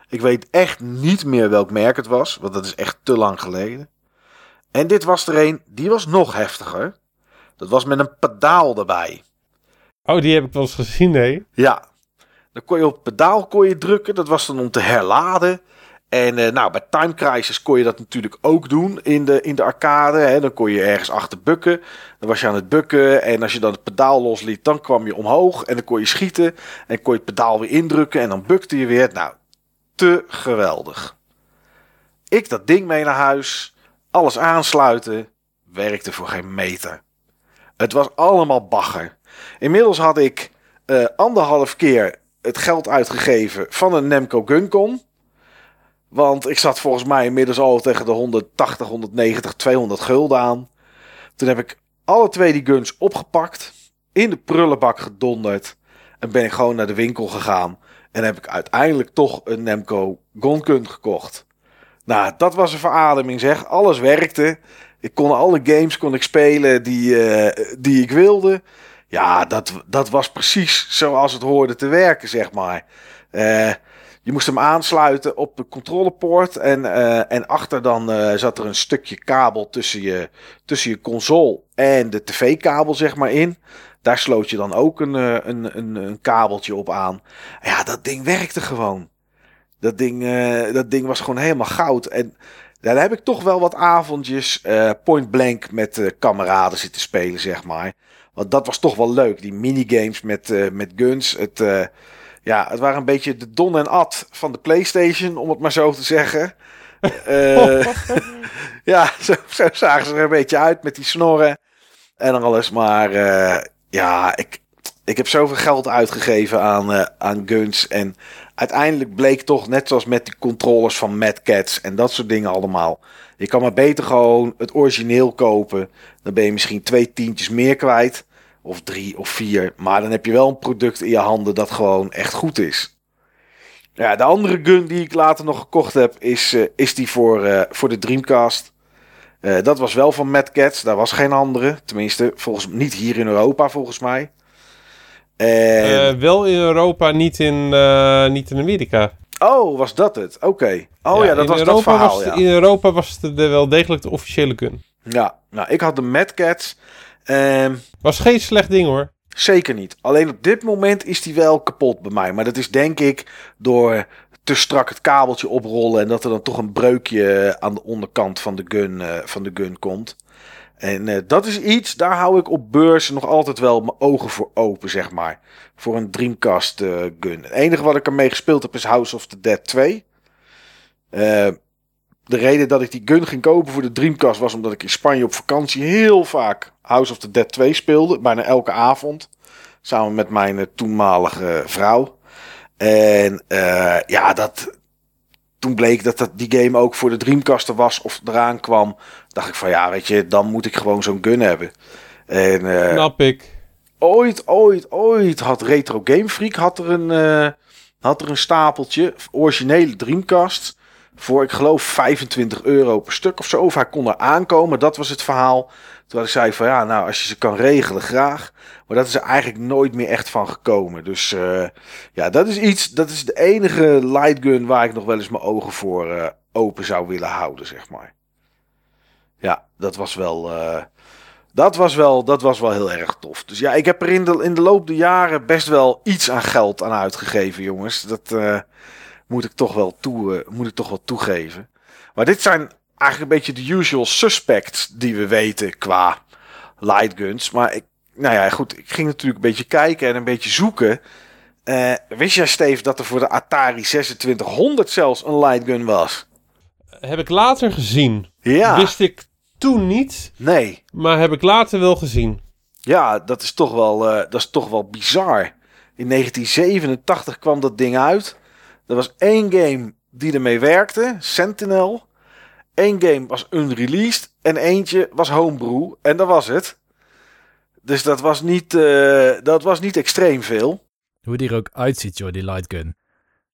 Ik weet echt niet meer welk merk het was, want dat is echt te lang geleden. En dit was er een, die was nog heftiger. Dat was met een pedaal erbij. Oh, die heb ik wel eens gezien, nee. Ja, dan kon je op het pedaal kon je drukken. Dat was dan om te herladen. En eh, nou, bij Time Crisis kon je dat natuurlijk ook doen in de, in de arcade. Hè. Dan kon je ergens achter bukken. Dan was je aan het bukken. En als je dan het pedaal losliet, dan kwam je omhoog. En dan kon je schieten. En kon je het pedaal weer indrukken. En dan bukte je weer. Nou, te geweldig. Ik dat ding mee naar huis. Alles aansluiten. Werkte voor geen meter. Het was allemaal bagger. Inmiddels had ik eh, anderhalf keer het geld uitgegeven van een Nemco Guncon. Want ik zat volgens mij inmiddels al tegen de 180, 190, 200 gulden aan. Toen heb ik alle twee die guns opgepakt. In de prullenbak gedonderd. En ben ik gewoon naar de winkel gegaan. En heb ik uiteindelijk toch een Nemco Gun gekocht. Nou, dat was een verademing zeg. Alles werkte. Ik kon alle games kon ik spelen die, eh, die ik wilde. Ja, dat, dat was precies zoals het hoorde te werken, zeg maar. Eh, je moest hem aansluiten op de controlepoort. En, eh, en achter dan eh, zat er een stukje kabel tussen je, tussen je console en de tv-kabel, zeg maar, in. Daar sloot je dan ook een, eh, een, een, een kabeltje op aan. Ja, dat ding werkte gewoon. Dat ding, dat ding was gewoon helemaal goud. En daar heb ik toch wel wat avondjes eh, point blank met kameraden zitten spelen, zeg maar. Want dat was toch wel leuk. Die minigames met, met guns. Het, ja, het waren een beetje de Don en Ad van de PlayStation, om het maar zo te zeggen. [laughs] Eh, [laughs] ja, zo, zo zagen ze er een beetje uit met die snorren en alles. Maar eh, ja, ik, ik heb zoveel geld uitgegeven aan, eh, aan guns. En uiteindelijk bleek toch, net zoals met die controllers van Mad Cats en dat soort dingen allemaal. Je kan maar beter gewoon het origineel kopen. Dan ben je misschien twee tientjes meer kwijt. Of drie of vier. Maar dan heb je wel een product in je handen dat gewoon echt goed is. Ja, de andere gun die ik later nog gekocht heb, is, eh, is die voor, eh, voor de Dreamcast. Eh, dat was wel van Mad Cats. Daar was geen andere. Tenminste, volgens, niet hier in Europa volgens mij. En... Wel in Europa, niet in, niet in Amerika. oh, was dat het? Oké. Oh ja, dat was dat verhaal. was- ja. In Europa was het de, wel degelijk de officiële gun. ja, nou, ik had de Mad Cats. Ehm, Was geen slecht ding hoor. Zeker niet. Alleen op dit moment is die wel kapot bij mij. Maar dat is denk ik door te strak het kabeltje oprollen. En dat er dan toch een breukje aan de onderkant van de gun, eh, van de gun komt. En eh, dat is iets, daar hou ik op beurs nog altijd wel mijn ogen voor open, zeg maar. Voor een Dreamcast eh, gun. Het enige wat ik ermee gespeeld heb is House of the Dead 2. De reden dat ik die gun ging kopen voor de Dreamcast was omdat ik in Spanje op vakantie heel vaak House of the Dead 2 speelde. Bijna elke avond. Samen met mijn eh, toenmalige vrouw. En eh, ja, dat, toen bleek dat, dat die game ook voor de Dreamcast er was of eraan kwam. Dacht ik van ja, weet je, dan moet ik gewoon zo'n gun hebben. En eh, Snap ik. ooit, ooit, ooit had Retro Game Freak had er een, had er een stapeltje originele Dreamcast voor ik geloof 25 euro per stuk of zo. Of hij kon er aankomen, dat was het verhaal. Terwijl ik zei van ja, nou als je ze kan regelen, graag. Maar dat is er eigenlijk nooit meer echt van gekomen. Dus eh, ja, dat is iets, dat is de enige light gun waar ik nog wel eens mijn ogen voor eh, open zou willen houden, zeg maar. Ja, dat was wel, eh, Dat was, wel, dat was wel heel erg tof. Dus ja, ik heb er in de, in de loop der jaren best wel iets aan geld aan uitgegeven, jongens. Dat moet, ik toch wel toe, eh, moet ik toch wel toegeven. Maar dit zijn eigenlijk een beetje de usual suspects die we weten qua lightguns. Maar ik, nou ja, goed, ik ging natuurlijk een beetje kijken en een beetje zoeken. Eh, wist jij, Steve, dat er voor de Atari 2600 zelfs een lightgun was? Heb ik later gezien. Ja, Wist ik toen niet, nee. maar heb ik later wel gezien. Ja, dat is toch wel, eh, dat is toch wel bizar. In 1987 kwam dat ding uit. Er was één game die ermee werkte, Sentinel. Eén game was unreleased en eentje was homebrew. En dat was het. Dus dat was niet, eh, dat was niet extreem veel. Hoe die er ook uitziet, joh, die lightgun.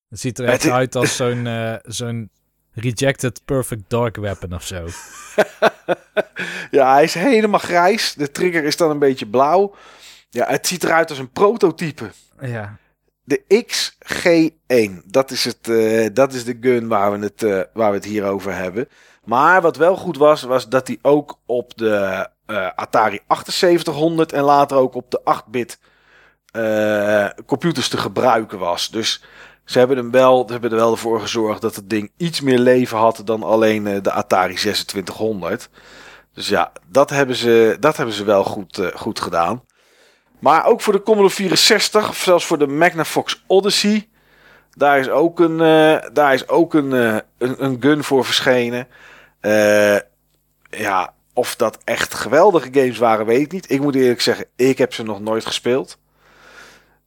Het ziet er echt uit als [laughs] zo'n eh, zo'n rejected perfect dark weapon of zo. [laughs] Ja, hij is helemaal grijs. De trigger is dan een beetje blauw. Ja, het ziet eruit als een prototype. Ja, De XG1. Dat is, het, eh, dat is de gun waar we, het, eh, waar we het hier over hebben. Maar wat wel goed was, was dat hij ook op de eh, Atari 7800 en later ook op de 8-bit eh, computers te gebruiken was. Dus ze hebben, hem wel, ze hebben er wel ervoor gezorgd dat het ding iets meer leven had dan alleen de Atari 2600. Dus ja, dat hebben ze, dat hebben ze wel goed, goed gedaan. Maar ook voor de Commodore 64, of zelfs voor de Magnavox Odyssey. Daar is ook een, eh, daar is ook een, eh, een, een gun voor verschenen. Eh, ja, of dat echt geweldige games waren, weet ik niet. Ik moet eerlijk zeggen, ik heb ze nog nooit gespeeld.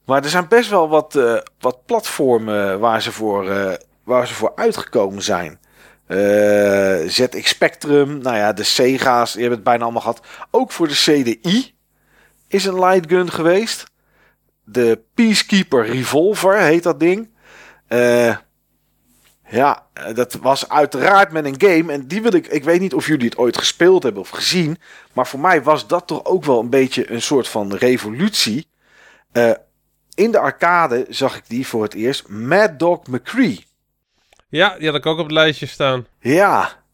Maar er zijn best wel wat, wat platformen waar ze, voor, waar ze voor uitgekomen zijn. ZX Spectrum, nou ja, de Sega's, je hebt het bijna allemaal gehad. Ook voor de CDI is een lightgun geweest. De Peacekeeper Revolver heet dat ding. Eh, ja, eh, dat was uiteraard met een game. En die wil ik. Ik weet niet of jullie het ooit gespeeld hebben of gezien. Maar voor mij was dat toch ook wel een beetje een soort van revolutie. Eh, in de arcade zag ik die voor het eerst. Mad Dog McCree. Ja, die had ik ook op het lijstje staan. Ja,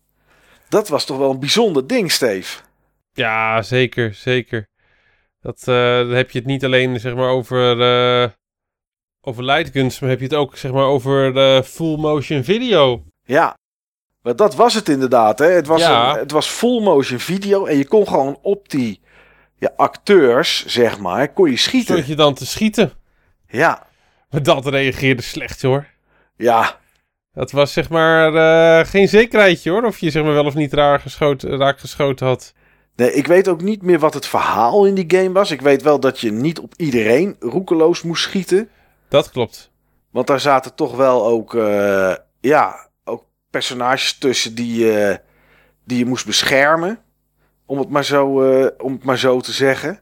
dat was toch wel een bijzonder ding, Steve. Ja, zeker, zeker. Dat, eh, dan heb je het niet alleen zeg maar over, eh over lightguns, maar heb je het ook zeg maar over full motion video. Ja, maar dat was het inderdaad. Hè? Het, was Ja. een- het was full motion video en je kon gewoon op die ja, acteurs, zeg maar, kon je schieten. Stond je dan te schieten. Ja, Maar dat reageerde slecht hoor. ja, Dat was zeg maar eh, geen zekerheidje hoor, of je zeg maar wel of niet raar geschoten, raak geschoten had. Nee, ik weet ook niet meer wat het verhaal in die game was. Ik weet wel dat je niet op iedereen roekeloos moest schieten. Dat klopt. Want daar zaten toch wel ook, eh, ja, ook personages tussen die, eh, die je moest beschermen. Om het, maar zo, eh, om het maar zo te zeggen.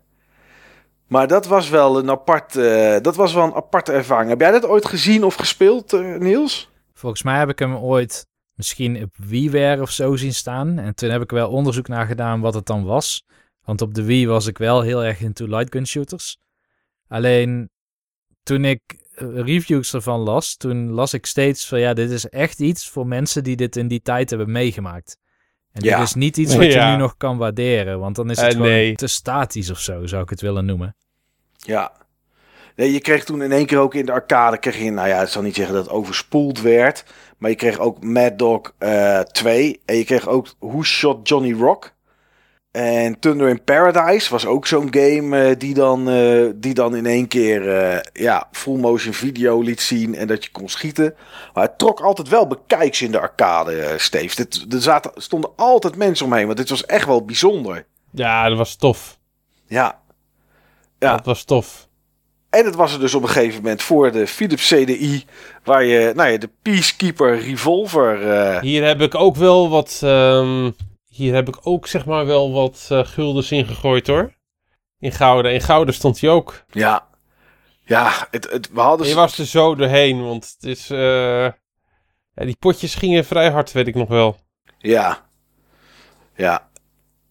Maar dat was wel een apart, eh, dat was wel een aparte ervaring. Heb jij dat ooit gezien of gespeeld, eh, Niels? volgens mij heb ik hem ooit misschien op WiiWare of zo zien staan. En toen heb ik wel onderzoek naar gedaan wat het dan was. Want op de Wii was ik wel heel erg into lightgun shooters. Alleen toen ik eh, reviews ervan las, toen las ik steeds van ja, dit is echt iets voor mensen die dit in die tijd hebben meegemaakt. En Ja. dit is niet iets wat je [laughs] Ja. nu nog kan waarderen, want dan is het Eh, gewoon nee. te statisch of zo, zou ik het willen noemen. Ja. Nee, je kreeg toen in één keer ook in de arcade, kreeg je, nou ja, ik zal niet zeggen dat het overspoeld werd. Maar je kreeg ook Mad Dog eh 2. En je kreeg ook Who Shot Johnny Rock. En Thunder in Paradise was ook zo'n game eh, die, dan, eh, die dan in één keer ja, full motion video liet zien en dat je kon schieten. Maar het trok altijd wel bekijks in de arcade. Dit, er zaten, stonden altijd mensen omheen, want dit was echt wel bijzonder. Ja, dat was tof. Ja. Ja. Dat was tof. En het was er dus op een gegeven moment voor de Philips CDI, waar je, nou ja, de Peacekeeper Revolver. eh, Hier heb ik ook wel wat. ehm, hier heb ik ook zeg maar wel wat eh, guldens in gegooid hoor. In Gouden. In Gouden stond hij ook. ja, ja, het, het, we hadden. Je was er zo doorheen, want het is. ja, die potjes gingen vrij hard, weet ik nog wel. Ja, ja,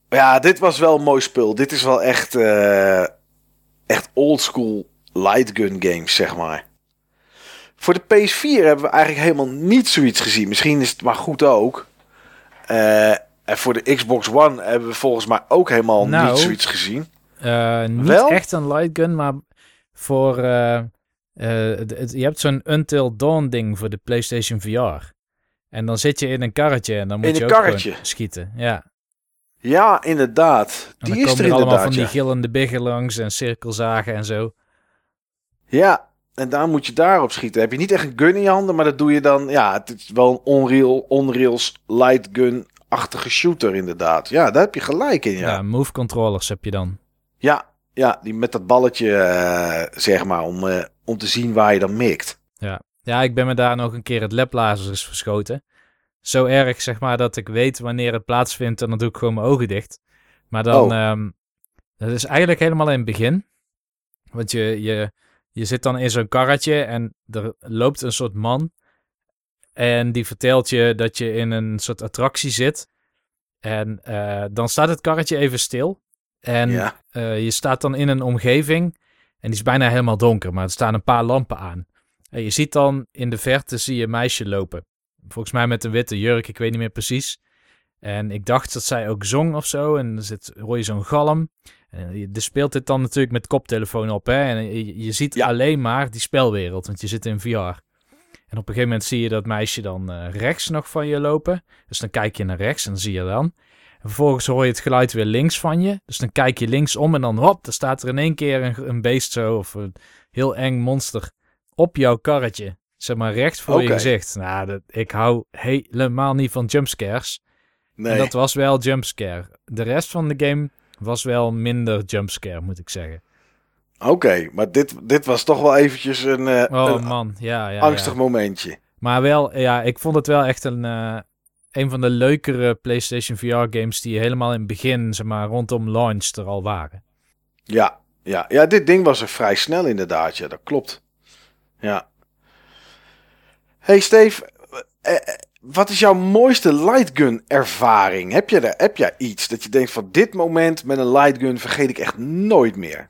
ja, dit was wel een mooi spul. Dit is wel echt, eh, echt oldschool lightgun games, zeg maar. Voor de PS4 hebben we eigenlijk helemaal niet zoiets gezien. Misschien is het maar goed ook. Eh, En voor de Xbox One hebben we volgens mij ook helemaal Nou. niet zoiets gezien. Eh, niet Wel? echt een light gun, maar voor... eh, je hebt zo'n Until Dawn ding voor de PlayStation VR. En dan zit je in een karretje en dan moet In je ook schieten. Ja. Ja, inderdaad. En Die dan is komen er er allemaal van die gillende biggen langs en cirkelzagen en zo. Ja, en daar moet je daarop schieten. Heb je niet echt een gun in je handen, maar dat doe je dan... Ja, het is wel een Unreal, Unreal's light gun-achtige shooter inderdaad. Ja, daar heb je gelijk in, Ja, ja. move controllers heb je dan. Ja, ja die met dat balletje, eh, zeg maar, om, eh, om te zien waar je dan mikt. Ja, ik ben me daar nog een keer het lablazers verschoten. Zo erg, zeg maar, dat ik weet wanneer het plaatsvindt en dan doe ik gewoon mijn ogen dicht. Maar dan, Oh. ehm, dat is eigenlijk helemaal in het begin. Want je, je, je zit dan in zo'n karretje en er loopt een soort man. En die vertelt je dat je in een soort attractie zit. En eh, dan staat het karretje even stil. En Ja. eh, je staat dan in een omgeving en die is bijna helemaal donker, maar er staan een paar lampen aan. En je ziet dan in de verte zie je een meisje lopen. Volgens mij met een witte jurk, ik weet niet meer precies. En ik dacht dat zij ook zong of zo. En er zit, hoor je zo'n galm. En je er speelt dit dan natuurlijk met koptelefoon op. Hè? En je, je ziet Ja. alleen maar die spelwereld, want je zit in VR. En op een gegeven moment zie je dat meisje dan eh, rechts nog van je lopen. Dus dan kijk je naar rechts en dan zie je dan. En vervolgens hoor je het geluid weer links van je. Dus dan kijk je links om en dan hop, dan staat er in één keer een, een beest zo of een heel eng monster op jouw karretje. Zeg maar recht voor je gezicht. Nou, dat, ik hou helemaal niet van jumpscares. Nee. En dat was wel jumpscare. De rest van de game was wel minder jumpscare, moet ik zeggen. Oké, maar dit, dit was toch wel eventjes een, eh, Oh een man, ja, ja. angstig ja. momentje. Maar wel, ja, ik vond het wel echt een, eh, een van de leukere PlayStation VR games die helemaal in het begin, zeg maar, rondom launch er al waren. Ja, ja, ja, dit ding was er vrij snel inderdaad. Ja, dat klopt. Ja. Hey Steve, eh, wat is jouw mooiste lightgun ervaring? Heb je, er, heb jij iets dat je denkt van dit moment met een lightgun vergeet ik echt nooit meer?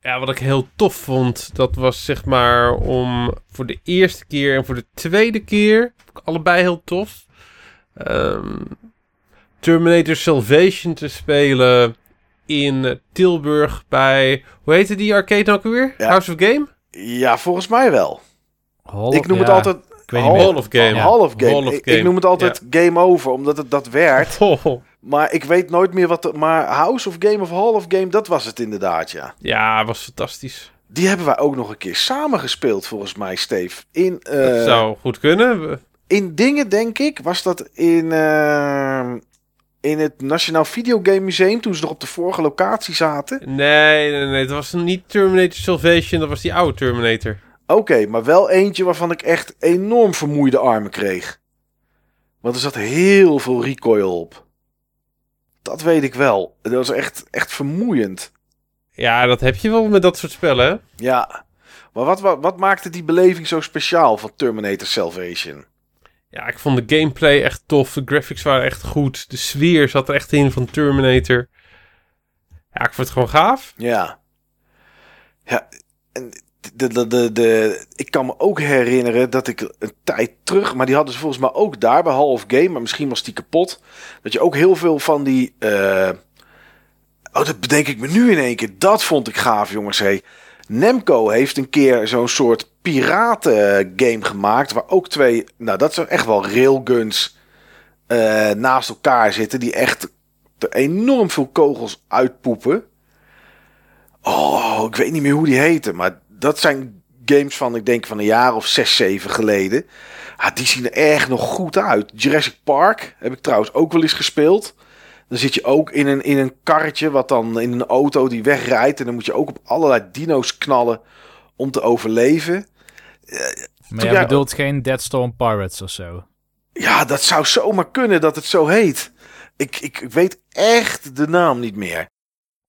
Ja, wat ik heel tof vond, dat was zeg maar om voor de eerste keer en voor de tweede keer, allebei heel tof, ehm, Terminator Salvation te spelen in Tilburg bij, hoe heette die arcade nou ook weer? Ja. House of Game? Ja, volgens mij wel. Ik noem het altijd weet niet Hall, meer. Hall of Game. Hall of Game. Hall of Ik, Game. ik noem het altijd Game Over, omdat het dat werd. [laughs] Oh, Maar ik weet nooit meer wat... de- maar House of Game of Hall of Game, dat was het inderdaad, ja. ja, was fantastisch. Die hebben wij ook nog een keer samen gespeeld, volgens mij, Steve. In, eh, dat zou goed kunnen. In dingen, denk ik, was dat in, eh, in het Nationaal Videogame Museum, toen ze nog op de vorige locatie zaten. Nee, nee, nee, dat was niet Terminator Salvation, dat was die oude Terminator. Oké, maar wel eentje waarvan ik echt enorm vermoeide armen kreeg. Want er zat heel veel recoil op. Dat weet ik wel. Dat was echt, echt vermoeiend. Ja, dat heb je wel met dat soort spellen? Ja. Maar wat, wat, wat maakte die beleving zo speciaal van Terminator Salvation? Ja, ik vond de gameplay echt tof. De graphics waren echt goed. De sfeer zat er echt in van Terminator. Ja, ik vond het gewoon gaaf. Ja. Ja, en de, de, de, ik kan me ook herinneren dat ik een tijd terug, maar die hadden ze volgens mij ook daar bij Hall of Game, maar misschien was die kapot. Dat je ook heel veel van die. eh, oh, dat bedenk ik me nu in één keer. Dat vond ik gaaf, jongens. Hey. Nemco heeft een keer zo'n soort piraten game gemaakt. Waar ook twee, nou dat zijn echt wel railguns eh, naast elkaar zitten. Die echt enorm veel kogels uitpoepen. Oh, ik weet niet meer hoe die heten. Maar dat zijn games van, ik denk van een jaar of zes, zeven geleden. Ah, die zien er echt nog goed uit. Jurassic Park heb ik trouwens ook wel eens gespeeld. Dan zit je ook in een, in een karretje, wat dan in een auto die wegrijdt. En dan moet je ook op allerlei dino's knallen om te overleven. Maar jij- bedoelt geen Deadstorm Pirates of zo? Ja, dat zou zomaar kunnen dat het zo heet. Ik, ik, ik weet echt de naam niet meer.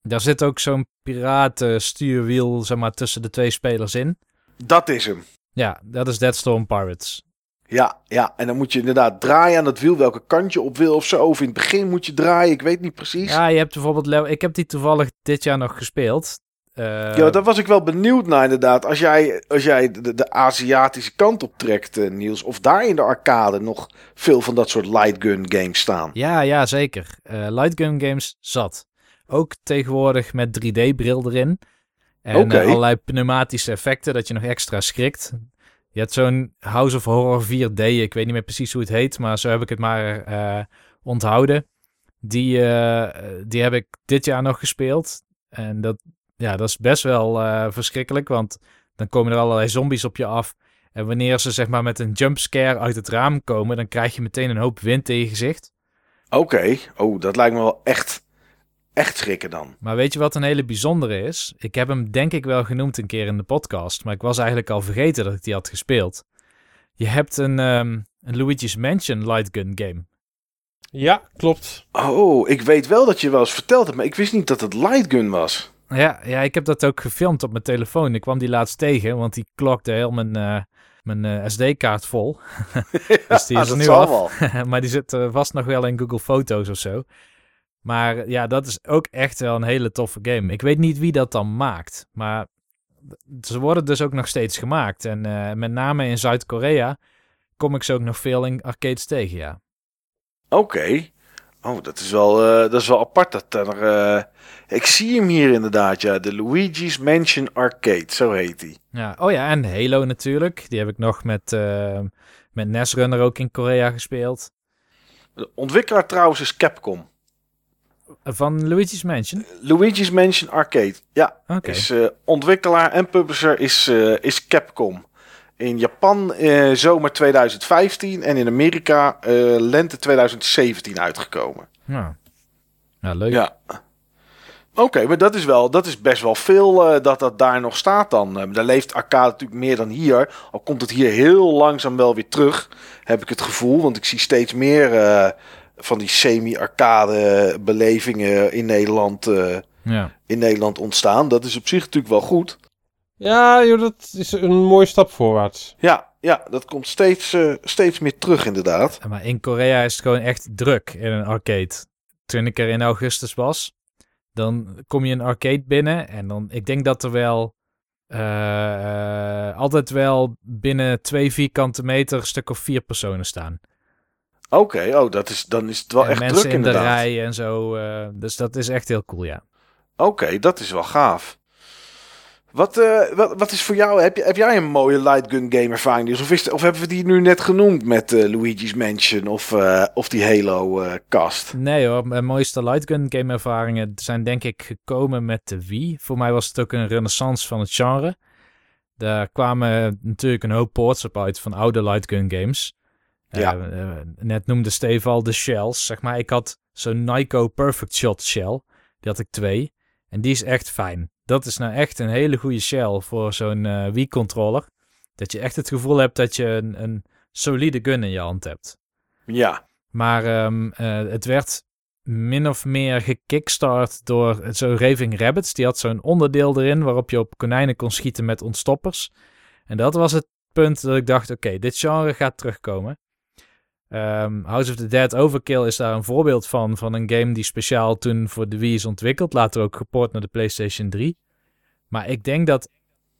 Daar zit ook zo'n piratenstuurwiel, zeg maar, tussen de twee spelers in. Dat is hem. Ja, dat is Deadstorm Pirates. Ja, ja, en dan moet je inderdaad draaien aan dat wiel, welke kant je op wil of zo. Of in het begin moet je draaien, ik weet niet precies. Ja, je hebt bijvoorbeeld... Ik heb die toevallig dit jaar nog gespeeld. Eh, ja, daar was ik wel benieuwd naar inderdaad. Als jij, als jij de, de Aziatische kant optrekt, eh, Niels. Of daar in de arcade nog veel van dat soort light gun games staan. Ja, ja, zeker. Eh light gun games zat. Ook tegenwoordig met 3D-bril erin. En eh, allerlei pneumatische effecten, dat je nog extra schrikt. Je hebt zo'n House of Horror 4D, ik weet niet meer precies hoe het heet, maar zo heb ik het maar eh, onthouden. Die, eh, die heb ik dit jaar nog gespeeld. En dat, ja, dat is best wel verschrikkelijk, want dan komen er allerlei zombies op je af. En wanneer ze zeg maar met een jumpscare uit het raam komen, dan krijg je meteen een hoop wind in je gezicht. Oké, oh, dat lijkt me wel echt, echt schrikken dan. Maar weet je wat een hele bijzondere is? Ik heb hem denk ik wel genoemd een keer in de podcast, maar ik was eigenlijk al vergeten dat ik die had gespeeld. Je hebt een, ehm, een Luigi's Mansion light gun game. Ja, klopt. Oh, ik weet wel dat je wel eens verteld hebt, maar ik wist niet dat het light gun was. Ja, ja, ik heb dat ook gefilmd op mijn telefoon. Ik kwam die laatst tegen, want die klokte heel mijn, eh, mijn eh, SD-kaart vol. [laughs] [laughs] dus die Ja, is er dat nu zal af. wel. [laughs] maar die zit eh, vast nog wel in Google Foto's of zo. Maar ja, dat is ook echt wel een hele toffe game. Ik weet niet wie dat dan maakt, maar ze worden dus ook nog steeds gemaakt. En eh, met name in Zuid-Korea kom ik ze ook nog veel in arcades tegen, ja. Oké. Oh, dat is wel, eh, dat is wel apart. Dat er, eh, ik zie hem hier inderdaad, ja. De Luigi's Mansion Arcade, zo heet hij. ja. Oh ja, en Halo natuurlijk. Die heb ik nog met, eh met Nesrunner ook in Korea gespeeld. De ontwikkelaar trouwens is Capcom. Van Luigi's Mansion? Luigi's Mansion Arcade, ja. Is, eh, ontwikkelaar en publisher is, eh, is Capcom. In Japan eh, zomer 2015 en in Amerika lente 2017 uitgekomen. Ja. ja, leuk. Ja. Oké, maar dat is, wel, dat is best wel veel dat dat daar nog staat dan. Daar leeft arcade natuurlijk meer dan hier. Al komt het hier heel langzaam wel weer terug, heb ik het gevoel. Want ik zie steeds meer van die semi-arcade belevingen in Nederland, eh, Ja. in Nederland ontstaan. Dat is op zich natuurlijk wel goed. Ja, joh, dat is een mooie stap voorwaarts. Ja, ja dat komt steeds, eh, steeds meer terug inderdaad. Ja, Maar in Korea is het gewoon echt druk in een arcade. Toen ik er in augustus was, dan kom je een arcade binnen en dan, ik denk dat er wel eh, eh, altijd wel binnen twee vierkante meter een stuk of vier personen staan. Oké, oh, dat is, dan is het wel en echt mensen druk in de rij en zo. eh, dus dat is echt heel cool, ja. Oké, dat is wel gaaf. Wat, eh, wat, wat is voor jou, heb, je, heb jij een mooie light gun game ervaring? Dus of, is, of hebben we die nu net genoemd met eh, Luigi's Mansion of, of die Halo cast? Nee hoor, mijn mooiste light gun game ervaringen zijn denk ik gekomen met de Wii. Voor mij was het ook een renaissance van het genre. Daar kwamen natuurlijk een hoop ports op uit van oude light gun games. Ja. Eh, eh, net noemde Steve al de shells. Zeg maar, ik had zo'n Nyko Perfect Shot shell. Die had ik twee. En die is echt fijn. Dat is nou echt een hele goede shell voor zo'n eh, Wii-controller. Dat je echt het gevoel hebt dat je een, een solide gun in je hand hebt. Ja, Maar ehm, eh, het werd min of meer gekickstart door zo'n Raving Rabbits. Die had zo'n onderdeel erin waarop je op konijnen kon schieten met ontstoppers. En dat was het punt dat ik dacht, oké, dit genre gaat terugkomen. Ehm, House of the Dead Overkill is daar een voorbeeld van, van een game die speciaal toen voor de Wii is ontwikkeld. Later ook geport naar de PlayStation 3. Maar ik denk dat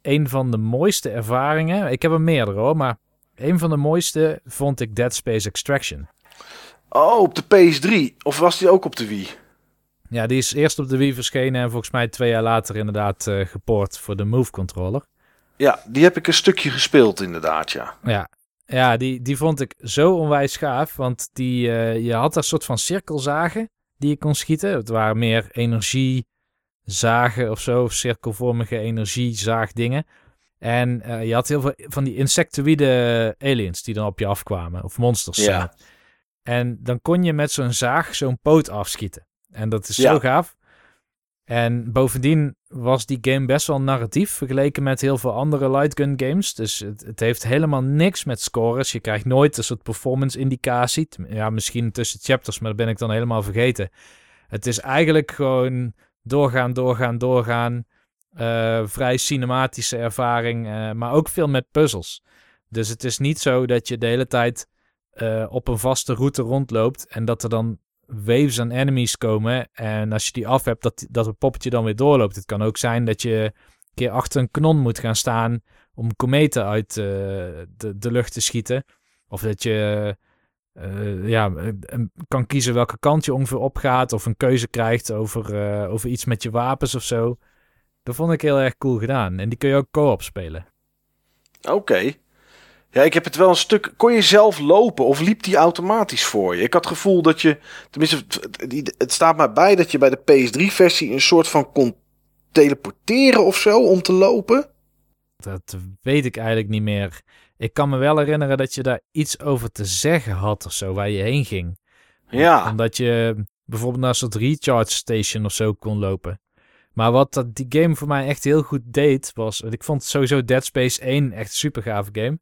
een van de mooiste ervaringen, ik heb er meerdere hoor, maar een van de mooiste vond ik Dead Space Extraction. Oh, op de PS3. Of was die ook op de Wii? Ja, die is eerst op de Wii verschenen en volgens mij twee jaar later inderdaad eh gepoord voor de Move controller. Ja, die heb ik een stukje gespeeld inderdaad, ja. Ja, ja die, die vond ik zo onwijs gaaf, want die, eh, je had daar soort van cirkelzagen die je kon schieten. Het waren meer energiezagen of zo, of cirkelvormige energiezaagdingen. En eh, je had heel veel van die insectoïde aliens die dan op je afkwamen, of monsters. Ja. En dan kon je met zo'n zaag zo'n poot afschieten. En dat is Ja. zo gaaf. En bovendien was die game best wel narratief vergeleken met heel veel andere light gun games. Dus het, het heeft helemaal niks met scores. Je krijgt nooit een soort performance indicatie. Ja, misschien tussen chapters, maar dat ben ik dan helemaal vergeten. Het is eigenlijk gewoon doorgaan, doorgaan, doorgaan. Eh, vrij cinematische ervaring, eh, maar ook veel met puzzels. Dus het is niet zo dat je de hele tijd eh, op een vaste route rondloopt en dat er dan waves aan enemies komen. En als je die af hebt, dat, dat het poppetje dan weer doorloopt. Het kan ook zijn dat je een keer achter een kanon moet gaan staan om kometen uit eh, de, de lucht te schieten. Of dat je eh, ja, kan kiezen welke kant je ongeveer opgaat. Of een keuze krijgt over, eh, over iets met je wapens of zo. Dat vond ik heel erg cool gedaan. En die kun je ook co-op spelen. Oké. Ja, ik heb het wel een stuk. Kon je zelf lopen of liep die automatisch voor je? Ik had het gevoel dat je. Tenminste, het- staat mij bij dat je bij de PS3-versie een soort van kon teleporteren of zo om te lopen. Dat weet ik eigenlijk niet meer. Ik kan me wel herinneren dat je daar iets over te zeggen had of zo, waar je heen ging. Ja, Omdat je bijvoorbeeld naar een soort recharge station of zo kon lopen. Maar wat dat, die game voor mij echt heel goed deed, was... Ik vond sowieso Dead Space 1 echt een super gave game.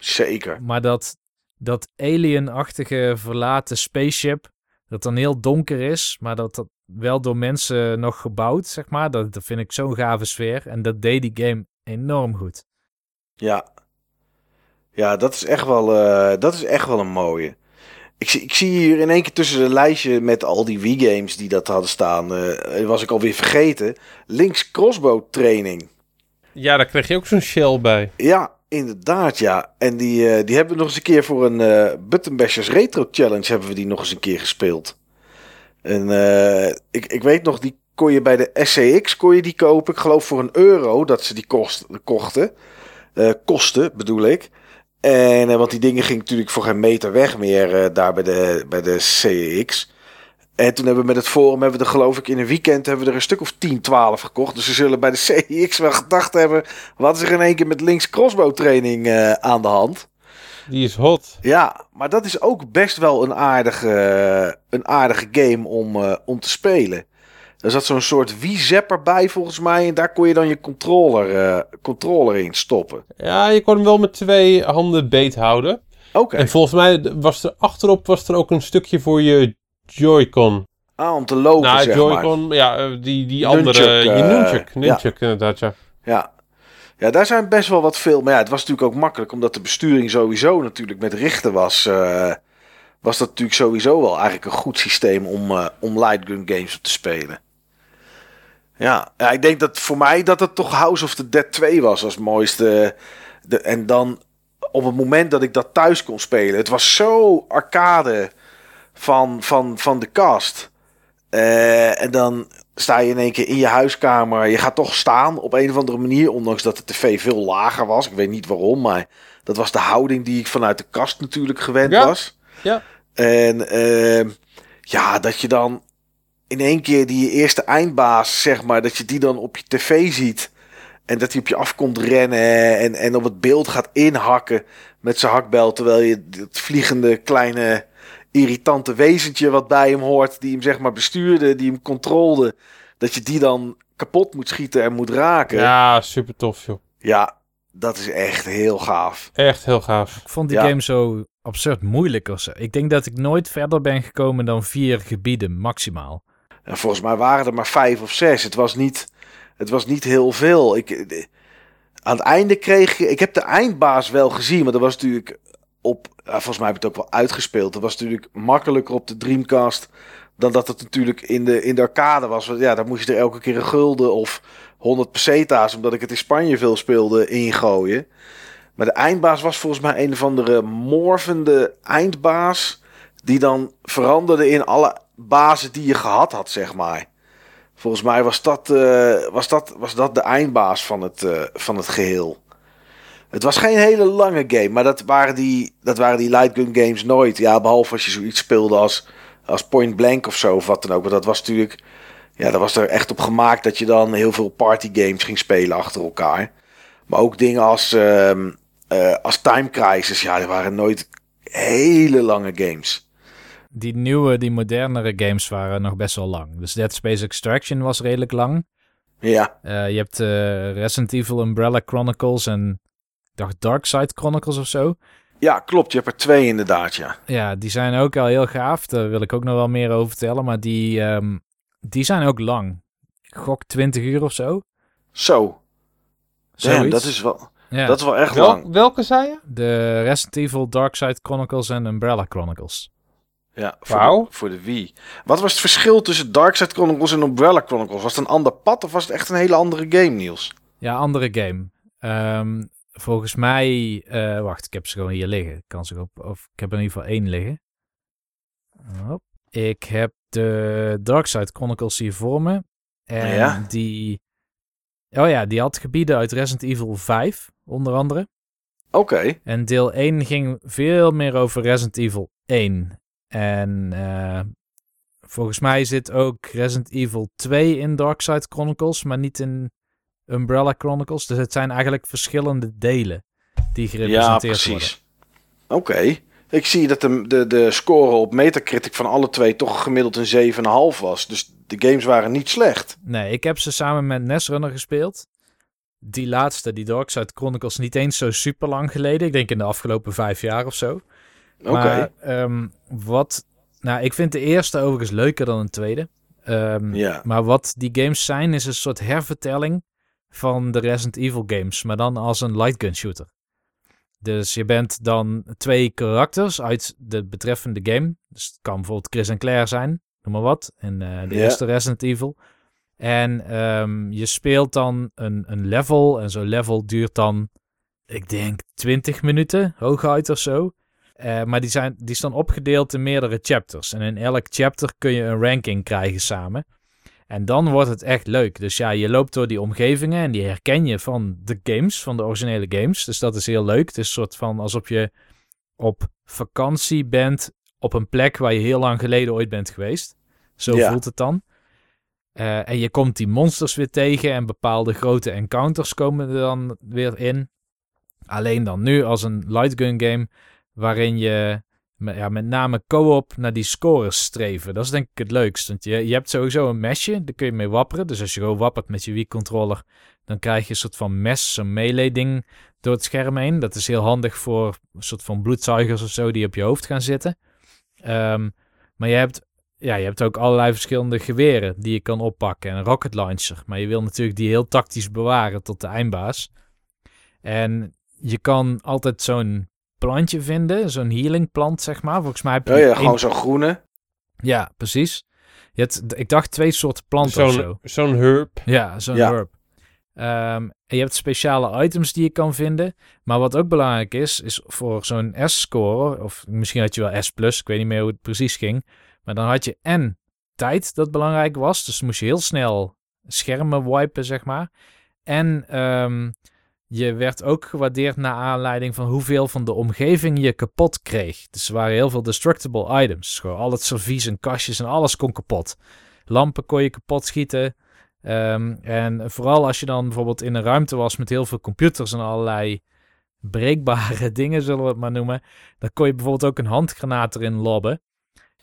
Zeker. Maar dat, dat alien-achtige verlaten spaceship, dat dan heel donker is, maar dat dat wel door mensen nog gebouwd, zeg maar. Dat, dat vind ik zo'n gave sfeer. En dat deed die game enorm goed. Ja. Ja, dat is echt wel, eh, dat is echt wel een mooie. Ik zie, ik zie hier in één keer tussen een lijstje met al die Wii-games die dat hadden staan, eh, was ik alweer vergeten. Links crossbow training. Ja, daar kreeg je ook zo'n shell bij. Ja, inderdaad, ja. En die, eh, die hebben we nog eens een keer voor een eh Button Bashers Retro Challenge hebben we die nog eens een keer gespeeld. En eh, ik, ik weet nog, die kon je bij de SCX kon je die kopen. Ik geloof voor een euro dat ze die kost, kochten. Eh, kosten, bedoel ik. En, eh, want die dingen gingen natuurlijk voor geen meter weg meer eh, daar bij de, bij de CX. En toen hebben we met het forum, hebben we er geloof ik in een weekend, hebben we er een stuk of 10, 12 gekocht. Dus ze zullen bij de [laughs] CX wel gedacht hebben, wat is er in één keer met links crossbow training eh, aan de hand? Die is hot. Ja, maar dat is ook best wel een aardige, een aardige game om, eh, om te spelen. Er zat zo'n soort Wii-zapper bij volgens mij. En daar kon je dan je controller, eh, controller in stoppen. Ja, je kon hem wel met twee handen beet houden. Oké. En volgens mij was er achterop was er ook een stukje voor je Joy-Con. Ah, om te lopen, nou, zeg maar. Joy-Con, ja, eh, die, die Nunchuk, andere. je eh, nunchuk, nunchuk inderdaad, ja. Ja. ja, daar zijn best wel wat veel. Maar ja, het was natuurlijk ook makkelijk, omdat de besturing sowieso natuurlijk met richten was. eh, was dat natuurlijk sowieso wel eigenlijk een goed systeem om, eh, om light gun games op te spelen. Ja, ja, ik denk dat voor mij dat het toch House of the Dead 2 was als mooiste. De, en dan op het moment dat ik dat thuis kon spelen. Het was zo arcade van, van, van de cast. Eh, en dan sta je in één keer in je huiskamer. Je gaat toch staan op een of andere manier. Ondanks dat de tv veel lager was. Ik weet niet waarom. Maar dat was de houding die ik vanuit de kast natuurlijk gewend Ja. was. Ja. En ehm, ja, dat je dan in één keer die eerste eindbaas, zeg maar, dat je die dan op je tv ziet. En dat hij op je af komt rennen en, en op het beeld gaat inhakken met zijn hakbel. Terwijl je het vliegende kleine irritante wezentje wat bij hem hoort, die hem zeg maar bestuurde, die hem controlde. Dat je die dan kapot moet schieten en moet raken. Ja, Ja, super tof, joh. dat is echt heel gaaf. Echt heel gaaf. Ik vond die Ja. game zo absurd moeilijk of zo. Ik denk dat ik nooit verder ben gekomen dan vier gebieden, maximaal. En volgens mij waren er maar vijf of zes. Het was niet, het was niet heel veel. Ik, eh, aan het einde kreeg je... Ik heb de eindbaas wel gezien, maar dat was natuurlijk op... ja, volgens mij heb ik het ook wel uitgespeeld. Dat was natuurlijk makkelijker op de Dreamcast... dan dat het natuurlijk in de, in de arcade was. Ja, daar moest je er elke keer een gulden of 100 peseta's... omdat ik het in Spanje veel speelde, ingooien. Maar de eindbaas was volgens mij een of andere morvende eindbaas... die dan veranderde in alle bazen die je gehad had, zeg maar. Volgens mij was dat, eh, was dat, was dat de eindbaas van het, eh, van het geheel. Het was geen hele lange game, maar dat waren die, dat waren die light gun games nooit. Ja, behalve als je zoiets speelde als, als Point Blank of zo, of wat dan ook. Maar dat was natuurlijk, ja, dat was er echt op gemaakt dat je dan heel veel party games ging spelen achter elkaar. Maar ook dingen als, ehm, eh, als Time Crisis, ja, die waren nooit hele lange games. Die nieuwe, die modernere games waren nog best wel lang. Dus Dead Space Extraction was redelijk lang. Ja, Eh, je hebt eh, Resident Evil Umbrella Chronicles en dacht Dark Side Chronicles of zo. ja, klopt. Je hebt er twee inderdaad, ja. Ja, die zijn ook al heel gaaf. Daar wil ik ook nog wel meer over vertellen. Maar die, ehm, die zijn ook lang. Ik gok 20 uur of zo. Zo, Damn, dat is wel, ja. dat is wel echt Wel- lang. welke zei je? De Resident Evil Dark Side Chronicles en Umbrella Chronicles. Ja, voor, Wauw. de, voor de Wii. Wat was het verschil tussen Darkside Chronicles en Umbrella Chronicles? Was het een ander pad of was het echt een hele andere game, Niels? Ja, andere game. Ehm, volgens mij... eh, wacht, ik heb ze gewoon hier liggen. Ik Kan ze op, of ik heb er in ieder geval één liggen. Hop. Ik heb de Darkside Chronicles hier voor me. En Ja. die... Oh ja, die had gebieden uit Resident Evil 5, onder andere. Oké. En deel 1 ging veel meer over Resident Evil 1. En eh, volgens mij zit ook Resident Evil 2 in Darkside Chronicles, maar niet in Umbrella Chronicles. Dus het zijn eigenlijk verschillende delen die Ja, gerepresenteerd worden. precies. Oké. Ik zie dat de, de, de score op Metacritic van alle twee toch gemiddeld een 7,5 was. Dus de games waren niet slecht. Nee, ik heb ze samen met Netrunner gespeeld. Die laatste, die Darkside Chronicles, niet eens zo super lang geleden. Ik denk in de afgelopen vijf jaar of zo. Oké. Ehm, wat... Nou, ik vind de eerste overigens leuker dan de tweede. Ehm, Ja. Maar wat die games zijn, is een soort hervertelling van de Resident Evil games. Maar dan als een lightgun shooter. Dus je bent dan twee karakters uit de betreffende game. Dus het kan bijvoorbeeld Chris en Claire zijn, noem maar wat. In eh, de Ja. eerste Resident Evil. En ehm, je speelt dan een, een level. En zo'n level duurt dan, ik denk, 20 minuten, hooguit of zo. Eh, maar die, zijn, die dan opgedeeld in meerdere chapters. En in elk chapter kun je een ranking krijgen samen. En dan wordt het echt leuk. Dus ja, je loopt door die omgevingen en die herken je van de games, van de originele games. Dus dat is heel leuk. Het is een soort van alsof je op vakantie bent op een plek waar je heel lang geleden ooit bent geweest. Zo Ja. voelt het dan. Eh, en je komt die monsters weer tegen en bepaalde grote encounters komen er dan weer in. Alleen dan nu als een lightgun game waarin je met, ja, met name co-op naar die scores streven. Dat is denk ik het leukst. Want je, je hebt sowieso een mesje, daar kun je mee wapperen. Dus als je gewoon wappert met je Wii-controller, dan krijg je een soort van mes, zo'n melee-ding door het scherm heen. Dat is heel handig voor een soort van bloedzuigers of zo die op je hoofd gaan zitten. Ehm, maar je hebt, ja, je hebt ook allerlei verschillende geweren die je kan oppakken en een rocket launcher. Maar je wil natuurlijk die heel tactisch bewaren tot de eindbaas. En je kan altijd zo'n plantje vinden, zo'n healing plant, zeg maar. Volgens mij heb je Oh ja, gewoon zo'n groene. Ja, precies. Je hebt, ik dacht twee soorten planten of zo. Zo'n zo'n herb. Ja, zo'n Ja. herb. Ehm, en je hebt speciale items die je kan vinden. Maar wat ook belangrijk is, is voor zo'n S-score, of misschien had je wel S+, ik weet niet meer hoe het precies ging. Maar dan had je en tijd dat belangrijk was. Dus dan moest je heel snel schermen wipen, zeg maar. En ehm, je werd ook gewaardeerd naar aanleiding van hoeveel van de omgeving je kapot kreeg. Dus er waren heel veel destructible items. Al het servies en kastjes en alles kon kapot. Lampen kon je kapot schieten. Ehm, en vooral als je dan bijvoorbeeld in een ruimte was met heel veel computers en allerlei breekbare [laughs] dingen, zullen we het maar noemen. Dan kon je bijvoorbeeld ook een handgranaat erin lobben.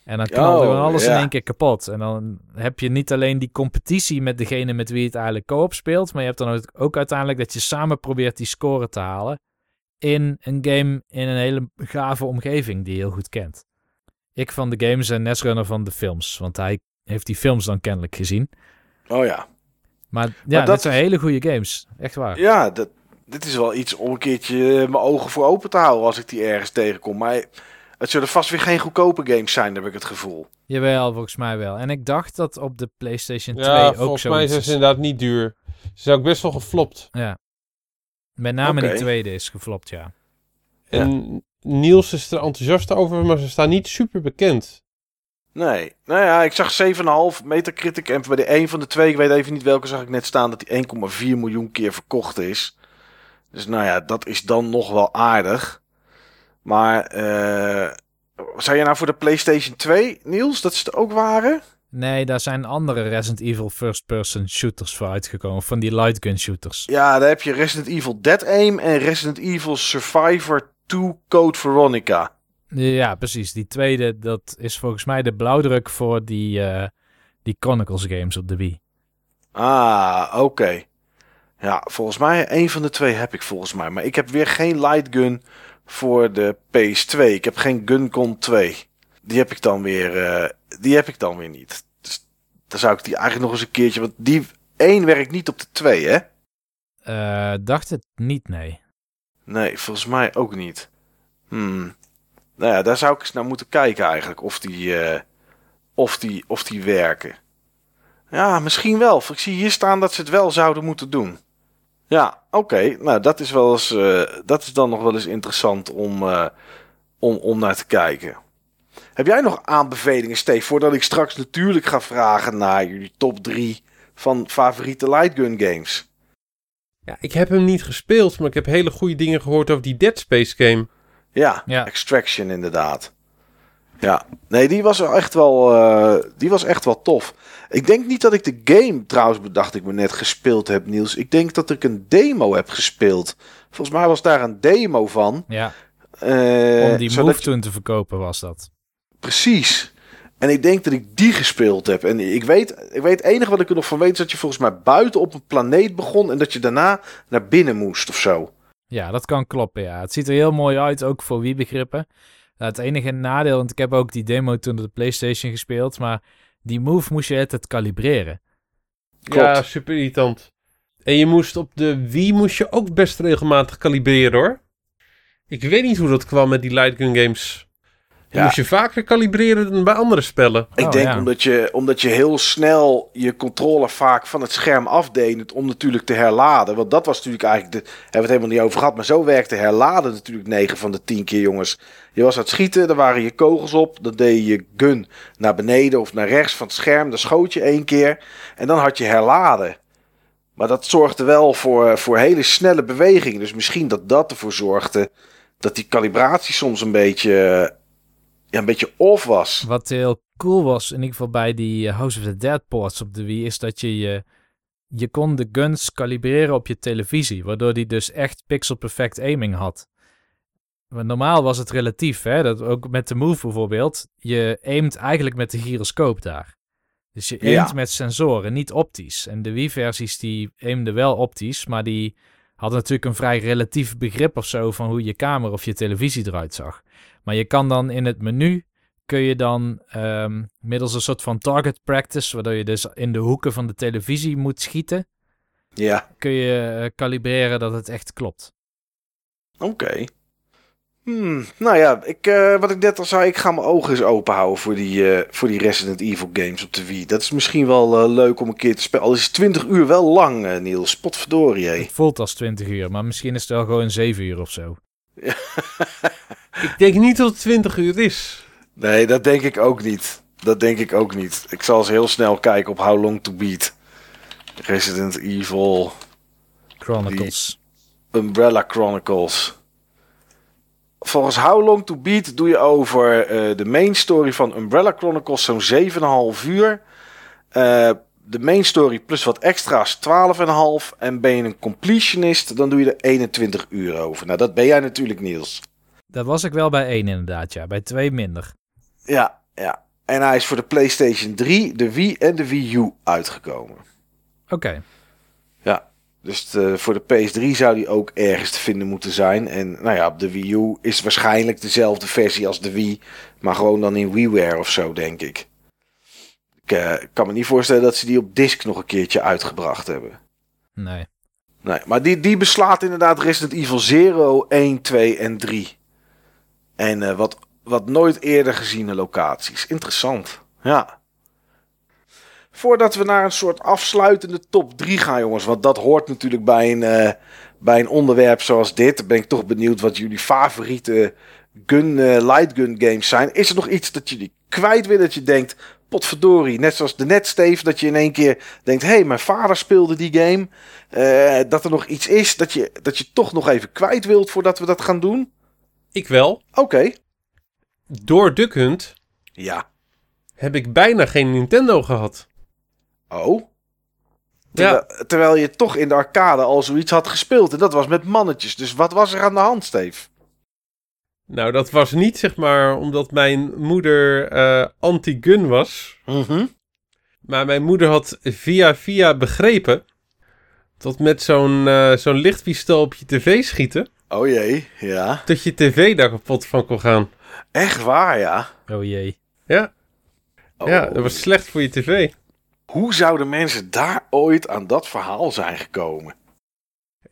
En dan knalde Oh, alles in één keer kapot. En dan heb je niet alleen die competitie met degene met wie het eigenlijk co-op speelt. Maar je hebt dan ook- ook uiteindelijk dat je samen probeert die score te halen. In een game in een hele gave omgeving die je heel goed kent. Ik van de games en Netrunner van de films. Want hij heeft die films dan kennelijk gezien. Oh ja. Maar ja, dat zijn hele goede games. Echt waar. Ja, dat, dit is wel iets om een keertje eh, mijn ogen voor open te houden als ik die ergens tegenkom. Maar het zullen vast weer geen goedkope games zijn, heb ik het gevoel. Jawel, volgens mij wel. En ik dacht dat op de PlayStation 2 Ja, ook volgens mij zoiets zijn ze is. inderdaad niet duur. Ze zijn ook best wel geflopt. Ja. Met name die tweede is geflopt, ja. En Niels is er enthousiast over, maar ze staan niet super bekend. Nee. Nou ja, ik zag 7,5 Metacritic. En bij de een van de twee, ik weet even niet welke, zag ik net staan dat die 1,4 miljoen keer verkocht is. Dus nou ja, dat is dan nog wel aardig. Maar, eh zou je nou voor de PlayStation 2, Niels, dat ze er ook waren? Nee, daar zijn andere Resident Evil first-person shooters voor uitgekomen. Van die lightgun shooters. Ja, daar heb je Resident Evil Dead Aim en Resident Evil Survivor 2 Code Veronica. Ja, precies. Die tweede, dat is volgens mij de blauwdruk voor die, eh, die Chronicles games op de Wii. Ah, oké. Ja, volgens mij, een van de twee heb ik volgens mij. Maar ik heb weer geen Lightgun voor de PS2. Ik heb geen Guncon 2. Die heb ik dan weer, eh, die heb ik dan weer niet. Dus dan zou ik die eigenlijk nog eens een keertje... Want die 1 werkt niet op de 2, hè? Eh, dacht het niet, nee. Nee, volgens mij ook niet. Hmm. Nou ja, daar zou ik eens naar moeten kijken eigenlijk. Of die, eh, of die, of die werken. Ja, misschien wel. Ik zie hier staan dat ze het wel zouden moeten doen. Ja, oké. Nou, dat is, wel eens, eh, dat is dan nog wel eens interessant om, eh, om, om naar te kijken. Heb jij nog aanbevelingen, Steve? Voordat ik straks natuurlijk ga vragen naar jullie top 3 van favoriete lightgun games. Ja, ik heb hem niet gespeeld, maar ik heb hele goede dingen gehoord over die Dead Space game. Ja, Ja. Extraction inderdaad. Ja, nee, die was echt wel, eh, die was echt wel tof. Ik denk niet dat ik de game, trouwens bedacht ik me net, gespeeld heb, Niels. Ik denk dat ik een demo heb gespeeld. Volgens mij was daar een demo van. Ja, eh, om die move je- toen te verkopen was dat. Precies. En ik denk dat ik die gespeeld heb. En ik weet, ik weet, het enige wat ik er nog van weet is dat je volgens mij buiten op een planeet begon en dat je daarna naar binnen moest of zo. Ja, dat kan kloppen, ja. Het ziet er heel mooi uit, ook voor wie begrippen. Nou, het enige nadeel, want ik heb ook die demo toen op de PlayStation gespeeld, maar die move moest je het kalibreren. Klopt. Ja, super irritant. En je moest op de Wii moest je ook best regelmatig kalibreren hoor. Ik weet niet hoe dat kwam met die light gun games. Ja. moest je vaker kalibreren dan bij andere spellen. Ik Oh, denk ja. omdat, je, omdat je heel snel je controller vaak van het scherm afdeed om natuurlijk te herladen. Want dat was natuurlijk eigenlijk, de, hebben we het helemaal niet over gehad. Maar zo werkte herladen natuurlijk 9 van de 10 keer jongens. Je was aan het schieten, daar waren je kogels op. Dan deed je je gun naar beneden of naar rechts van het scherm. Dan schoot je één keer en dan had je herladen. Maar dat zorgde wel voor, voor hele snelle bewegingen. Dus misschien dat dat ervoor zorgde dat die calibratie soms een beetje, ja, een beetje off was. Wat heel cool was, in ieder geval bij die eh, House of the Dead ports op de Wii, is dat je je, je kon de guns kalibreren op je televisie, waardoor die dus echt pixel perfect aiming had. Want normaal was het relatief, hè? Dat ook met de Move bijvoorbeeld, je aimt eigenlijk met de gyroscoop daar. Dus je aimt Ja. met sensoren, niet optisch. En de Wii-versies die aimden wel optisch, maar die hadden natuurlijk een vrij relatief begrip of zo van hoe je kamer of je televisie eruit zag. Maar je kan dan in het menu kun je dan ehm, middels een soort van target practice, waardoor je dus in de hoeken van de televisie moet schieten, Ja. kun je eh, kalibreren dat het echt klopt. Oké. Hmm, nou ja, ik, eh, wat ik net al zei, ik ga mijn ogen eens open houden voor die, eh, voor die Resident Evil games op de Wii. Dat is misschien wel leuk om een keer te spelen. Al is het 20 uur wel lang, Niels. Potverdorie, hé. Het voelt als 20 uur, maar misschien is het wel gewoon 7 uur of zo. [laughs] Ik denk niet dat het 20 uur is. Nee, dat denk ik ook niet. Dat denk ik ook niet. Ik zal eens heel snel kijken op How Long to Beat. Resident Evil Chronicles. Umbrella Chronicles. Volgens How Long to Beat doe je over eh, de main story van Umbrella Chronicles zo'n 7,5 uur. Eh, de main story plus wat extra's 12,5. En ben je een completionist, dan doe je er 21 uur over. Nou, dat ben jij natuurlijk, Niels. Dat was ik wel bij 1 inderdaad, ja. Bij 2 minder. Ja, ja. En hij is voor de PlayStation 3, de Wii en de Wii U uitgekomen. Oké. Ja, dus de- voor de PS3 zou die ook ergens te vinden moeten zijn. En nou ja, op de Wii U is waarschijnlijk dezelfde versie als de Wii. Maar gewoon dan in WiiWare of zo, denk ik. Ik eh, kan me niet voorstellen dat ze die op disc nog een keertje uitgebracht hebben. Nee. Nee, maar die, die beslaat inderdaad Resident Evil 0, 1, 2 en 3. En eh, wat, wat nooit eerder geziene locaties. Interessant. Ja. Voordat we naar een soort afsluitende top 3 gaan, jongens. Want dat hoort natuurlijk bij een, eh, bij een onderwerp zoals dit. Dan ben ik toch benieuwd wat jullie favoriete gun, light gun games zijn. Is er nog iets dat jullie kwijt willen? Dat je denkt, potverdorie. Net zoals de net, Steve. Dat je in één keer denkt, hé, hey, mijn vader speelde die game. Eh, dat er nog iets is dat je, dat je toch nog even kwijt wilt voordat we dat gaan doen? Ik wel. Oké. Door Duck Hunt Ja. heb ik bijna geen Nintendo gehad. Oh. Ja, Terwijl, terwijl je toch in de arcade al zoiets had gespeeld. En dat was met mannetjes. Dus wat was er aan de hand, Steve? Nou dat was niet zeg maar omdat mijn moeder eh, anti-gun was. Mhm. Maar mijn moeder had via via begrepen dat met zo'n eh, zo'n lichtpistool op je tv schieten, Oh jee, ja. dat je tv daar kapot van kon gaan. Echt waar, ja. Oh jee. Ja, Oh. ja dat was slecht voor je tv. Hoe zouden mensen daar ooit aan dat verhaal zijn gekomen?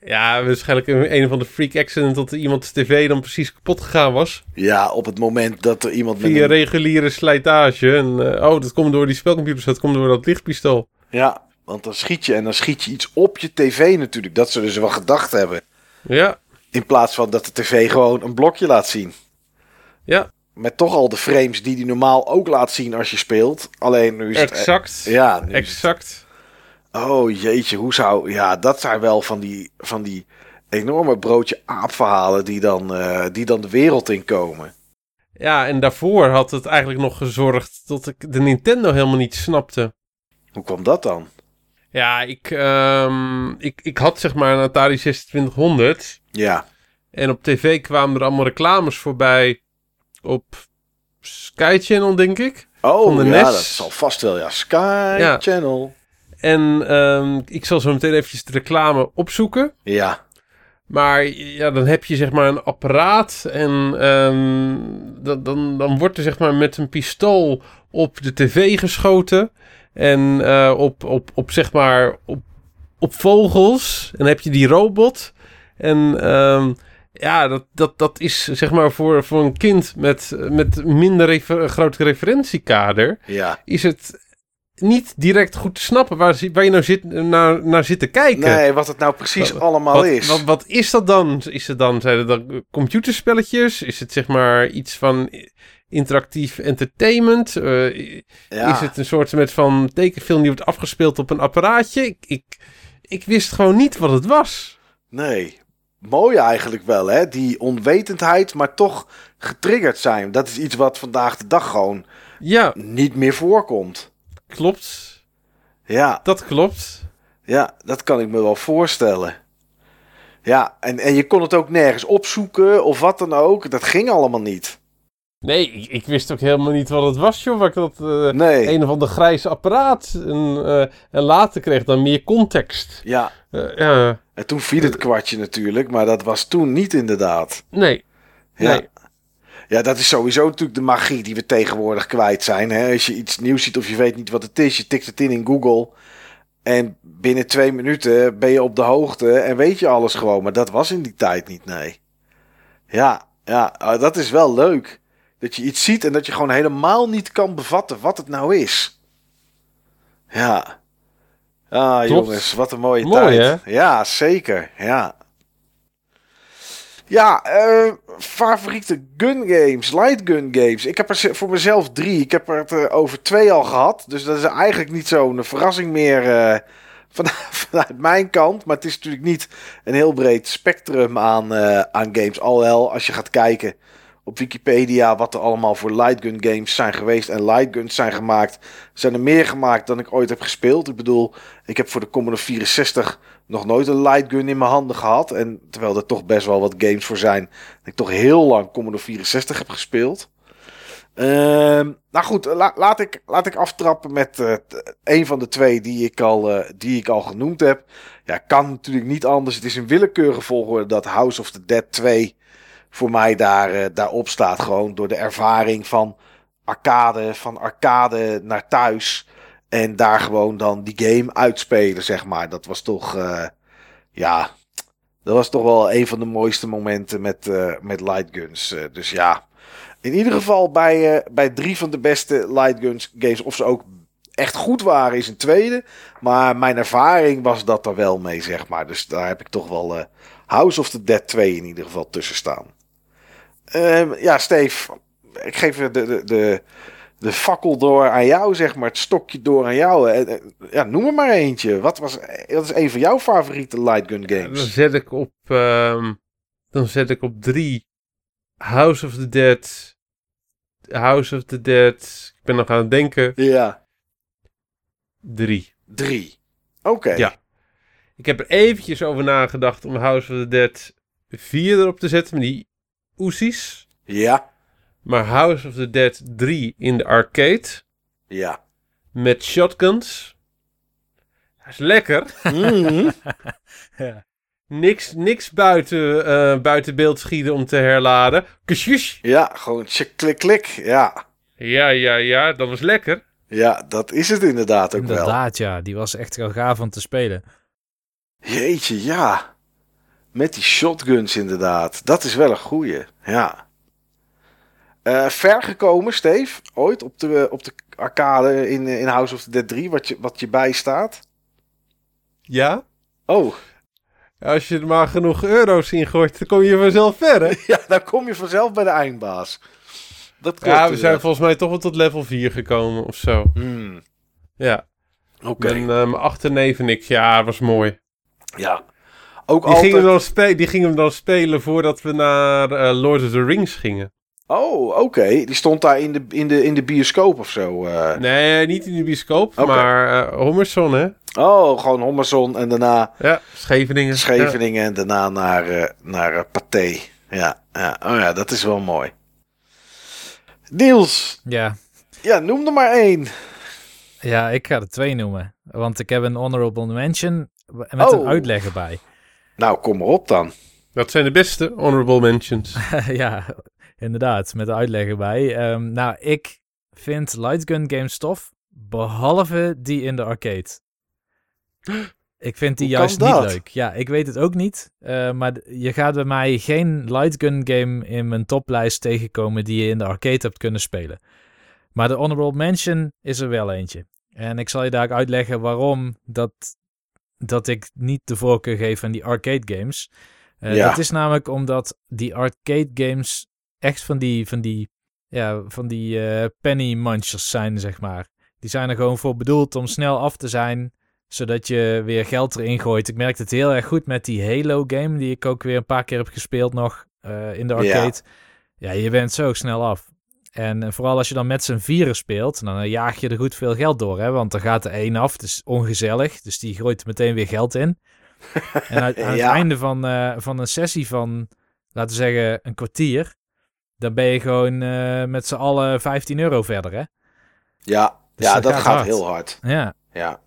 Ja, waarschijnlijk een, een van de freak accident dat iemands tv dan precies kapot gegaan was. Ja, op het moment dat er iemand met Via een- reguliere slijtage. En, eh, oh, dat komt door die spelcomputers, dat komt door dat lichtpistool. Ja, want dan schiet je en dan schiet je iets op je tv natuurlijk. Dat zullen ze wel gedacht hebben. Ja, In plaats van dat de tv gewoon een blokje laat zien. ja, Met toch al de frames die die normaal ook laat zien als je speelt. Alleen nu is het... exact. Ja, nu is het- Exact. Oh jeetje, hoe zou... Ja, dat zijn wel van die, van die enorme broodje aapverhalen die dan, eh, die dan de wereld in komen. Ja, en daarvoor had het eigenlijk nog gezorgd dat ik de Nintendo helemaal niet snapte. Hoe kwam dat dan? Ja, ik, ehm, ik, ik had zeg maar een Atari 2600. Ja, En op tv kwamen er allemaal reclames voorbij op Sky Channel, denk ik. oh Van de ja, NES. dat zal vast wel. Ja, Sky Ja. Channel. En ehm, ik zal zo meteen eventjes de reclame opzoeken. Ja, Maar ja, dan heb je zeg maar een apparaat en dan, dan, dan wordt er zeg maar met een pistool op de tv geschoten. En eh, op, op, op zeg maar op, op vogels. En dan heb je die robot. En ehm, ja, dat, dat, dat is zeg maar voor, voor een kind met, met minder refer- groot referentiekader. ja. Is het niet direct goed te snappen waar, waar je nou zit, naar, naar zit te kijken. Nee, wat het nou precies Wat- allemaal Wat, is. wat, wat is dat dan? Is het dan, zijn het dan computerspelletjes? Is het zeg maar iets van interactief entertainment? Eh, ja. Is het een soort met van tekenfilm die wordt afgespeeld op een apparaatje? Ik, ik, ik wist gewoon niet wat het was. Nee. Mooi eigenlijk wel, hè? Die onwetendheid, maar toch getriggerd zijn. Dat is iets wat vandaag de dag gewoon Ja, niet meer voorkomt. Klopt. Ja, Dat klopt. ja dat kan ik me wel voorstellen. Ja, en, en je kon het ook nergens opzoeken of wat dan ook. Dat ging allemaal niet. Nee, ik, ik wist ook helemaal niet wat het was, joh. Waar ik dat eh, Nee. een of ander grijze apparaat. En, eh, en later kreeg dan meer context. Ja, Eh, ja, en toen viel het kwartje natuurlijk, maar dat was toen niet inderdaad. nee. Ja. Nee. Ja, dat is sowieso natuurlijk de magie die we tegenwoordig kwijt zijn. Hè? Als je iets nieuws ziet of je weet niet wat het is, je tikt het in in Google. En binnen twee minuten ben je op de hoogte en weet je alles gewoon. Maar dat was in die tijd niet, nee. Ja, ja, ah, dat is wel leuk. Dat je iets ziet en dat je gewoon helemaal niet kan bevatten wat het nou is. Ja. Ah, Klopt. jongens, wat een mooie Mooi, tijd. Ja, zeker. Ja. Ja, eh, favoriete gun games, light gun games. Ik heb er voor mezelf drie. Ik heb er eh, over twee al gehad. Dus dat is eigenlijk niet zo'n verrassing meer eh, [laughs] van, vanuit mijn kant. Maar het is natuurlijk niet een heel breed spectrum aan, aan games. Alhoewel, als je gaat kijken op Wikipedia wat er allemaal voor light gun games zijn geweest en light guns zijn gemaakt, zijn er meer gemaakt dan ik ooit heb gespeeld. Ik bedoel, ik heb voor de Commodore 64 nog nooit een light gun in mijn handen gehad. En terwijl er toch best wel wat games voor zijn, dat ik toch heel lang Commodore 64 heb gespeeld. Ehm, nou goed, la- laat, ik, laat ik aftrappen met eh, een van de twee die ik, al, eh, die ik al genoemd heb. Ja, kan natuurlijk niet anders. Het is een willekeurige volgorde dat House of the Dead 2 voor mij daar, eh, daarop staat. Gewoon door de ervaring van arcade, van arcade naar thuis. En daar gewoon dan die game uitspelen, zeg maar. Dat was toch, eh, ja, dat was toch wel een van de mooiste momenten met, eh, met lightguns. Dus ja, in ieder geval bij, bij drie van de beste lightguns games. Of ze ook echt goed waren, is een tweede. Maar mijn ervaring was dat er wel mee, zeg maar. Dus daar heb ik toch wel House of the Dead 2 in ieder geval tussen staan. Ehm, ja, Steve, ik geef de, de, de, de fakkel door aan jou, zeg maar. Het stokje door aan jou. Eh, eh, Ja, noem er maar eentje. Wat, was, wat is een van jouw favoriete lightgun Dan games? zet ik op, ehm, dan zet ik op drie House of the Dead. House of the Dead. Ik ben nog aan het denken. Ja, Drie. drie. Oké. Ja. Ik heb er eventjes over nagedacht om House of the Dead 4 erop te zetten met die Oesies. Ja, Maar House of the Dead 3 in de arcade ja. met shotguns. Dat is lekker. Mhm. [laughs] Ja. Niks, niks buiten, eh, buiten beeld schieten om te herladen. Kusjush. ja, gewoon tjik, klik, klik. Ja. Ja, ja, ja, dat was lekker. ja, dat is het inderdaad ook wel. Inderdaad, ja. Die was echt wel gaaf om te spelen. Jeetje, ja. Met die shotguns inderdaad. Dat is wel een goeie. Ja. Eh, ver gekomen, Steve? Ooit op de, op de arcade in, in House of the Dead 3, wat je, wat je bijstaat? Ja? Oh, Als je er maar genoeg euro's in gooit, dan kom je vanzelf verder. [laughs] ja, dan kom je vanzelf bij de eindbaas. Dat klopt. Ja, we zijn volgens mij toch wel tot level 4 gekomen of zo. Hmm, Ja. Oké, Mijn, eh, mijn achterneef en ik, ja, was mooi. ja. Ook Die altijd... gingen, dan die gingen we dan spelen voordat we naar eh, Lord of the Rings gingen. Oh, oké. Die stond daar in de, in de, in de bioscoop of zo. eh. Nee, niet in de bioscoop, maar eh Homerson, hè? Oh, gewoon Hommerson en daarna Ja, Scheveningen. Scheveningen en daarna naar, eh naar Pathé. Ja, ja, oh ja, dat is wel mooi. Niels, Ja. ja, noem er maar één. ja, ik ga er twee noemen. Want ik heb een honorable mention met een Oh. uitleg erbij. Nou, kom maar op dan. Dat zijn de beste honorable mentions. [laughs] ja, inderdaad, met de uitleg erbij. Ehm, nou, ik vind lightgun games tof, behalve die in de arcade. [gasps] Ik vind die Hoe juist niet leuk. Ja, ik weet het ook niet. eh, maar je gaat bij mij geen lightgun game in mijn toplijst tegenkomen die je in de arcade hebt kunnen spelen. Maar de honorable mention is er wel eentje. En ik zal je daar ook uitleggen waarom dat, dat ik niet de voorkeur geef aan die arcade games. Ja. Dat is namelijk omdat die arcade games echt van die, van die, ja, van die eh, penny munchers zijn, zeg maar. Die zijn er gewoon voor bedoeld om snel af te zijn, zodat je weer geld erin gooit. Ik merkte het heel erg goed met die Halo game, die ik ook weer een paar keer heb gespeeld nog eh, in de arcade. Ja. je bent zo snel af. En eh, vooral als je dan met z'n vieren speelt, dan eh, jaag je er goed veel geld door. Hè? Want dan gaat er één af, het is ongezellig. Dus die gooit er meteen weer geld in. [laughs] En uit- aan Ja. het einde van, eh, van een sessie van, laten we zeggen, een kwartier... dan ben je gewoon met z'n allen 15 euro verder, hè? Ja, Dus ja dat dat gaat gaat, hard. heel hard. Ja. Ja.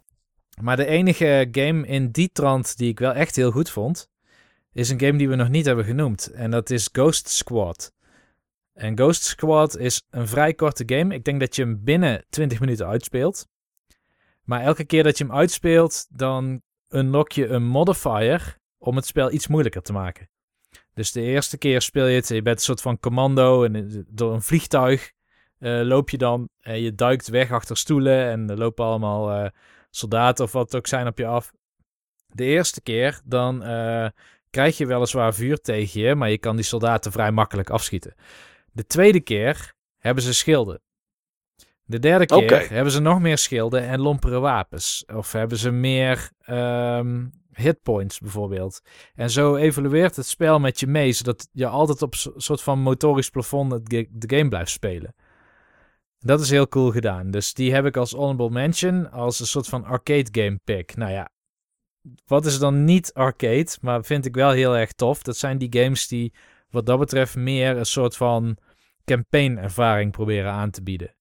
Maar de enige game in die trant die ik wel echt heel goed vond... is een game die we nog niet hebben genoemd. En dat is Ghost Squad. En Ghost Squad is een vrij korte game. Ik denk dat je hem binnen 20 minuten uitspeelt. Maar elke keer dat je hem uitspeelt, dan unlock je een modifier om het spel iets moeilijker te maken. Dus de eerste keer speel je het, je bent een soort van commando en eh, door een vliegtuig eh, loop je dan en je duikt weg achter stoelen en er lopen allemaal eh, soldaten of wat ook zijn op je af. De eerste keer dan krijg je weliswaar vuur tegen je, maar je kan die soldaten vrij makkelijk afschieten. De tweede keer hebben ze schilden. De derde keer hebben ze nog meer schilden en lompere wapens. Of hebben ze meer ehm, hitpoints bijvoorbeeld. En zo evolueert het spel met je mee, zodat je altijd op een soort van motorisch plafond de game blijft spelen. Dat is heel cool gedaan. Dus die heb ik als honorable mention, als een soort van arcade game pick. Nou ja, wat is dan niet arcade, maar vind ik wel heel erg tof. Dat zijn die games die wat dat betreft meer een soort van campaign ervaring proberen aan te bieden.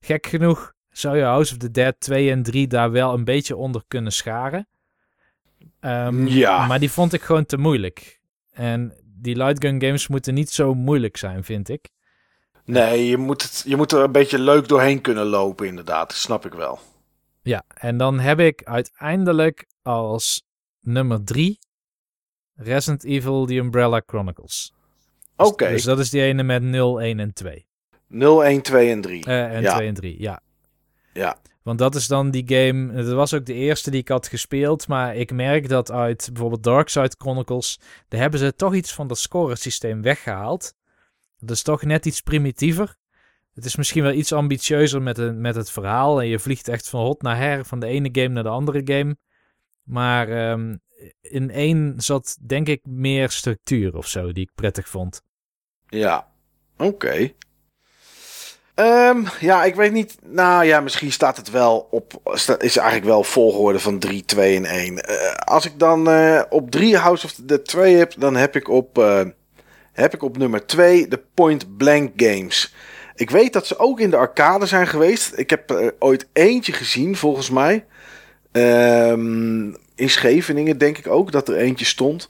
Gek genoeg zou je House of the Dead 2 en 3 daar wel een beetje onder kunnen scharen. Ehm, Ja. Maar die vond ik gewoon te moeilijk. En die lightgun games moeten niet zo moeilijk zijn, vind ik. Nee, je moet, het, je moet er een beetje leuk doorheen kunnen lopen, inderdaad. Dat snap ik wel. Ja, en dan heb ik uiteindelijk als nummer 3 Resident Evil The Umbrella Chronicles. Dus- Oké, Dus dat is die ene met 0, 1 en 2. 0, 1, 2 en 3. Eh, en Ja. 2 en 3, ja. Ja. Want dat is dan die game. Dat was ook de eerste die ik had gespeeld. Maar ik merk dat uit bijvoorbeeld Darkside Chronicles. Daar hebben ze toch iets van dat scoresysteem weggehaald. Dat is toch net iets primitiever. Het is misschien wel iets ambitieuzer met, met het verhaal. En je vliegt echt van hot naar her. Van de ene game naar de andere game. Maar ehm, in één zat denk ik meer structuur of zo. Die ik prettig vond. Ja, oké. Ehm, ja, ik weet niet. Nou ja, misschien staat het wel op. Is eigenlijk wel volgorde van 3, 2 en 1. Eh, als ik dan eh, op 3 House of the 2 heb, dan heb ik op, eh, heb ik op nummer 2 de Point Blank Games. Ik weet dat ze ook in de arcade zijn geweest. Ik heb er ooit eentje gezien, volgens mij. Ehm, in Scheveningen denk ik ook dat er eentje stond.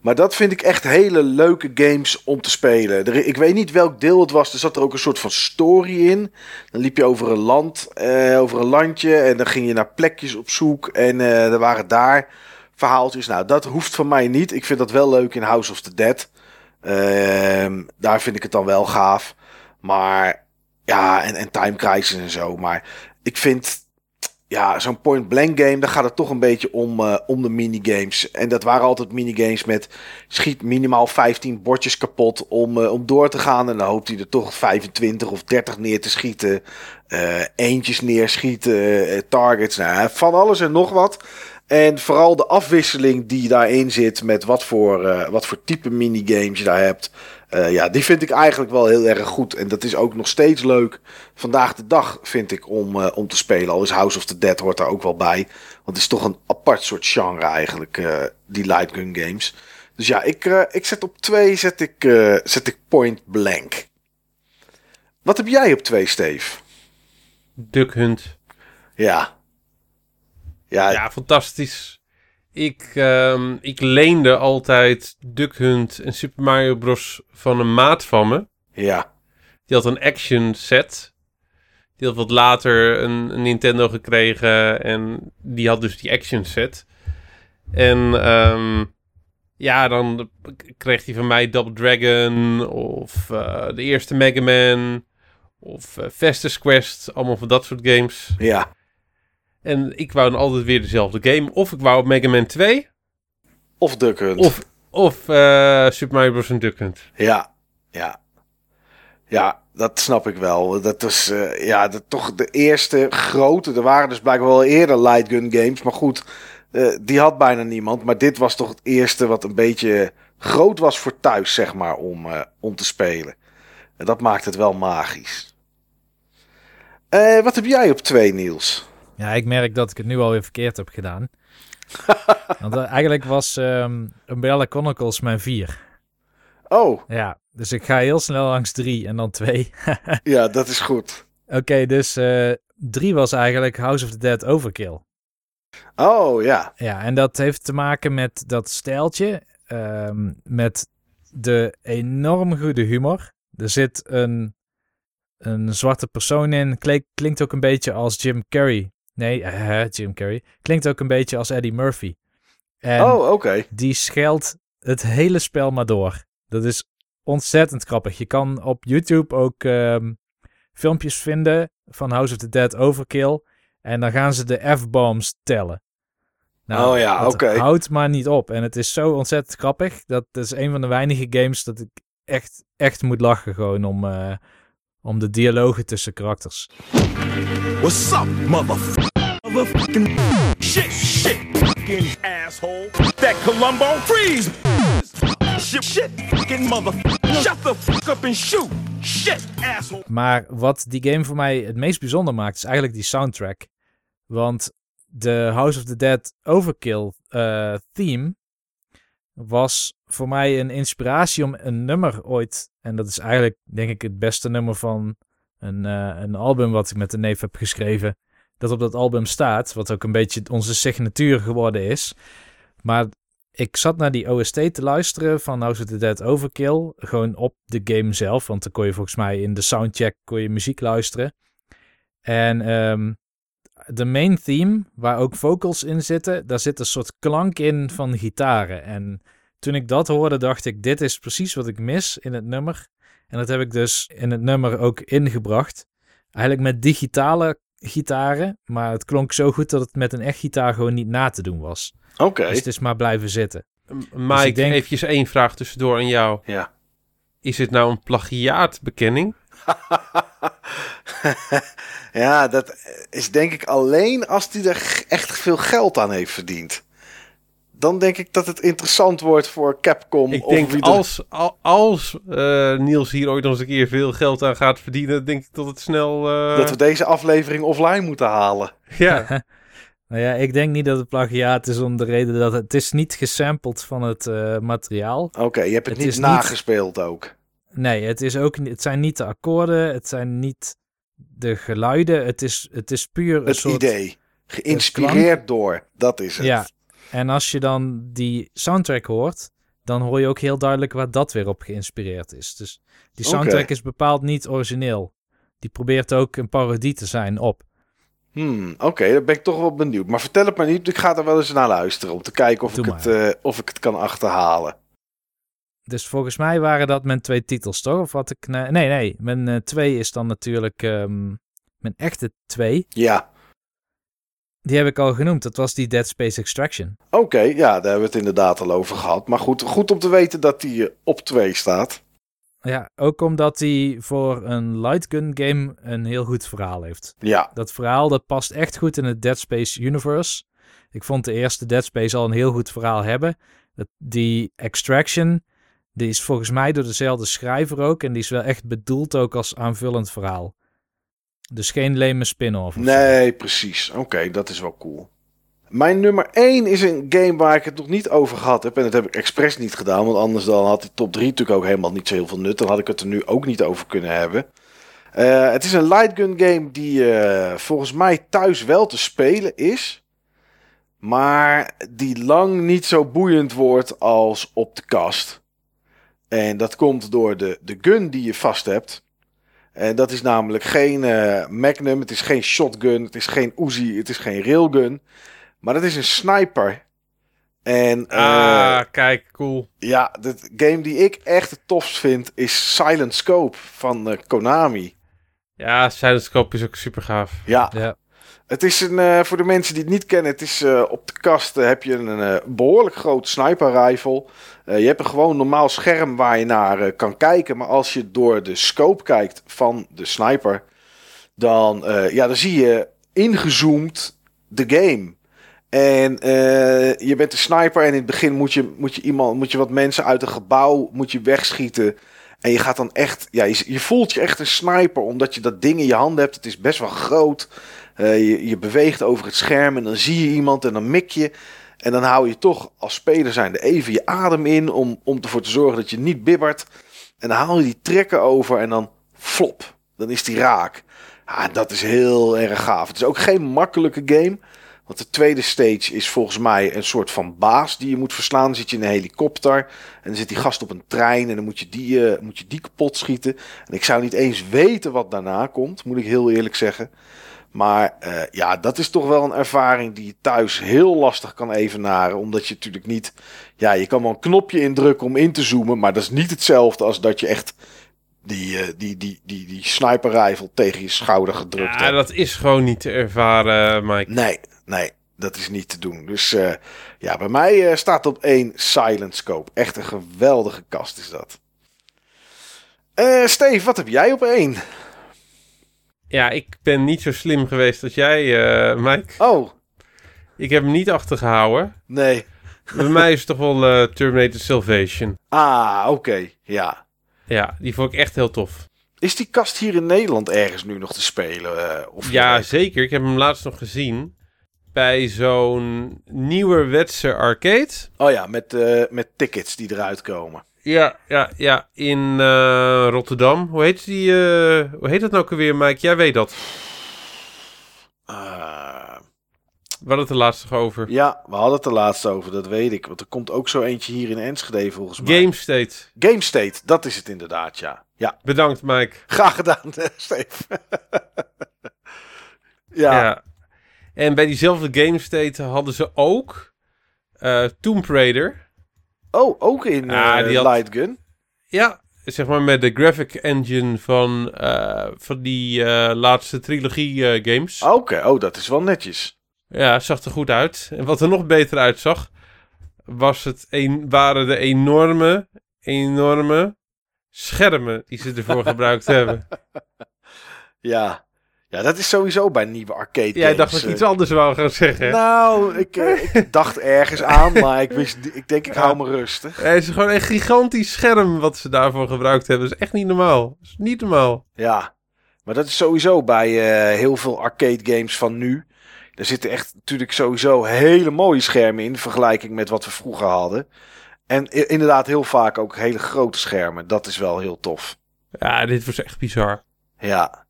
Maar dat vind ik echt hele leuke games om te spelen. Ik weet niet welk deel het was. Er zat er ook een soort van story in. Dan liep je over een land, eh, over een landje. En dan ging je naar plekjes op zoek. En eh, er waren daar verhaaltjes. Nou, dat hoeft van mij niet. Ik vind dat wel leuk in House of the Dead. Ehm, daar vind ik het dan wel gaaf. Maar ja, en, en Time Crisis en zo. Maar ik vind, ja, zo'n point-blank game, daar gaat het toch een beetje om, eh, om de minigames. En dat waren altijd minigames met schiet minimaal 15 bordjes kapot om, eh, om door te gaan. En dan hoopt hij er toch 25 of 30 neer te schieten. Eh, eentjes neerschieten, targets, nou, van alles en nog wat. En vooral de afwisseling die daarin zit met wat voor, wat voor type minigames je daar hebt. Eh, ja, die vind ik eigenlijk wel heel erg goed. En dat is ook nog steeds leuk vandaag de dag, vind ik, om, eh, om te spelen. Al is House of the Dead hoort daar ook wel bij. Want het is toch een apart soort genre eigenlijk, eh, die light gun games. Dus ja, ik, ik zet op twee zet ik, zet ik Point Blank. Wat heb jij op twee, Steve? Duck Hunt. Ja. Ja, Ja, fantastisch. Ik, ehm, ik leende altijd Duck Hunt en Super Mario Bros. van een maat van me. ja. Die had een action set. Die had wat later een, een Nintendo gekregen. En die had dus die action set. En ehm, ja, dan kreeg hij van mij Double Dragon. Of eh, de eerste Mega Man. Of eh Festus Quest. Allemaal van dat soort games. ja. En ik wou dan altijd weer dezelfde game. Of ik wou Mega Man 2. Of Duck Hunt. Of, of eh, Super Mario Bros. en Duck Hunt. Ja, ja. Ja, dat snap ik wel. Dat is eh, ja, dat, toch de eerste grote. Er waren dus blijkbaar wel eerder light gun games. Maar goed, eh, die had bijna niemand. Maar dit was toch het eerste wat een beetje groot was voor thuis, zeg maar, om, om te spelen. En dat maakt het wel magisch. Wat heb jij op twee, Niels? Ja, ik merk dat ik het nu alweer verkeerd heb gedaan. [laughs] Want eh, eigenlijk was ehm Umbrella Chronicles mijn vier. Oh, Ja, dus ik ga heel snel langs drie en dan twee. [laughs] ja, dat is goed. Oké, dus eh, drie was eigenlijk House of the Dead Overkill. Oh, ja. Ja, en dat heeft te maken met dat stijltje. ehm, met de enorm goede humor. Er zit een, een zwarte persoon in. Klink- klinkt ook een beetje als Jim Carrey. Nee, [laughs] Jim Carrey. Klinkt ook een beetje als Eddie Murphy. En Oh, oké. die scheldt het hele spel maar door. Dat is ontzettend grappig. Je kan op YouTube ook ehm, filmpjes vinden van House of the Dead Overkill. En dan gaan ze de F-bombs tellen. Nou, Oh ja, het oké. houdt maar niet op. En het is zo ontzettend grappig. Dat is een van de weinige games dat ik echt, echt moet lachen gewoon om, eh, om de dialogen tussen karakters. What's up, motherfucker? Motherfucking shit, shit, fucking asshole. That Columbo, freeze! Shit, shit, fucking motherfucker. Shut the fuck up and shoot. Shit, asshole. Maar wat die game voor mij het meest bijzonder maakt, is eigenlijk die soundtrack. Want de House of the Dead Overkill eh, theme was voor mij een inspiratie om een nummer ooit, en dat is eigenlijk denk ik het beste nummer van een, eh, een album wat ik met de neef heb geschreven, dat op dat album staat, wat ook een beetje onze signatuur geworden is. Maar ik zat naar die OST te luisteren van House of the Dead Overkill. Gewoon op de game zelf. Want dan kon je volgens mij in de soundcheck kon je muziek luisteren. En ehm, de main theme, waar ook vocals in zitten, daar zit een soort klank in van gitaren. En toen ik dat hoorde, dacht ik, dit is precies wat ik mis in het nummer. En dat heb ik dus in het nummer ook ingebracht. Eigenlijk met digitale gitaren, maar het klonk zo goed dat het met een echt gitaar gewoon niet na te doen was. Oké. Dus het is maar blijven zitten. M- Mike, ik denk- eventjes één vraag tussendoor aan jou. Ja. Is het nou een plagiaatbekenning? [laughs] ja, dat is denk ik alleen als hij er echt veel geld aan heeft verdiend. Dan denk ik dat het interessant wordt voor Capcom. Ik of denk wie er- als, al- als eh, Niels hier ooit nog eens een keer veel geld aan gaat verdienen, denk ik dat het snel... eh, dat we deze aflevering offline moeten halen. [laughs] Ja, [laughs] Nou ja, ik denk niet dat het plagiaat is om de reden dat het, het is niet gesampled van het eh, materiaal. Oké, je hebt het, Het niet is niet- nagespeeld ook. Nee, het, is ook, niet- het zijn niet de akkoorden, het zijn niet de geluiden. Het is, het is puur een Het soort... idee. Geïnspireerd door. Dat is het. Ja, en als je dan die soundtrack hoort, dan hoor je ook heel duidelijk waar dat weer op geïnspireerd is. Dus die soundtrack is bepaald niet origineel. Die probeert ook een parodie te zijn op. Hmm, oké, dan ben ik toch wel benieuwd. Maar vertel het maar niet, ik ga er wel eens naar luisteren om te kijken of, Doe ik het, eh, of ik het kan achterhalen. Dus volgens mij waren dat mijn twee titels, toch? Of wat ik... Nee, nee, nee. Mijn eh, twee is dan natuurlijk ehm, mijn echte twee. Ja, Die heb ik al genoemd. Dat was die Dead Space Extraction. oké, ja, daar hebben we het inderdaad al over gehad. Maar goed, goed om te weten dat die eh, op 2 staat. Ja, ook omdat die voor een light gun game een heel goed verhaal heeft. Ja, Dat verhaal dat past echt goed in het Dead Space universe. Ik vond de eerste Dead Space al een heel goed verhaal hebben. Die Extraction, die is volgens mij door dezelfde schrijver ook. En die is wel echt bedoeld ook als aanvullend verhaal. Dus geen leme spin-off. nee, precies. Oké, dat is wel cool. Mijn nummer 1 is een game waar ik het nog niet over gehad heb. En dat heb ik expres niet gedaan. Want anders dan had die top 3 natuurlijk ook helemaal niet zo heel veel nut. Dan had ik het er nu ook niet over kunnen hebben. Eh, het is een light gun game die eh, volgens mij thuis wel te spelen is. Maar die lang niet zo boeiend wordt als op de kast. En dat komt door de, de gun die je vast hebt. En dat is namelijk geen eh, Magnum, het is geen shotgun, het is geen Uzi, het is geen railgun. Maar dat is een sniper. En eh, Ah, kijk, cool. ja, de game die ik echt het tofst vind is Silent Scope van eh, Konami. Ja, Silent Scope is ook super gaaf. Ja, Ja. Het is een, eh, voor de mensen die het niet kennen, het is eh, op de kast eh, heb je een eh, behoorlijk groot sniper rifle. Je hebt een gewoon normaal scherm waar je naar kan kijken. Maar als je door de scope kijkt van de sniper, dan, ja, dan zie je ingezoomd de game. En je bent een sniper en in het begin moet je, moet je, iemand, moet je wat mensen uit een gebouw moet je wegschieten. En je gaat dan echt, ja, je, je voelt je echt een sniper omdat je dat ding in je handen hebt. Het is best wel groot. Eh, je, je beweegt over het scherm en dan zie je iemand en dan mik je. En dan hou je toch als speler zijnde even je adem in om, om ervoor te zorgen dat je niet bibbert. En dan haal je die trekken over en dan flop. Dan is die raak. Ja, dat is heel erg gaaf. Het is ook geen makkelijke game. Want de tweede stage is volgens mij een soort van baas die je moet verslaan. Dan zit je in een helikopter en dan zit die gast op een trein en dan moet je die, eh, moet je die kapot schieten. En ik zou niet eens weten wat daarna komt, moet ik heel eerlijk zeggen. Maar eh, ja, dat is toch wel een ervaring die je thuis heel lastig kan evenaren. Omdat je natuurlijk niet... Ja, je kan wel een knopje indrukken om in te zoomen. Maar dat is niet hetzelfde als dat je echt die, eh, die, die, die, die sniper rifle tegen je schouder gedrukt Ja, hebt. dat is gewoon niet te ervaren, Mike. Nee, nee, dat is niet te doen. Dus eh, ja, bij mij eh, staat op één Silent Scope. Echt een geweldige kast is dat. Eh Steve, wat heb jij op één? Ja, ik ben niet zo slim geweest als jij, eh, Mike. Oh, Ik heb hem niet achtergehouden. nee. Bij mij is het toch wel eh, Terminator Salvation. Ah, oké, ja. Ja, die vond ik echt heel tof. Is die kast hier in Nederland ergens nu nog te spelen? eh, of Ja, zeker. Ik heb hem laatst nog gezien. Bij zo'n nieuwerwetse arcade. Oh ja, met, met tickets die eruit komen. Ja, ja, ja. In eh, Rotterdam. Hoe heet die? eh, hoe heet dat nou ook alweer, Mike? Jij weet dat. Eh, We hadden het er laatst nog over. ja, we hadden het er laatst over, dat weet ik. Want er komt ook zo eentje hier in Enschede volgens mij. Game State. Game State, dat is het inderdaad, ja. Ja, Bedankt, Mike. graag gedaan, eh, Steve. [laughs] ja, Ja. En bij diezelfde Game State hadden ze ook Tomb Raider. Oh, ook in Ah, eh, die had- Light Gun. Ja, zeg maar met de graphic engine van, eh, van die eh, laatste trilogie games. Oké, oh, dat is wel netjes. Ja, zag er goed uit. En wat er nog beter uitzag, was het een, waren de enorme, enorme schermen die ze ervoor gebruikt hebben. [laughs] Ja. Ja, dat is sowieso bij nieuwe arcade Jij games. dacht dat ik eh, iets anders wou gaan zeggen. Nou, ik, eh, ik [laughs] dacht ergens aan, maar ik, wist, ik denk ik hou me rustig. Het is gewoon een gigantisch scherm wat ze daarvoor gebruikt hebben. Dat is echt niet normaal. Dat is niet normaal. Ja, maar dat is sowieso bij eh, heel veel arcade games van nu. Er zitten echt natuurlijk sowieso hele mooie schermen in vergelijking met wat we vroeger hadden. En inderdaad heel vaak ook hele grote schermen. Dat is wel heel tof. Ja, dit was echt bizar. Ja.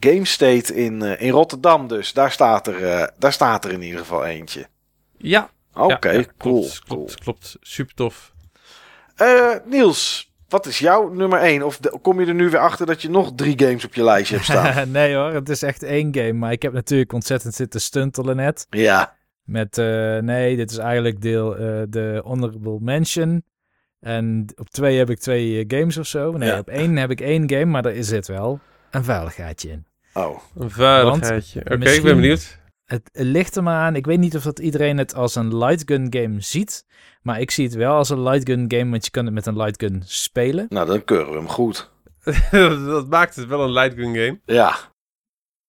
Game State in, eh, in Rotterdam dus. Daar staat, er, eh, daar staat er in ieder geval eentje. Ja. Oké, Ja, ja, cool. Klopt, cool. klopt. Super tof. Eh, Niels, wat is jouw nummer 1? Of de- kom je er nu weer achter dat je nog drie games op je lijstje hebt staan? [laughs] nee hoor, het is echt één game. Maar ik heb natuurlijk ontzettend zitten stuntelen net. ja. Met, nee, dit is eigenlijk deel de Honorable Mention. En op twee heb ik twee games of zo. Nee, Ja. op één heb ik één game, maar daar zit wel een veiligheidje in. Oh. Een veiligheidje. Oké, ik ben benieuwd. Het ligt er maar aan. Ik weet niet of dat iedereen het als een lightgun game ziet. Maar ik zie het wel als een lightgun game, want je kan het met een lightgun spelen. Nou, dan keuren we hem goed. [laughs] dat maakt het wel een light gun game. Ja.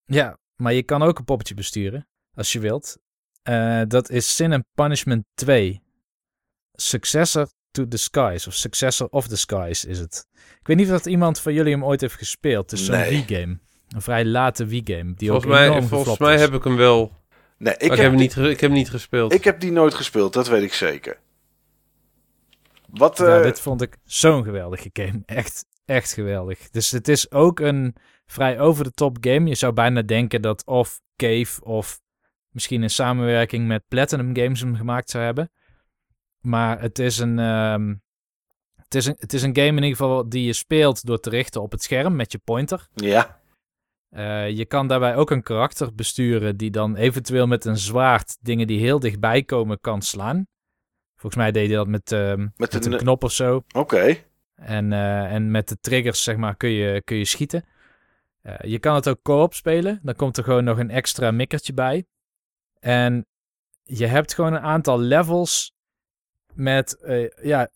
Ja, maar je kan ook een poppetje besturen, als je wilt. Eh, dat is Sin and Punishment 2. Successor to the Skies, of Successor of the Skies is het. Ik weet niet of dat iemand van jullie hem ooit heeft gespeeld. Het is zo'n Nee. Wii-game. Een vrij late Wii-game. Die Volgens ook mij, volgens mij is. heb ik hem wel. Nee, ik, Ik, ik, heb, die, niet, ik heb hem niet gespeeld. ik heb die nooit gespeeld, dat weet ik zeker. Wat, Ja, eh, dit vond ik zo'n geweldige game. [laughs] Echt, echt geweldig. Dus het is ook een vrij over-the-top game. Je zou bijna denken dat of Cave of misschien in samenwerking met Platinum Games hem gemaakt zou hebben. Maar het is een, ehm, het is een, het is een game in ieder geval die je speelt door te richten op het scherm met je pointer. Ja. Eh, je kan daarbij ook een karakter besturen die dan eventueel met een zwaard dingen die heel dichtbij komen kan slaan. Volgens mij deed hij dat met, ehm, met, een- een knop of zo. Oké. En, eh, en met de triggers, zeg maar, kun je, kun je schieten. Eh, je kan het ook co-op spelen. Dan komt er gewoon nog een extra mikkertje bij. En je hebt gewoon een aantal levels met eh, ja,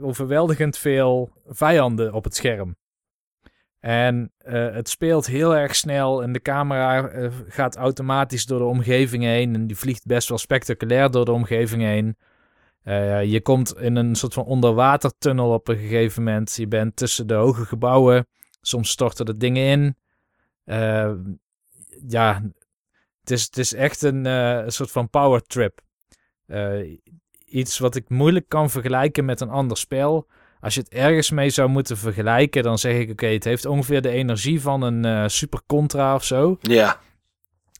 overweldigend veel vijanden op het scherm. En eh, het speelt heel erg snel en de camera eh, gaat automatisch door de omgeving heen. En die vliegt best wel spectaculair door de omgeving heen. Je komt in een soort van onderwatertunnel op een gegeven moment. Je bent tussen de hoge gebouwen. Soms storten er dingen in. Ja, het is, het is echt een, een soort van power trip. Iets wat ik moeilijk kan vergelijken met een ander spel. Als je het ergens mee zou moeten vergelijken, dan zeg ik: oké, het heeft ongeveer de energie van een eh, Super Contra of zo. Ja.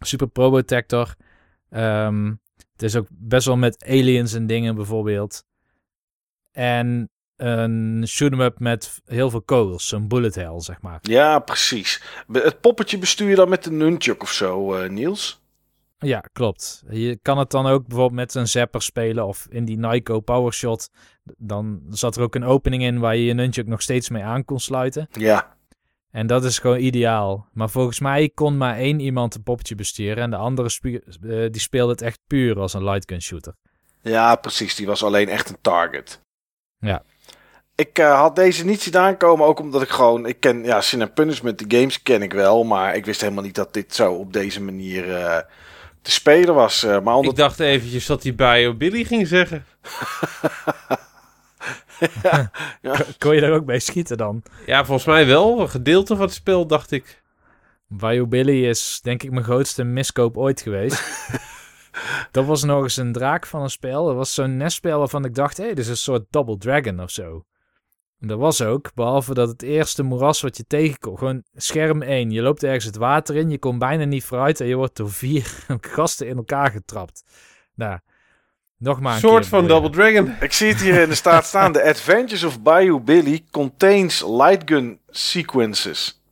Super Probotector. Ehm het is ook best wel met aliens en dingen bijvoorbeeld. En een shoot-em-up met heel veel kogels. Zo'n bullet hell, zeg maar. Ja, precies. Het poppetje bestuur je dan met de nunchuk of zo, eh, Niels? Ja, klopt. Je kan het dan ook bijvoorbeeld met een zapper spelen of in die Nyko Powershot. Dan zat er ook een opening in waar je je nunchuk nog steeds mee aan kon sluiten. Ja. En dat is gewoon ideaal. Maar volgens mij kon maar één iemand een poppetje besturen. En de andere eh, die speelde het echt puur als een lightgun shooter. Ja, precies. Die was alleen echt een target. Ja. Ik eh, had deze niet zien aankomen, ook omdat ik gewoon... Ik ken, ja, Sin and Punishment, de games ken ik wel. Maar ik wist helemaal niet dat dit zo op deze manier eh, te spelen was. eh, maar. Ik dacht eventjes dat hij bij Billy ging zeggen. [laughs] [laughs] Kon je daar ook bij schieten dan? Ja, volgens mij wel. Een gedeelte van het spel, dacht ik. Bayou Billy is denk ik mijn grootste miskoop ooit geweest. [laughs] dat was nog eens een draak van een spel. Dat was zo'n nestspel waarvan ik dacht, hé, dit is een soort Double Dragon of zo. En dat was ook, behalve dat het eerste moeras wat je tegenkomt, gewoon scherm 1. Je loopt ergens het water in, je komt bijna niet vooruit en je wordt door vier [laughs] gasten in elkaar getrapt. Nou, nog maar Een soort keer van. Double Dragon. Ik zie het hier in de staat staan. The Adventures of Bayou Billy contains lightgun sequences.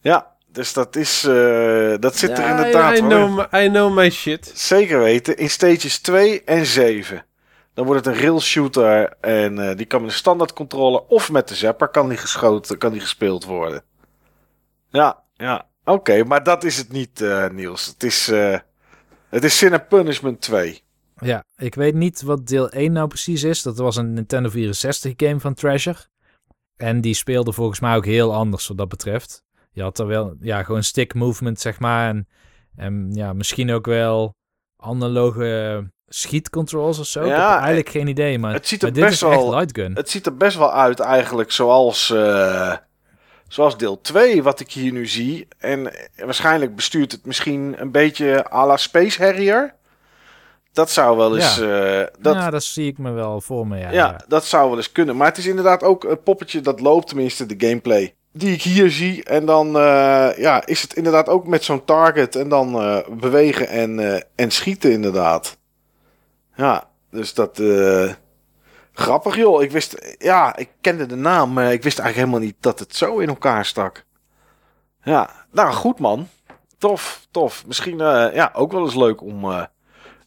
Ja, dus dat is... eh, dat zit er inderdaad I, know, my- I know my shit. Zeker weten. In stages 2 en 7. Dan wordt het een rail shooter. En eh, die kan met een standaard controller of met de zapper kan die geschoten, kan die gespeeld worden. Ja, ja. Oké, maar dat is het niet, eh, Niels. Het is, eh, het is Sin and Punishment 2. Ja, ik weet niet wat deel 1 nou precies is. Dat was een Nintendo 64 game van Treasure. En die speelde volgens mij ook heel anders wat dat betreft. Je had er wel, ja, gewoon stick movement, zeg maar. En, en ja, misschien ook wel analoge schietcontrols of zo. ik Ja, heb eigenlijk geen idee, maar, het ziet er dit best is echt wel- lightgun. Het ziet er best wel uit eigenlijk zoals, eh, zoals deel 2 wat ik hier nu zie. En waarschijnlijk bestuurt het misschien een beetje à la Space Harrier. Dat zou wel eens... eh, dat, ja, dat zie ik me wel voor me, ja. Ja, ja. dat zou wel eens kunnen. Maar het is inderdaad ook een poppetje dat loopt, tenminste de gameplay. Die ik hier zie. En dan eh, ja, is het inderdaad ook met zo'n target. En dan bewegen en, en schieten inderdaad. Ja, dus dat... eh, Grappig joh. Ik wist, ja, ik kende de naam, maar ik wist eigenlijk helemaal niet dat het zo in elkaar stak. Ja, nou goed man. Tof, tof. Misschien eh, ja, ook wel eens leuk om eh,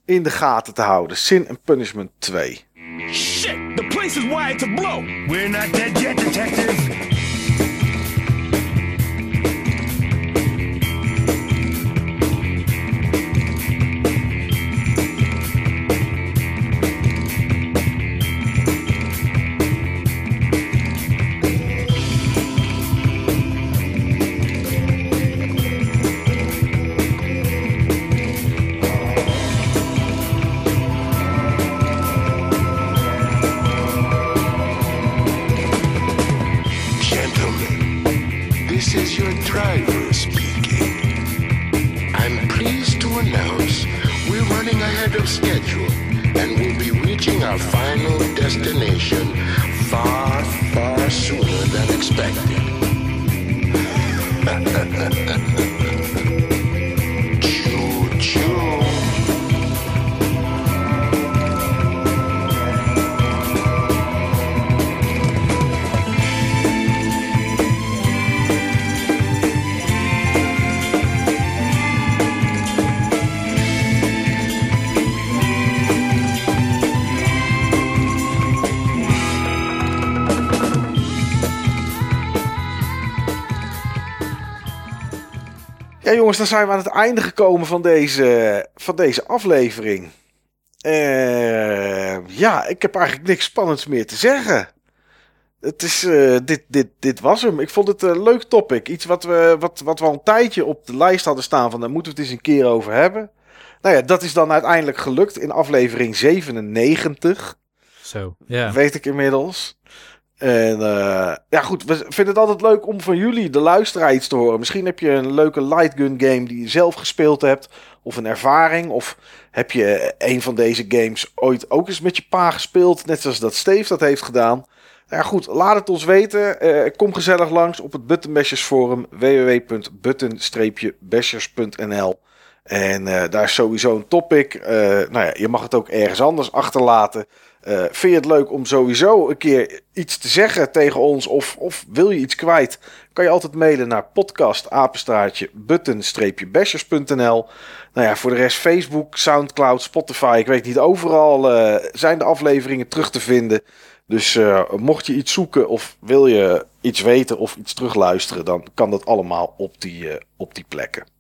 in de gaten te houden. Sin and Punishment 2. Shit, the place is wired to blow. We're not dead yet, detective. Jongens, dan zijn we aan het einde gekomen van deze, van deze aflevering. Eh, ja, ik heb eigenlijk niks spannends meer te zeggen. Het is, eh, dit, dit, dit was hem. Ik vond het een leuk topic. Iets wat we, wat, wat we al een tijdje op de lijst hadden staan van daar moeten we het eens een keer over hebben. Nou ja, dat is dan uiteindelijk gelukt in aflevering 97. Zo, ja. Weet ik inmiddels. En eh, ja, goed, we vinden het altijd leuk om van jullie, de luisteraar, iets te horen. Misschien heb je een leuke light gun game die je zelf gespeeld hebt, of een ervaring. Of heb je een van deze games ooit ook eens met je pa gespeeld, net zoals dat Steve dat heeft gedaan. Ja, goed, laat het ons weten. Eh, kom gezellig langs op het Button Bashers forum www.button-bashers.nl En eh, daar is sowieso een topic. Nou ja, je mag het ook ergens anders achterlaten. Eh, vind je het leuk om sowieso een keer iets te zeggen tegen ons? Of, of wil je iets kwijt? Kan je altijd mailen naar podcastapenstaartje button-bashers.nl Nou ja, voor de rest Facebook, Soundcloud, Spotify. Ik weet niet, overal eh, zijn de afleveringen terug te vinden. Dus eh, mocht je iets zoeken of wil je iets weten of iets terugluisteren... dan kan dat allemaal op die, op die plekken.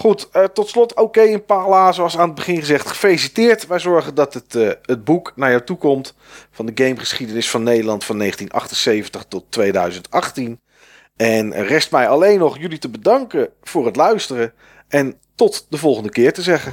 Goed, eh, tot slot oké in Pala, zoals aan het begin gezegd, gefeliciteerd. Wij zorgen dat het, eh, het boek naar jou toe komt van de gamegeschiedenis van Nederland van 1978 tot 2018. En rest mij alleen nog jullie te bedanken voor het luisteren en tot de volgende keer te zeggen.